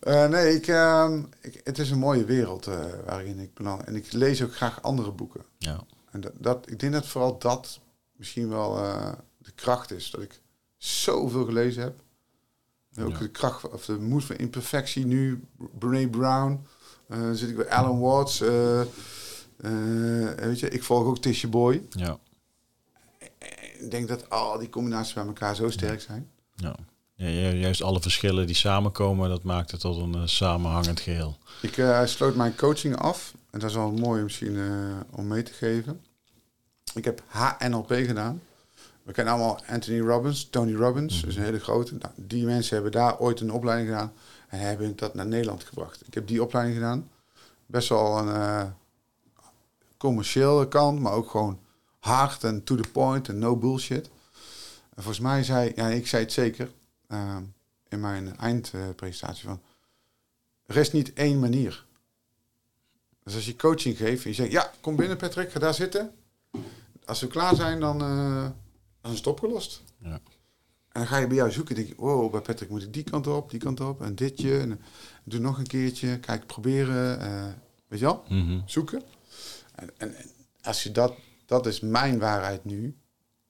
Speaker 2: Eh nee, ik, ehm, ik, het is een mooie wereld eh, waarin ik beland. En ik lees ook graag andere boeken.
Speaker 1: Ja.
Speaker 2: En dat, dat, ik denk dat vooral dat misschien wel de kracht is. Dat ik zoveel gelezen heb. Ook
Speaker 1: Ja.
Speaker 2: de kracht of de moed van imperfectie nu. Brene Brown. Eh, zit ik bij Alan Watts. eh, eh, weet je, ik volg ook Tisha Boy.
Speaker 1: Ja.
Speaker 2: Ik denk dat al die combinaties bij elkaar zo sterk zijn.
Speaker 1: Ja. Ja, ju- juist alle verschillen die samenkomen, dat maakt het tot een samenhangend geheel.
Speaker 2: Ik sloot mijn coaching af. En dat is wel mooi misschien eh, om mee te geven. Ik heb HNLP gedaan. We kennen allemaal Anthony Robbins, Tony Robbins. Dat is een hele grote. Nou, die mensen hebben daar ooit een opleiding gedaan. En hebben dat naar Nederland gebracht. Ik heb die opleiding gedaan. Best wel een eh, commerciële kant, maar ook gewoon hard en to the point en no bullshit. En volgens mij zei, ja, ik zei het zeker eh, in mijn eindpresentatie van, er is niet één manier. Dus als je coaching geeft en je zegt, ja, kom binnen Patrick, ga daar zitten. Als we klaar zijn, dan, eh, dan is het opgelost.
Speaker 1: Ja.
Speaker 2: En dan ga je bij jou zoeken. denk je, wow, bij Patrick moet ik die kant op, die kant op. En ditje. En doe nog een keertje. Kijk, proberen. eh, weet je wel?
Speaker 1: Mhm.
Speaker 2: Zoeken. En, en, en als je dat, dat is mijn waarheid nu.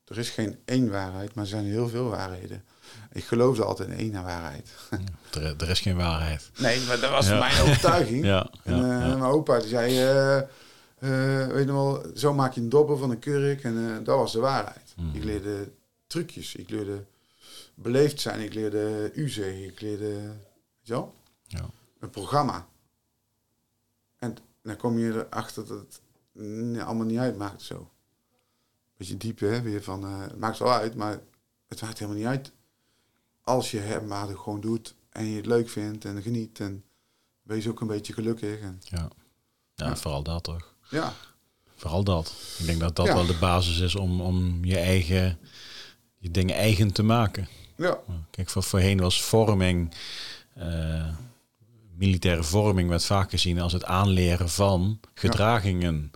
Speaker 2: Er is geen één waarheid, maar er zijn heel veel waarheden. Ik geloofde altijd in één waarheid.
Speaker 1: Er, er is geen waarheid.
Speaker 2: Nee, maar dat was
Speaker 1: Ja.
Speaker 2: mijn overtuiging.
Speaker 1: Ja,
Speaker 2: En
Speaker 1: ja,
Speaker 2: eh, mijn opa die zei, eh, weet je wel, zo maak je een dobber van een kurk. En dat was de waarheid.
Speaker 1: Mhm.
Speaker 2: Ik leerde trucjes, ik leerde beleefd zijn, ik leerde u zeggen, ik leerde, wel,
Speaker 1: Ja.
Speaker 2: een programma. En dan kom je erachter dat het allemaal niet uitmaakt zo. Beetje diep hè, weer van, eh, het maakt wel uit, maar het maakt helemaal niet uit. Als je het maar gewoon doet en je het leuk vindt en geniet en wees ook een beetje gelukkig. En,
Speaker 1: Ja. Ja,
Speaker 2: Ja.
Speaker 1: vooral dat toch.
Speaker 2: ja,
Speaker 1: Vooral dat. Ik denk dat dat
Speaker 2: Ja.
Speaker 1: wel de basis is om, om je eigen je dingen eigen te maken.
Speaker 2: ja,
Speaker 1: Kijk, voor, voorheen was vorming, eh, militaire vorming werd vaak gezien als het aanleren van gedragingen.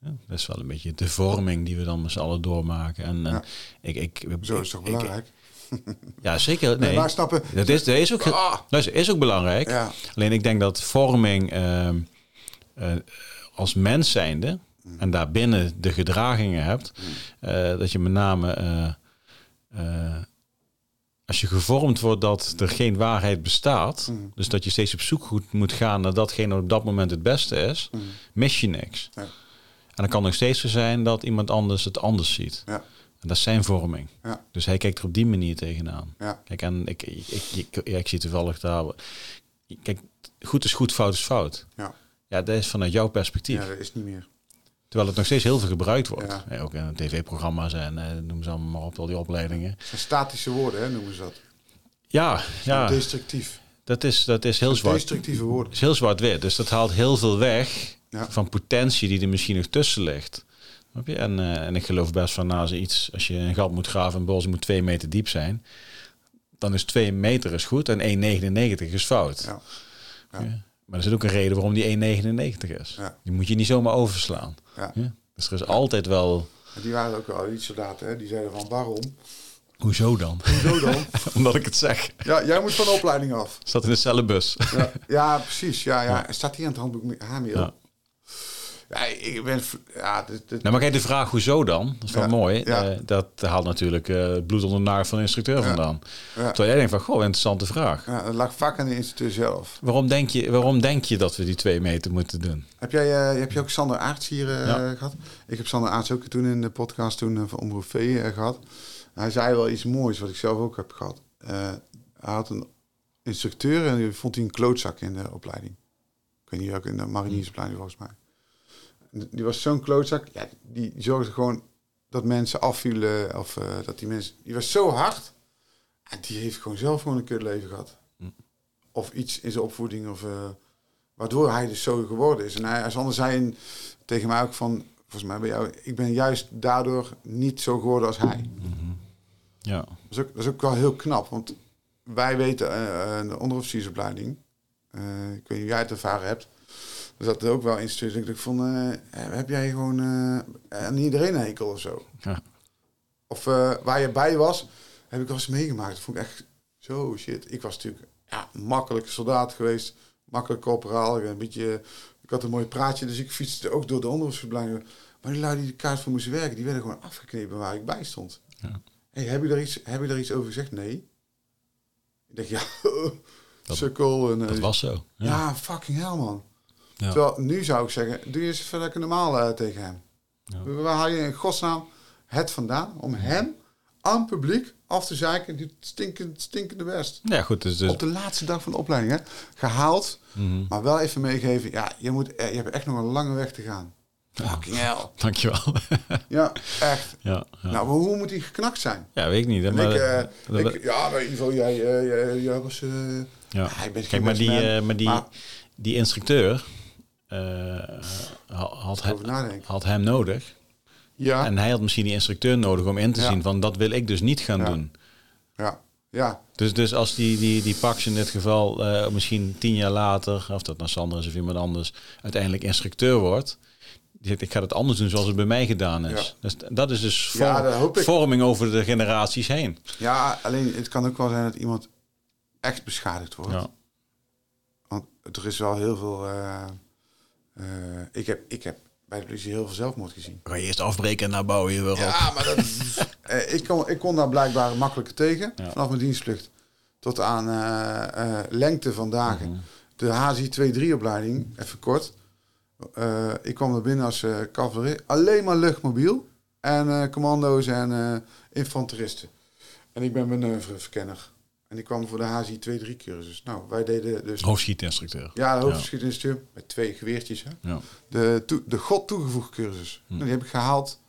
Speaker 1: Ja, dat is wel een beetje de vorming die we dan met z'n allen doormaken. En, en
Speaker 2: Ja.
Speaker 1: ik, ik,
Speaker 2: zo is het toch
Speaker 1: ik-
Speaker 2: belangrijk.
Speaker 1: Ja, zeker.
Speaker 2: Nee. Maar snappen...
Speaker 1: dat is, dat is, ook,
Speaker 2: Ah.
Speaker 1: dat is, is ook belangrijk.
Speaker 2: Ja,
Speaker 1: Alleen ik denk dat vorming ehm, eh, als mens zijnde en daarbinnen de gedragingen hebt, eh, dat je met name eh, eh, als je gevormd wordt dat er geen waarheid bestaat,
Speaker 2: Mm.
Speaker 1: dus dat je steeds op zoek moet gaan naar datgene wat op dat moment het beste is,
Speaker 2: Mm.
Speaker 1: mis je niks.
Speaker 2: Ja.
Speaker 1: En dan kan nog steeds zo zijn dat iemand anders het anders ziet.
Speaker 2: ja,
Speaker 1: En dat is zijn vorming.
Speaker 2: Ja.
Speaker 1: Dus hij kijkt er op die manier tegenaan. Kijk, en ik, ik, ik, ik, ik zie toevallig daar. Kijk, goed is goed, fout is fout.
Speaker 2: Ja.
Speaker 1: Ja, dat is vanuit jouw perspectief.
Speaker 2: ja, dat is niet meer.
Speaker 1: Terwijl het nog steeds heel veel gebruikt wordt.
Speaker 2: Ja.
Speaker 1: Ook in tv-programma's en eh, noem ze allemaal maar op, al die opleidingen.
Speaker 2: Statische woorden, hè, noemen ze dat.
Speaker 1: Ja, ja
Speaker 2: Destructief.
Speaker 1: dat, is, dat is heel zwart.
Speaker 2: Destructieve woorden.
Speaker 1: is heel zwart-wit. Dus dat haalt heel veel weg
Speaker 2: Ja.
Speaker 1: van potentie die er misschien nog tussen ligt. En, eh, en ik geloof best van, nou, als iets, als je een gat moet graven, een bos moet twee meter diep zijn, dan is twee meter is goed en 1,99 is fout.
Speaker 2: Ja. Ja.
Speaker 1: Maar er zit ook een reden waarom die 1,99 is.
Speaker 2: Ja.
Speaker 1: Die moet je niet zomaar overslaan.
Speaker 2: Ja.
Speaker 1: Ja? Dus er is altijd wel...
Speaker 2: En Die waren ook wel iets soldaten, hè? die zeiden van waarom?
Speaker 1: Hoezo dan?
Speaker 2: Hoezo dan?
Speaker 1: Omdat ik het zeg.
Speaker 2: ja, jij moet van de opleiding af.
Speaker 1: Staat in dezelfde bus.
Speaker 2: Ja, ja precies. Ja, ja. Staat hier aan het handboek HML?
Speaker 1: Ja.
Speaker 2: Ja, ik ben... Ja, dit, dit,
Speaker 1: Nou, maar kijk, de vraag hoezo dan? Dat is wel
Speaker 2: Ja.
Speaker 1: mooi.
Speaker 2: Ja.
Speaker 1: Eh, dat haalt natuurlijk eh, bloed onder de naart van de instructeur vandaan. Terwijl jij denkt van, goh, interessante vraag.
Speaker 2: ja, dat lag vaak aan de instructeur zelf.
Speaker 1: Waarom denk, je, waarom denk je dat we die twee meter moeten doen?
Speaker 2: Heb jij, eh, heb je ook Sander Aarts hier eh, gehad? Ik heb Sander Aarts ook toen in de podcast toen, van Omroep V eh, gehad. Hij zei wel iets moois, wat ik zelf ook heb gehad. Eh, hij had een instructeur en die vond hij een klootzak in de opleiding. Ik weet niet welke, in de mariniersopleiding volgens mij. Die was zo'n klootzak, ja, die zorgde gewoon dat mensen afvielen. Of eh, dat die mensen, die was zo hard. En die heeft gewoon zelf gewoon een kutleven gehad. Of iets in zijn opvoeding. Of, eh, waardoor hij dus zo geworden is. En hij, Sander zei in- tegen mij ook van... Volgens mij bij jou... Ik ben juist daardoor niet zo geworden als hij.
Speaker 1: Ja.
Speaker 2: Dat is ook, dat is ook wel heel knap. Want wij weten eh, de onderofficiersopleiding... ik weet niet of jij het ervaren hebt... Er zat er ook wel instructeurs. Ik dacht van... eh, heb jij gewoon eh, aan iedereen een hekel of zo?
Speaker 1: Ja.
Speaker 2: Of eh, waar je bij was... Heb ik wel eens meegemaakt. Dat vond ik echt zo shit. Ik was natuurlijk ja, makkelijk soldaat geweest. Makkelijk corporaal. Een beetje... Ik had een mooi praatje, dus ik fietste ook door de onderofficiersopleiding. Maar die lui die de kaart voor moesten werken, die werden gewoon afgeknepen waar ik bij stond.
Speaker 1: Ja.
Speaker 2: Hey, heb, je daar iets, heb je daar iets over gezegd? Nee. Ik dacht, ja,
Speaker 1: Dat-
Speaker 2: sukkel. En, eh,
Speaker 1: Dat was zo. Ja.
Speaker 2: ja. fucking hell, man.
Speaker 1: Ja.
Speaker 2: Terwijl, nu zou ik zeggen, doe je eens even lekker normaal eh, tegen hem.
Speaker 1: Ja.
Speaker 2: Waar haal je in godsnaam het vandaan om hem aan het publiek af te zeiken, die stinkend, stinkende best.
Speaker 1: Ja, goed. Dus, dus,
Speaker 2: Op de laatste dag van de opleiding, hè? Gehaald,
Speaker 1: Mhm.
Speaker 2: maar wel even meegeven, ja, je, moet, eh, je hebt echt nog een lange weg te gaan. Fucking hell.
Speaker 1: Dankjewel.
Speaker 2: Ja, echt.
Speaker 1: ja, ja.
Speaker 2: Nou, maar hoe moet die geknakt zijn?
Speaker 1: ja, weet ik niet. hè, Maar,
Speaker 2: ik, eh,
Speaker 1: dat-
Speaker 2: ik, ja, maar geval, jij, jij, jij was...
Speaker 1: ja.
Speaker 2: ja, ik ben geen
Speaker 1: Kijk, maar die, maar die,
Speaker 2: maar-
Speaker 1: die instructeur had, he-
Speaker 2: over nadenken.
Speaker 1: had hem nodig.
Speaker 2: Ja,
Speaker 1: En hij had misschien die instructeur nodig om in te
Speaker 2: Ja.
Speaker 1: zien van dat wil ik dus niet gaan
Speaker 2: Ja.
Speaker 1: doen.
Speaker 2: ja, ja,
Speaker 1: Dus, dus als die, die, die Pax in dit geval eh, misschien tien jaar later, of dat nou Sander is of iemand anders, uiteindelijk instructeur wordt. Die zegt, ik ga het anders doen zoals het bij mij gedaan is.
Speaker 2: Ja.
Speaker 1: Dus dat is dus vorm- vorming over de generaties heen.
Speaker 2: ja, alleen het kan ook wel zijn dat iemand echt beschadigd wordt.
Speaker 1: Ja.
Speaker 2: Want er is wel heel veel... eh, eh, ik, heb, ik heb bij de politie heel veel zelfmoord gezien.
Speaker 1: Ga je eerst afbreken en bouwen je op.
Speaker 2: Ja, maar dat, eh, ik, kon, ik kon daar blijkbaar makkelijker tegen.
Speaker 1: Ja.
Speaker 2: Vanaf mijn dienstplicht tot aan eh, lengte van dagen.
Speaker 1: Mhm.
Speaker 2: De HZI 2-3 opleiding, even kort. Ik kwam er binnen als cavalerie. Alleen maar luchtmobiel. En commando's en infanteristen. En ik ben manoeuvreverkenner. En ik kwam voor de HZI 2-3 cursus. Nou, wij deden dus...
Speaker 1: Hoofdschietinstructeur.
Speaker 2: Ja, de hoofdschietinstructeur met twee geweertjes. Hè?
Speaker 1: Ja.
Speaker 2: De, de God toegevoegd cursus. Nou, die heb ik gehaald.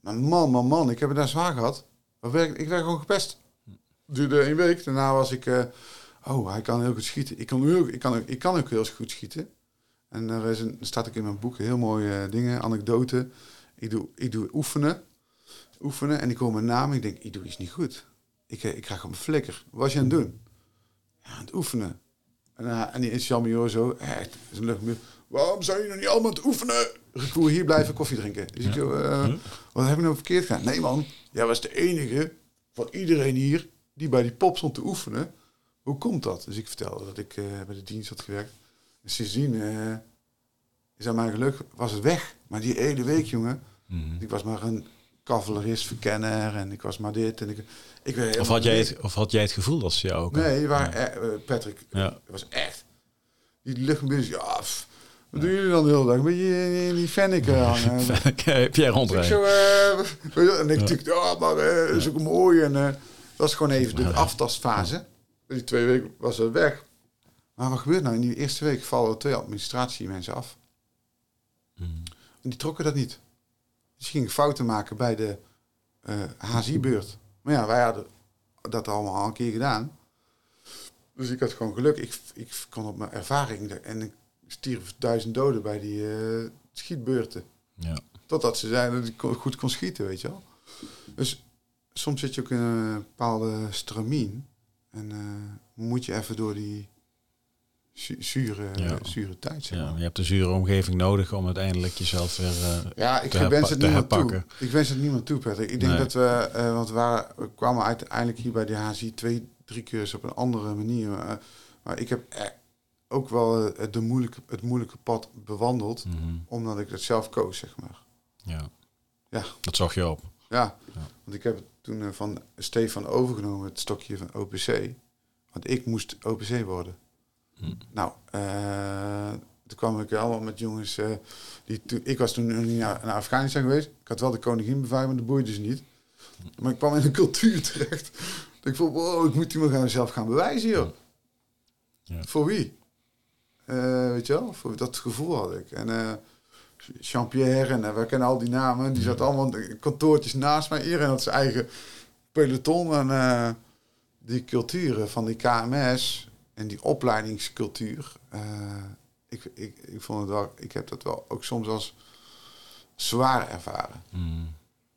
Speaker 2: Maar man, man, man, ik heb het daar zwaar gehad. Ik werd, ik werd gewoon gepest. Duurde een week. Daarna was ik... eh, oh, hij kan heel goed schieten. Ik kan, heel, ik, kan, ook- ik kan ook heel goed schieten. En er, is een, staat ook in mijn boek heel mooie eh, dingen, anekdoten. Ik doe, ik doe oefenen. Oefenen. En ik hoor mijn naam. Ik denk, ik doe iets niet goed. Ik, eh, ik krijg op mijn flikker. Wat was je aan het doen? Ja, aan het oefenen. En, eh, en die is Jamie zo, echt, is een luchtmuur. Waarom zijn jullie nog niet allemaal aan het oefenen? Ik wil hier blijven koffie drinken. Dus ik zo, eh, wat heb ik nou verkeerd gedaan? Nee man, jij was de enige van iedereen hier die bij die pop stond te oefenen. Hoe komt dat? Dus ik vertelde dat ik eh, bij de dienst had gewerkt. En sindsdien eh, is aan mijn geluk, was het weg. Maar die hele week, jongen,
Speaker 1: Mhm.
Speaker 2: ik was maar een cavalerist, verkenner en ik was maar dit. En ik, ik werd
Speaker 1: Of, had jij het, of had jij het gevoel dat ze jou ook...
Speaker 2: Nee, je
Speaker 1: Ja.
Speaker 2: eh, Patrick,
Speaker 1: Ja.
Speaker 2: was echt. Die luchtmobilis, ja, pff, wat doen jullie dan de hele dag? Een beetje in die fenneken hangen. Ik
Speaker 1: André.
Speaker 2: zo, eh, weet je en ik dacht, ja, maar dat is ook mooi. En eh, dat was gewoon even de aftastfase. Die twee weken was het weg. Maar wat gebeurt nou? In die eerste week vallen er twee administratiemensen af.
Speaker 1: Mhm.
Speaker 2: En die trokken dat niet. Dus gingen fouten maken bij de eh HSI-beurt. Maar ja, wij hadden dat allemaal al een keer gedaan. Dus ik had gewoon geluk. Ik, ik kon op mijn ervaring... En ik stierf duizend doden bij die eh, schietbeurten.
Speaker 1: Ja.
Speaker 2: Totdat ze zeiden dat ik goed kon schieten, weet je wel. Dus soms zit je ook in een bepaalde stramien. En eh, moet je even door die zure,
Speaker 1: Ja.
Speaker 2: zure tijd, zeg
Speaker 1: ja,
Speaker 2: maar.
Speaker 1: je hebt de zure omgeving nodig om uiteindelijk jezelf weer... eh,
Speaker 2: Ja, ik
Speaker 1: te
Speaker 2: wens het
Speaker 1: te
Speaker 2: niemand toe. Ik wens het niemand toe, Patrick. Ik denk
Speaker 1: Nee.
Speaker 2: dat we, eh, want we, waren, we kwamen uiteindelijk hier bij de HSI twee, drie keer op een andere manier. eh, maar ik heb ook wel de moeilijke, het moeilijke pad bewandeld,
Speaker 1: mhm.
Speaker 2: omdat ik het zelf koos, zeg maar.
Speaker 1: Ja.
Speaker 2: Ja.
Speaker 1: Dat zag je op.
Speaker 2: Ja,
Speaker 1: Ja.
Speaker 2: want ik heb het toen van Stefan overgenomen, het stokje van OPC. Want ik moest OPC worden.
Speaker 1: Hm.
Speaker 2: Nou, eh, toen kwam ik allemaal met jongens. eh, die ik was toen nog niet naar, naar Afghanistan geweest. Ik had wel de koningin beveiligd, maar dat boeide ze niet. Maar ik kwam in een cultuur terecht. Dat ik vond, wow, ik moet die me gaan zelf gaan bewijzen, joh.
Speaker 1: Ja.
Speaker 2: Voor wie? Eh, weet je wel? Voor dat gevoel had ik. En eh Jean-Pierre en uh, we kennen al die namen. Die zaten allemaal in kantoortjes naast mij. Iedereen had zijn eigen peloton. En die culturen van die KMS en die opleidingscultuur. eh, ik, ik, ik vond het wel, ik heb dat wel ook soms als zwaar ervaren.
Speaker 1: Mhm.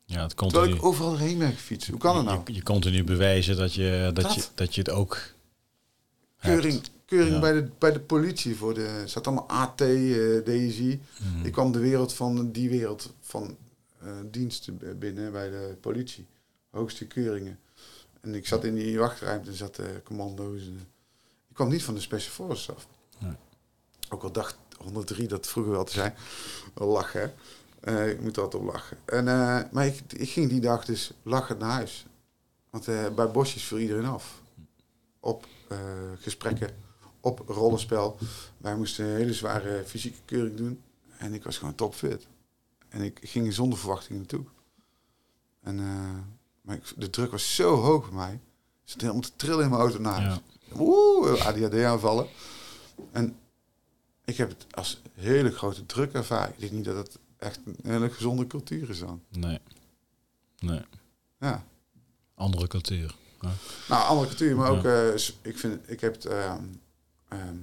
Speaker 1: Ja, het
Speaker 2: Terwijl
Speaker 1: continu,
Speaker 2: ik overal heen ben gefietst. Hoe kan dat nou?
Speaker 1: je, je continu bewijzen dat je, dat,
Speaker 2: Dat.
Speaker 1: je, dat je het ook
Speaker 2: Keuring,
Speaker 1: hebt.
Speaker 2: keuring
Speaker 1: Ja.
Speaker 2: bij, de, bij de politie. Voor de, zat allemaal AT, eh DSI.
Speaker 1: Mhm.
Speaker 2: Ik kwam de wereld van die wereld van eh, diensten binnen bij de politie. Hoogste keuringen. En ik zat in die wachtruimte, zaten commando's. En, ik kwam niet van de Special Forces af.
Speaker 1: Nee.
Speaker 2: Ook al dacht 103 dat vroeger wel te zijn. Lachen, hè. Eh, ik moet altijd op lachen. En, eh, maar ik, ik ging die dag dus lachend naar huis. Want eh, bij bosjes viel iedereen af. Op gesprekken, op rollenspel. Wij moesten een hele zware fysieke keuring doen. En ik was gewoon topfit. En ik ging er zonder verwachting naartoe. En maar ik- de druk was zo hoog bij mij. Ik zat helemaal te trillen in mijn auto naar huis.
Speaker 1: Ja.
Speaker 2: Oeh, ADHD aanvallen. En ik heb het als hele grote druk ervaren. Ik denk niet dat het echt een hele gezonde cultuur is dan.
Speaker 1: Nee. Nee.
Speaker 2: Ja.
Speaker 1: Andere cultuur.
Speaker 2: Nou, andere cultuur, maar
Speaker 1: Ja.
Speaker 2: ook, eh, ik vind, ik heb het ehm, ehm,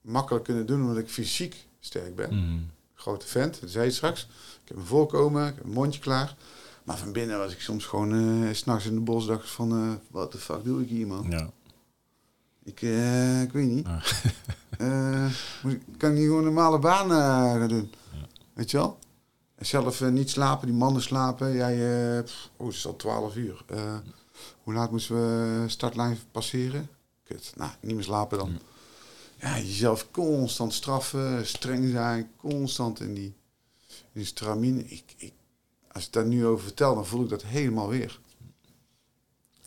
Speaker 2: makkelijk kunnen doen omdat ik fysiek sterk ben.
Speaker 1: Mhm.
Speaker 2: Grote vent, dat zei je straks. Ik heb een voorkomen, ik heb een mondje klaar. Maar van binnen was ik soms gewoon eh, s s'nachts in de bos dacht van, eh wat de fuck doe ik hier, man?
Speaker 1: Ja.
Speaker 2: Ik, eh, ik weet niet.
Speaker 1: Ja.
Speaker 2: Eh, kan ik niet gewoon een normale baan eh, gaan doen?
Speaker 1: Ja.
Speaker 2: Weet je wel? En zelf niet slapen, die mannen slapen. Jij, pff, oh, het is al 12 uur. Hoe laat moesten we startlijn passeren? Kut, nou, niet meer slapen dan. Ja, jezelf constant straffen, streng zijn, constant in die, in die stramine. Ik, ik, als ik daar nu over vertel, dan voel ik dat helemaal weer.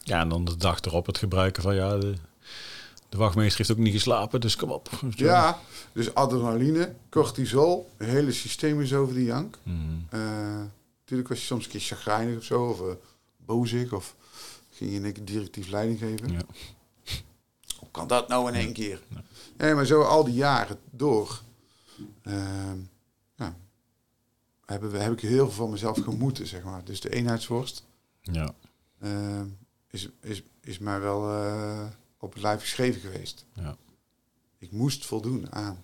Speaker 1: ja, en dan de dag erop het gebruiken van ja, de, de wachtmeester heeft ook niet geslapen, dus kom op.
Speaker 2: Ja, dus adrenaline, cortisol, het hele systeem is over de jank.
Speaker 1: Mhm.
Speaker 2: Eh, natuurlijk was je soms een keer chagrijnig of zo, of uh, bozig, of ging je een keer directief leiding geven.
Speaker 1: Ja.
Speaker 2: Hoe kan dat nou in één keer? Nee, maar zo al die jaren door ehm, ja, hebben we, heb ik heel veel van mezelf gemoeten, zeg maar. Dus de eenheidsworst
Speaker 1: Ja.
Speaker 2: ehm, is, is, is mij wel eh, op het lijf geschreven geweest.
Speaker 1: Ja.
Speaker 2: Ik moest voldoen aan.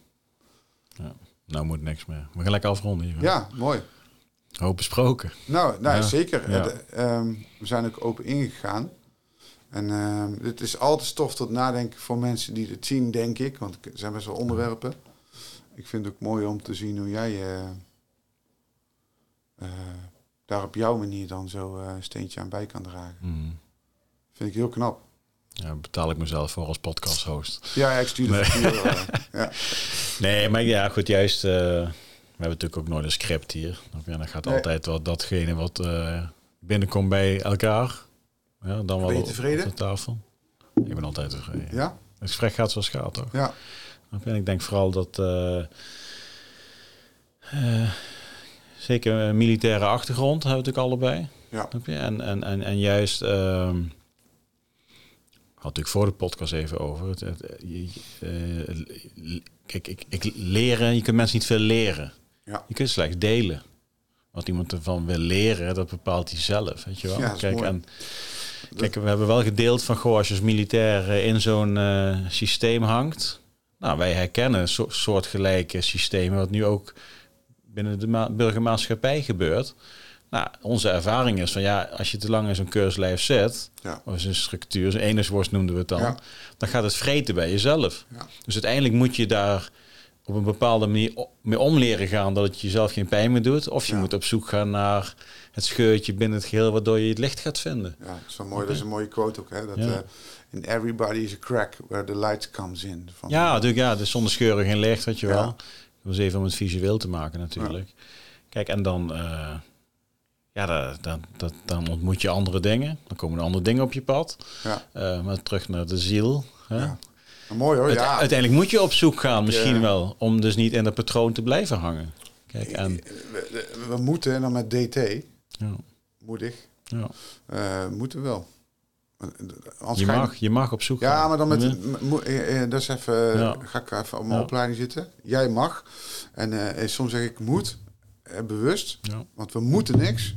Speaker 1: Nou moet niks meer. We gaan lekker afronden hier.
Speaker 2: Ja, mooi.
Speaker 1: Hoop besproken.
Speaker 2: Nou, nou
Speaker 1: Ja.
Speaker 2: zeker.
Speaker 1: Ja.
Speaker 2: Eh, de- ehm, we zijn ook open ingegaan. En ehm dit is altijd stof tot nadenken voor mensen die het zien, denk ik. Want er zijn best wel onderwerpen. Ik vind het ook mooi om te zien hoe jij eh, eh, daar op jouw manier dan zo een steentje aan bij kan dragen.
Speaker 1: Mhm.
Speaker 2: Vind ik heel knap.
Speaker 1: Ja, betaal ik mezelf voor als podcast host.
Speaker 2: Ja, ik stuur de
Speaker 1: Nee.
Speaker 2: eh, ja.
Speaker 1: Nee, maar ja, goed, juist. eh, we hebben natuurlijk ook nooit een script hier. Ja, dan gaat
Speaker 2: Nee.
Speaker 1: altijd wat datgene wat eh, binnenkomt bij elkaar. Ja, dan wel
Speaker 2: Ben je
Speaker 1: op-
Speaker 2: tevreden?
Speaker 1: op de tafel. Ik ben altijd tevreden.
Speaker 2: ja,
Speaker 1: Het gesprek gaat zoals het gaat, toch?
Speaker 2: ja,
Speaker 1: En ik denk vooral dat... zeker een militaire achtergrond hebben we natuurlijk allebei.
Speaker 2: ja.
Speaker 1: En, en, en, en juist, ehm had ik voor de podcast even over. Het, het, eh, je- eh, kijk, ik, ik leren, je kunt mensen niet veel leren.
Speaker 2: Ja.
Speaker 1: Je kunt slechts delen. Wat iemand ervan wil leren, dat bepaalt hij zelf, weet je wel.
Speaker 2: Ja,
Speaker 1: kijk,
Speaker 2: mooi.
Speaker 1: en, kijk, we hebben wel gedeeld van, goh, als je als militair eh, in zo'n systeem hangt. Nou, wij herkennen so soortgelijke systemen, wat nu ook binnen de ma- burgermaatschappij gebeurt. Nou, onze ervaring is van ja, als je te lang in zo'n keurslijf zit,
Speaker 2: Ja.
Speaker 1: of zo'n structuur, zo'n eenheidsworst noemden we het dan,
Speaker 2: Ja.
Speaker 1: dan gaat het vreten bij jezelf.
Speaker 2: Ja.
Speaker 1: Dus uiteindelijk moet je daar op een bepaalde manier mee om leren gaan dat het jezelf geen pijn meer doet. Of je moet op zoek gaan naar het scheurtje binnen het geheel waardoor je het licht gaat vinden.
Speaker 2: Ja, dat is wel mooi. Dat is een mooie quote ook. Hè? Dat, eh, in everybody is a crack where the light comes in. Van,
Speaker 1: Ja, natuurlijk, ja, dus zonder scheuren geen licht, weet je wel. Dat was even om het visueel te maken natuurlijk. Kijk, en dan, eh, ja, dan, dan, ontmoet je andere dingen. Dan komen er andere dingen op je pad.
Speaker 2: Ja.
Speaker 1: Eh, maar terug naar de ziel. Hè?
Speaker 2: Ja. Mooi hoor,
Speaker 1: Uite-
Speaker 2: ja.
Speaker 1: Uiteindelijk moet je op zoek gaan, misschien
Speaker 2: Ja.
Speaker 1: wel, om dus niet in dat patroon te blijven hangen. Kijk, en
Speaker 2: We, we- we moeten, en dan met DT,
Speaker 1: ja,
Speaker 2: moedig,
Speaker 1: ja.
Speaker 2: eh, moeten wel. Anders
Speaker 1: Je, mag, je mag op zoek gaan.
Speaker 2: Ja, maar dan met...
Speaker 1: Ja.
Speaker 2: eh, dat is even... Ga ik even op mijn opleiding zitten. Jij mag. En soms zeg ik moet. Eh, bewust.
Speaker 1: Ja.
Speaker 2: Want we moeten niks.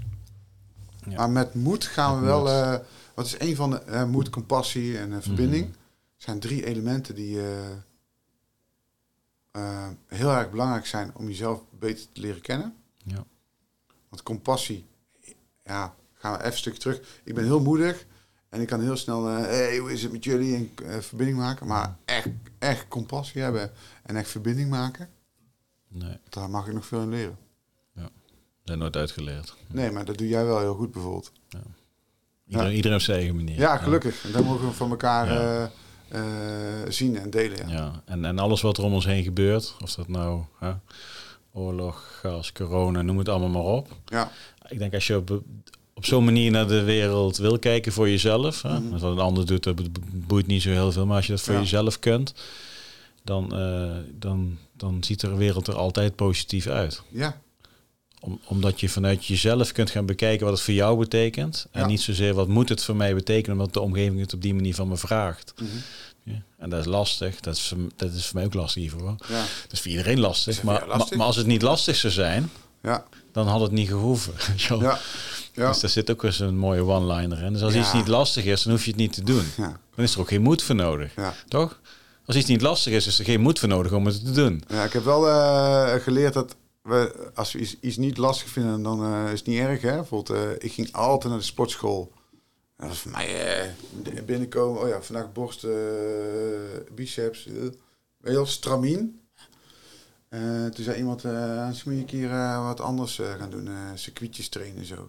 Speaker 1: Ja.
Speaker 2: Maar met moed gaan we wel... eh, wat is een van de... moed, compassie en eh, verbinding.
Speaker 1: Mhm.
Speaker 2: zijn drie elementen die... eh, heel erg belangrijk zijn om jezelf beter te leren kennen.
Speaker 1: Ja.
Speaker 2: Want compassie... Ja, gaan we even een stukje terug. Ik ben heel moedig. En ik kan heel snel... eh hey, hoe is het met jullie? En verbinding maken. Maar echt, echt compassie hebben. En echt verbinding maken.
Speaker 1: Nee,
Speaker 2: Daar mag ik nog veel in leren.
Speaker 1: Dat nooit uitgeleerd.
Speaker 2: Nee, maar dat doe jij wel heel goed bijvoorbeeld.
Speaker 1: Iedereen, iedereen op zijn eigen manier.
Speaker 2: Ja, gelukkig. En dat mogen we van elkaar
Speaker 1: Ja.
Speaker 2: eh, eh, zien en delen. Ja.
Speaker 1: Ja, en, en alles wat er om ons heen gebeurt, of dat nou hè, oorlog, gas, corona, noem het allemaal maar op.
Speaker 2: Ja.
Speaker 1: Ik denk als je op, op zo'n manier naar de wereld wil kijken voor jezelf, hè,
Speaker 2: Mhm.
Speaker 1: wat een ander doet, dat bo- boeit niet zo heel veel, maar als je dat voor
Speaker 2: Ja.
Speaker 1: jezelf kunt, dan, eh, dan, dan ziet de wereld er altijd positief uit.
Speaker 2: ja.
Speaker 1: Om, omdat je vanuit jezelf kunt gaan bekijken wat het voor jou betekent. En
Speaker 2: Ja.
Speaker 1: niet zozeer wat moet het voor mij betekenen, omdat de omgeving het op die manier van me vraagt.
Speaker 2: Mhm.
Speaker 1: Ja, en dat is lastig. Dat is, voor, dat is voor mij ook lastig hiervoor.
Speaker 2: Ja.
Speaker 1: Dat is voor iedereen lastig. Maar,
Speaker 2: lastig?
Speaker 1: Maar, maar als het niet lastig zou zijn,
Speaker 2: Ja.
Speaker 1: dan had het niet gehoeven.
Speaker 2: Ja. Ja.
Speaker 1: Dus daar zit ook eens een mooie one-liner in. Dus als iets niet lastig is, dan hoef je het niet te doen. Dan is er ook geen moed voor nodig. Toch? Als iets niet lastig is, is er geen moed voor nodig om het te doen.
Speaker 2: Ja, ik heb wel eh, geleerd dat we, als we iets, iets niet lastig vinden, dan eh, is het niet erg. Hè? Bijvoorbeeld, eh, ik ging altijd naar de sportschool. Dat was voor mij eh, binnenkomen. Oh ja, vandaag borst, biceps. weet je wel, stramien. Toen zei iemand, anders moet je een keer wat anders gaan doen. circuitjes trainen en zo.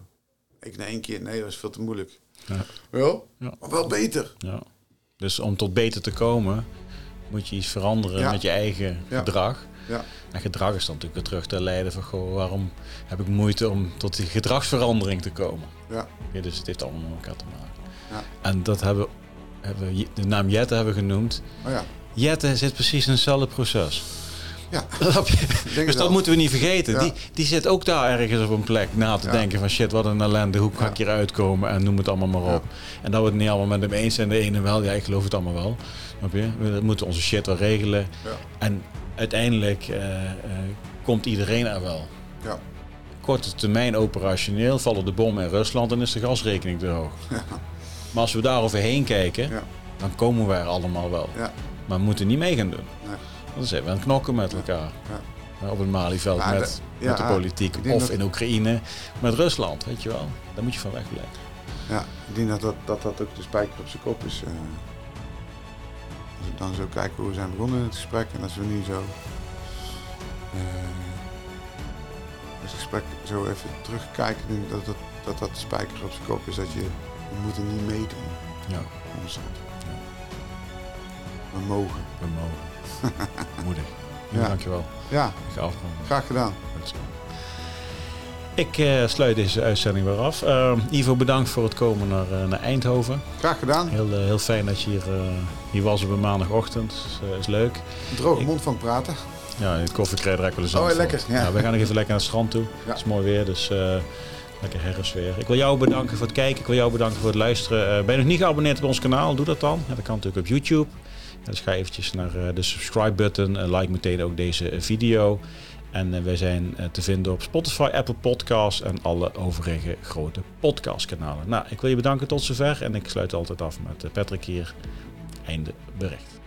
Speaker 2: Ik na één keer, nee, dat is veel te moeilijk.
Speaker 1: Ja.
Speaker 2: Wel?
Speaker 1: Ja.
Speaker 2: Maar wel beter.
Speaker 1: Ja. Dus om tot beter te komen, moet je iets veranderen
Speaker 2: Ja.
Speaker 1: met je eigen gedrag.
Speaker 2: Ja.
Speaker 1: En gedrag is dan natuurlijk weer terug te leiden van, goh, waarom heb ik moeite om tot die gedragsverandering te komen?
Speaker 2: Ja.
Speaker 1: Ja, dus het heeft allemaal met elkaar te maken.
Speaker 2: Ja.
Speaker 1: En dat hebben, hebben we, de naam Jette hebben we genoemd.
Speaker 2: Oh ja.
Speaker 1: Jette zit precies in hetzelfde proces.
Speaker 2: Ja. Denk
Speaker 1: Dus dat moeten we niet vergeten.
Speaker 2: Ja.
Speaker 1: Die, die zit ook daar ergens op een plek na te
Speaker 2: Ja.
Speaker 1: denken van shit, wat een ellende, hoe ga
Speaker 2: Ja.
Speaker 1: ik hier uitkomen en noem het allemaal maar op. En dat we het niet allemaal met hem eens zijn, de ene wel, ja ik geloof het allemaal wel. Snap je? We moeten onze shit wel regelen.
Speaker 2: Ja.
Speaker 1: En uiteindelijk eh, eh, komt iedereen er wel.
Speaker 2: Ja.
Speaker 1: Korte termijn operationeel vallen de bommen in Rusland en is de gasrekening te hoog. Maar als we daar overheen kijken,
Speaker 2: Ja.
Speaker 1: dan komen we er allemaal wel.
Speaker 2: Ja.
Speaker 1: Maar we moeten niet mee gaan doen.
Speaker 2: Nee.
Speaker 1: Dan zijn we aan het knokken met elkaar.
Speaker 2: Ja.
Speaker 1: Ja, Op het Malieveld met,
Speaker 2: de-
Speaker 1: met de
Speaker 2: ja,
Speaker 1: politiek. Of
Speaker 2: dat-
Speaker 1: in Oekraïne met Rusland, weet je wel. Daar moet je van weg blijven.
Speaker 2: Ja, ik denk dat dat, dat, dat ook de spijker op zijn kop is. eh. Als ik dan zo kijken hoe we zijn begonnen in het gesprek en als we nu zo. het gesprek zo even terugkijken, denk ik dat dat, dat dat de spijker op zijn kop is. Dat je, we moeten niet meedoen.
Speaker 1: Ja. Ja.
Speaker 2: We mogen.
Speaker 1: We mogen. Moedig. Ja. Dankjewel.
Speaker 2: Ja, graag gedaan.
Speaker 1: Ik eh, sluit deze uitzending weer af. Eh, Ivo, bedankt voor het komen naar, eh, naar Eindhoven.
Speaker 2: Graag gedaan.
Speaker 1: Heel, eh, heel fijn dat je hier, hier was op een maandagochtend. is, is leuk.
Speaker 2: Een droge mond van het praten.
Speaker 1: Ja, de koffie krijg je er ook wel eens
Speaker 2: Oh, lekker, ja.
Speaker 1: we gaan nog even lekker naar het strand toe.
Speaker 2: Ja.
Speaker 1: Het is mooi weer, dus lekker herfstweer. Ik wil jou bedanken voor het kijken. Ik wil jou bedanken voor het luisteren. Ben je nog niet geabonneerd op ons kanaal? Doe dat dan. Ja, dat kan natuurlijk op YouTube. Ja, dus ga eventjes naar de subscribe button. en like meteen ook deze video. En eh, wij zijn eh, te vinden op Spotify, Apple Podcasts en alle overige grote podcastkanalen. Nou, ik wil je bedanken tot zover en ik sluit altijd af met eh, Patrick hier. Einde bericht.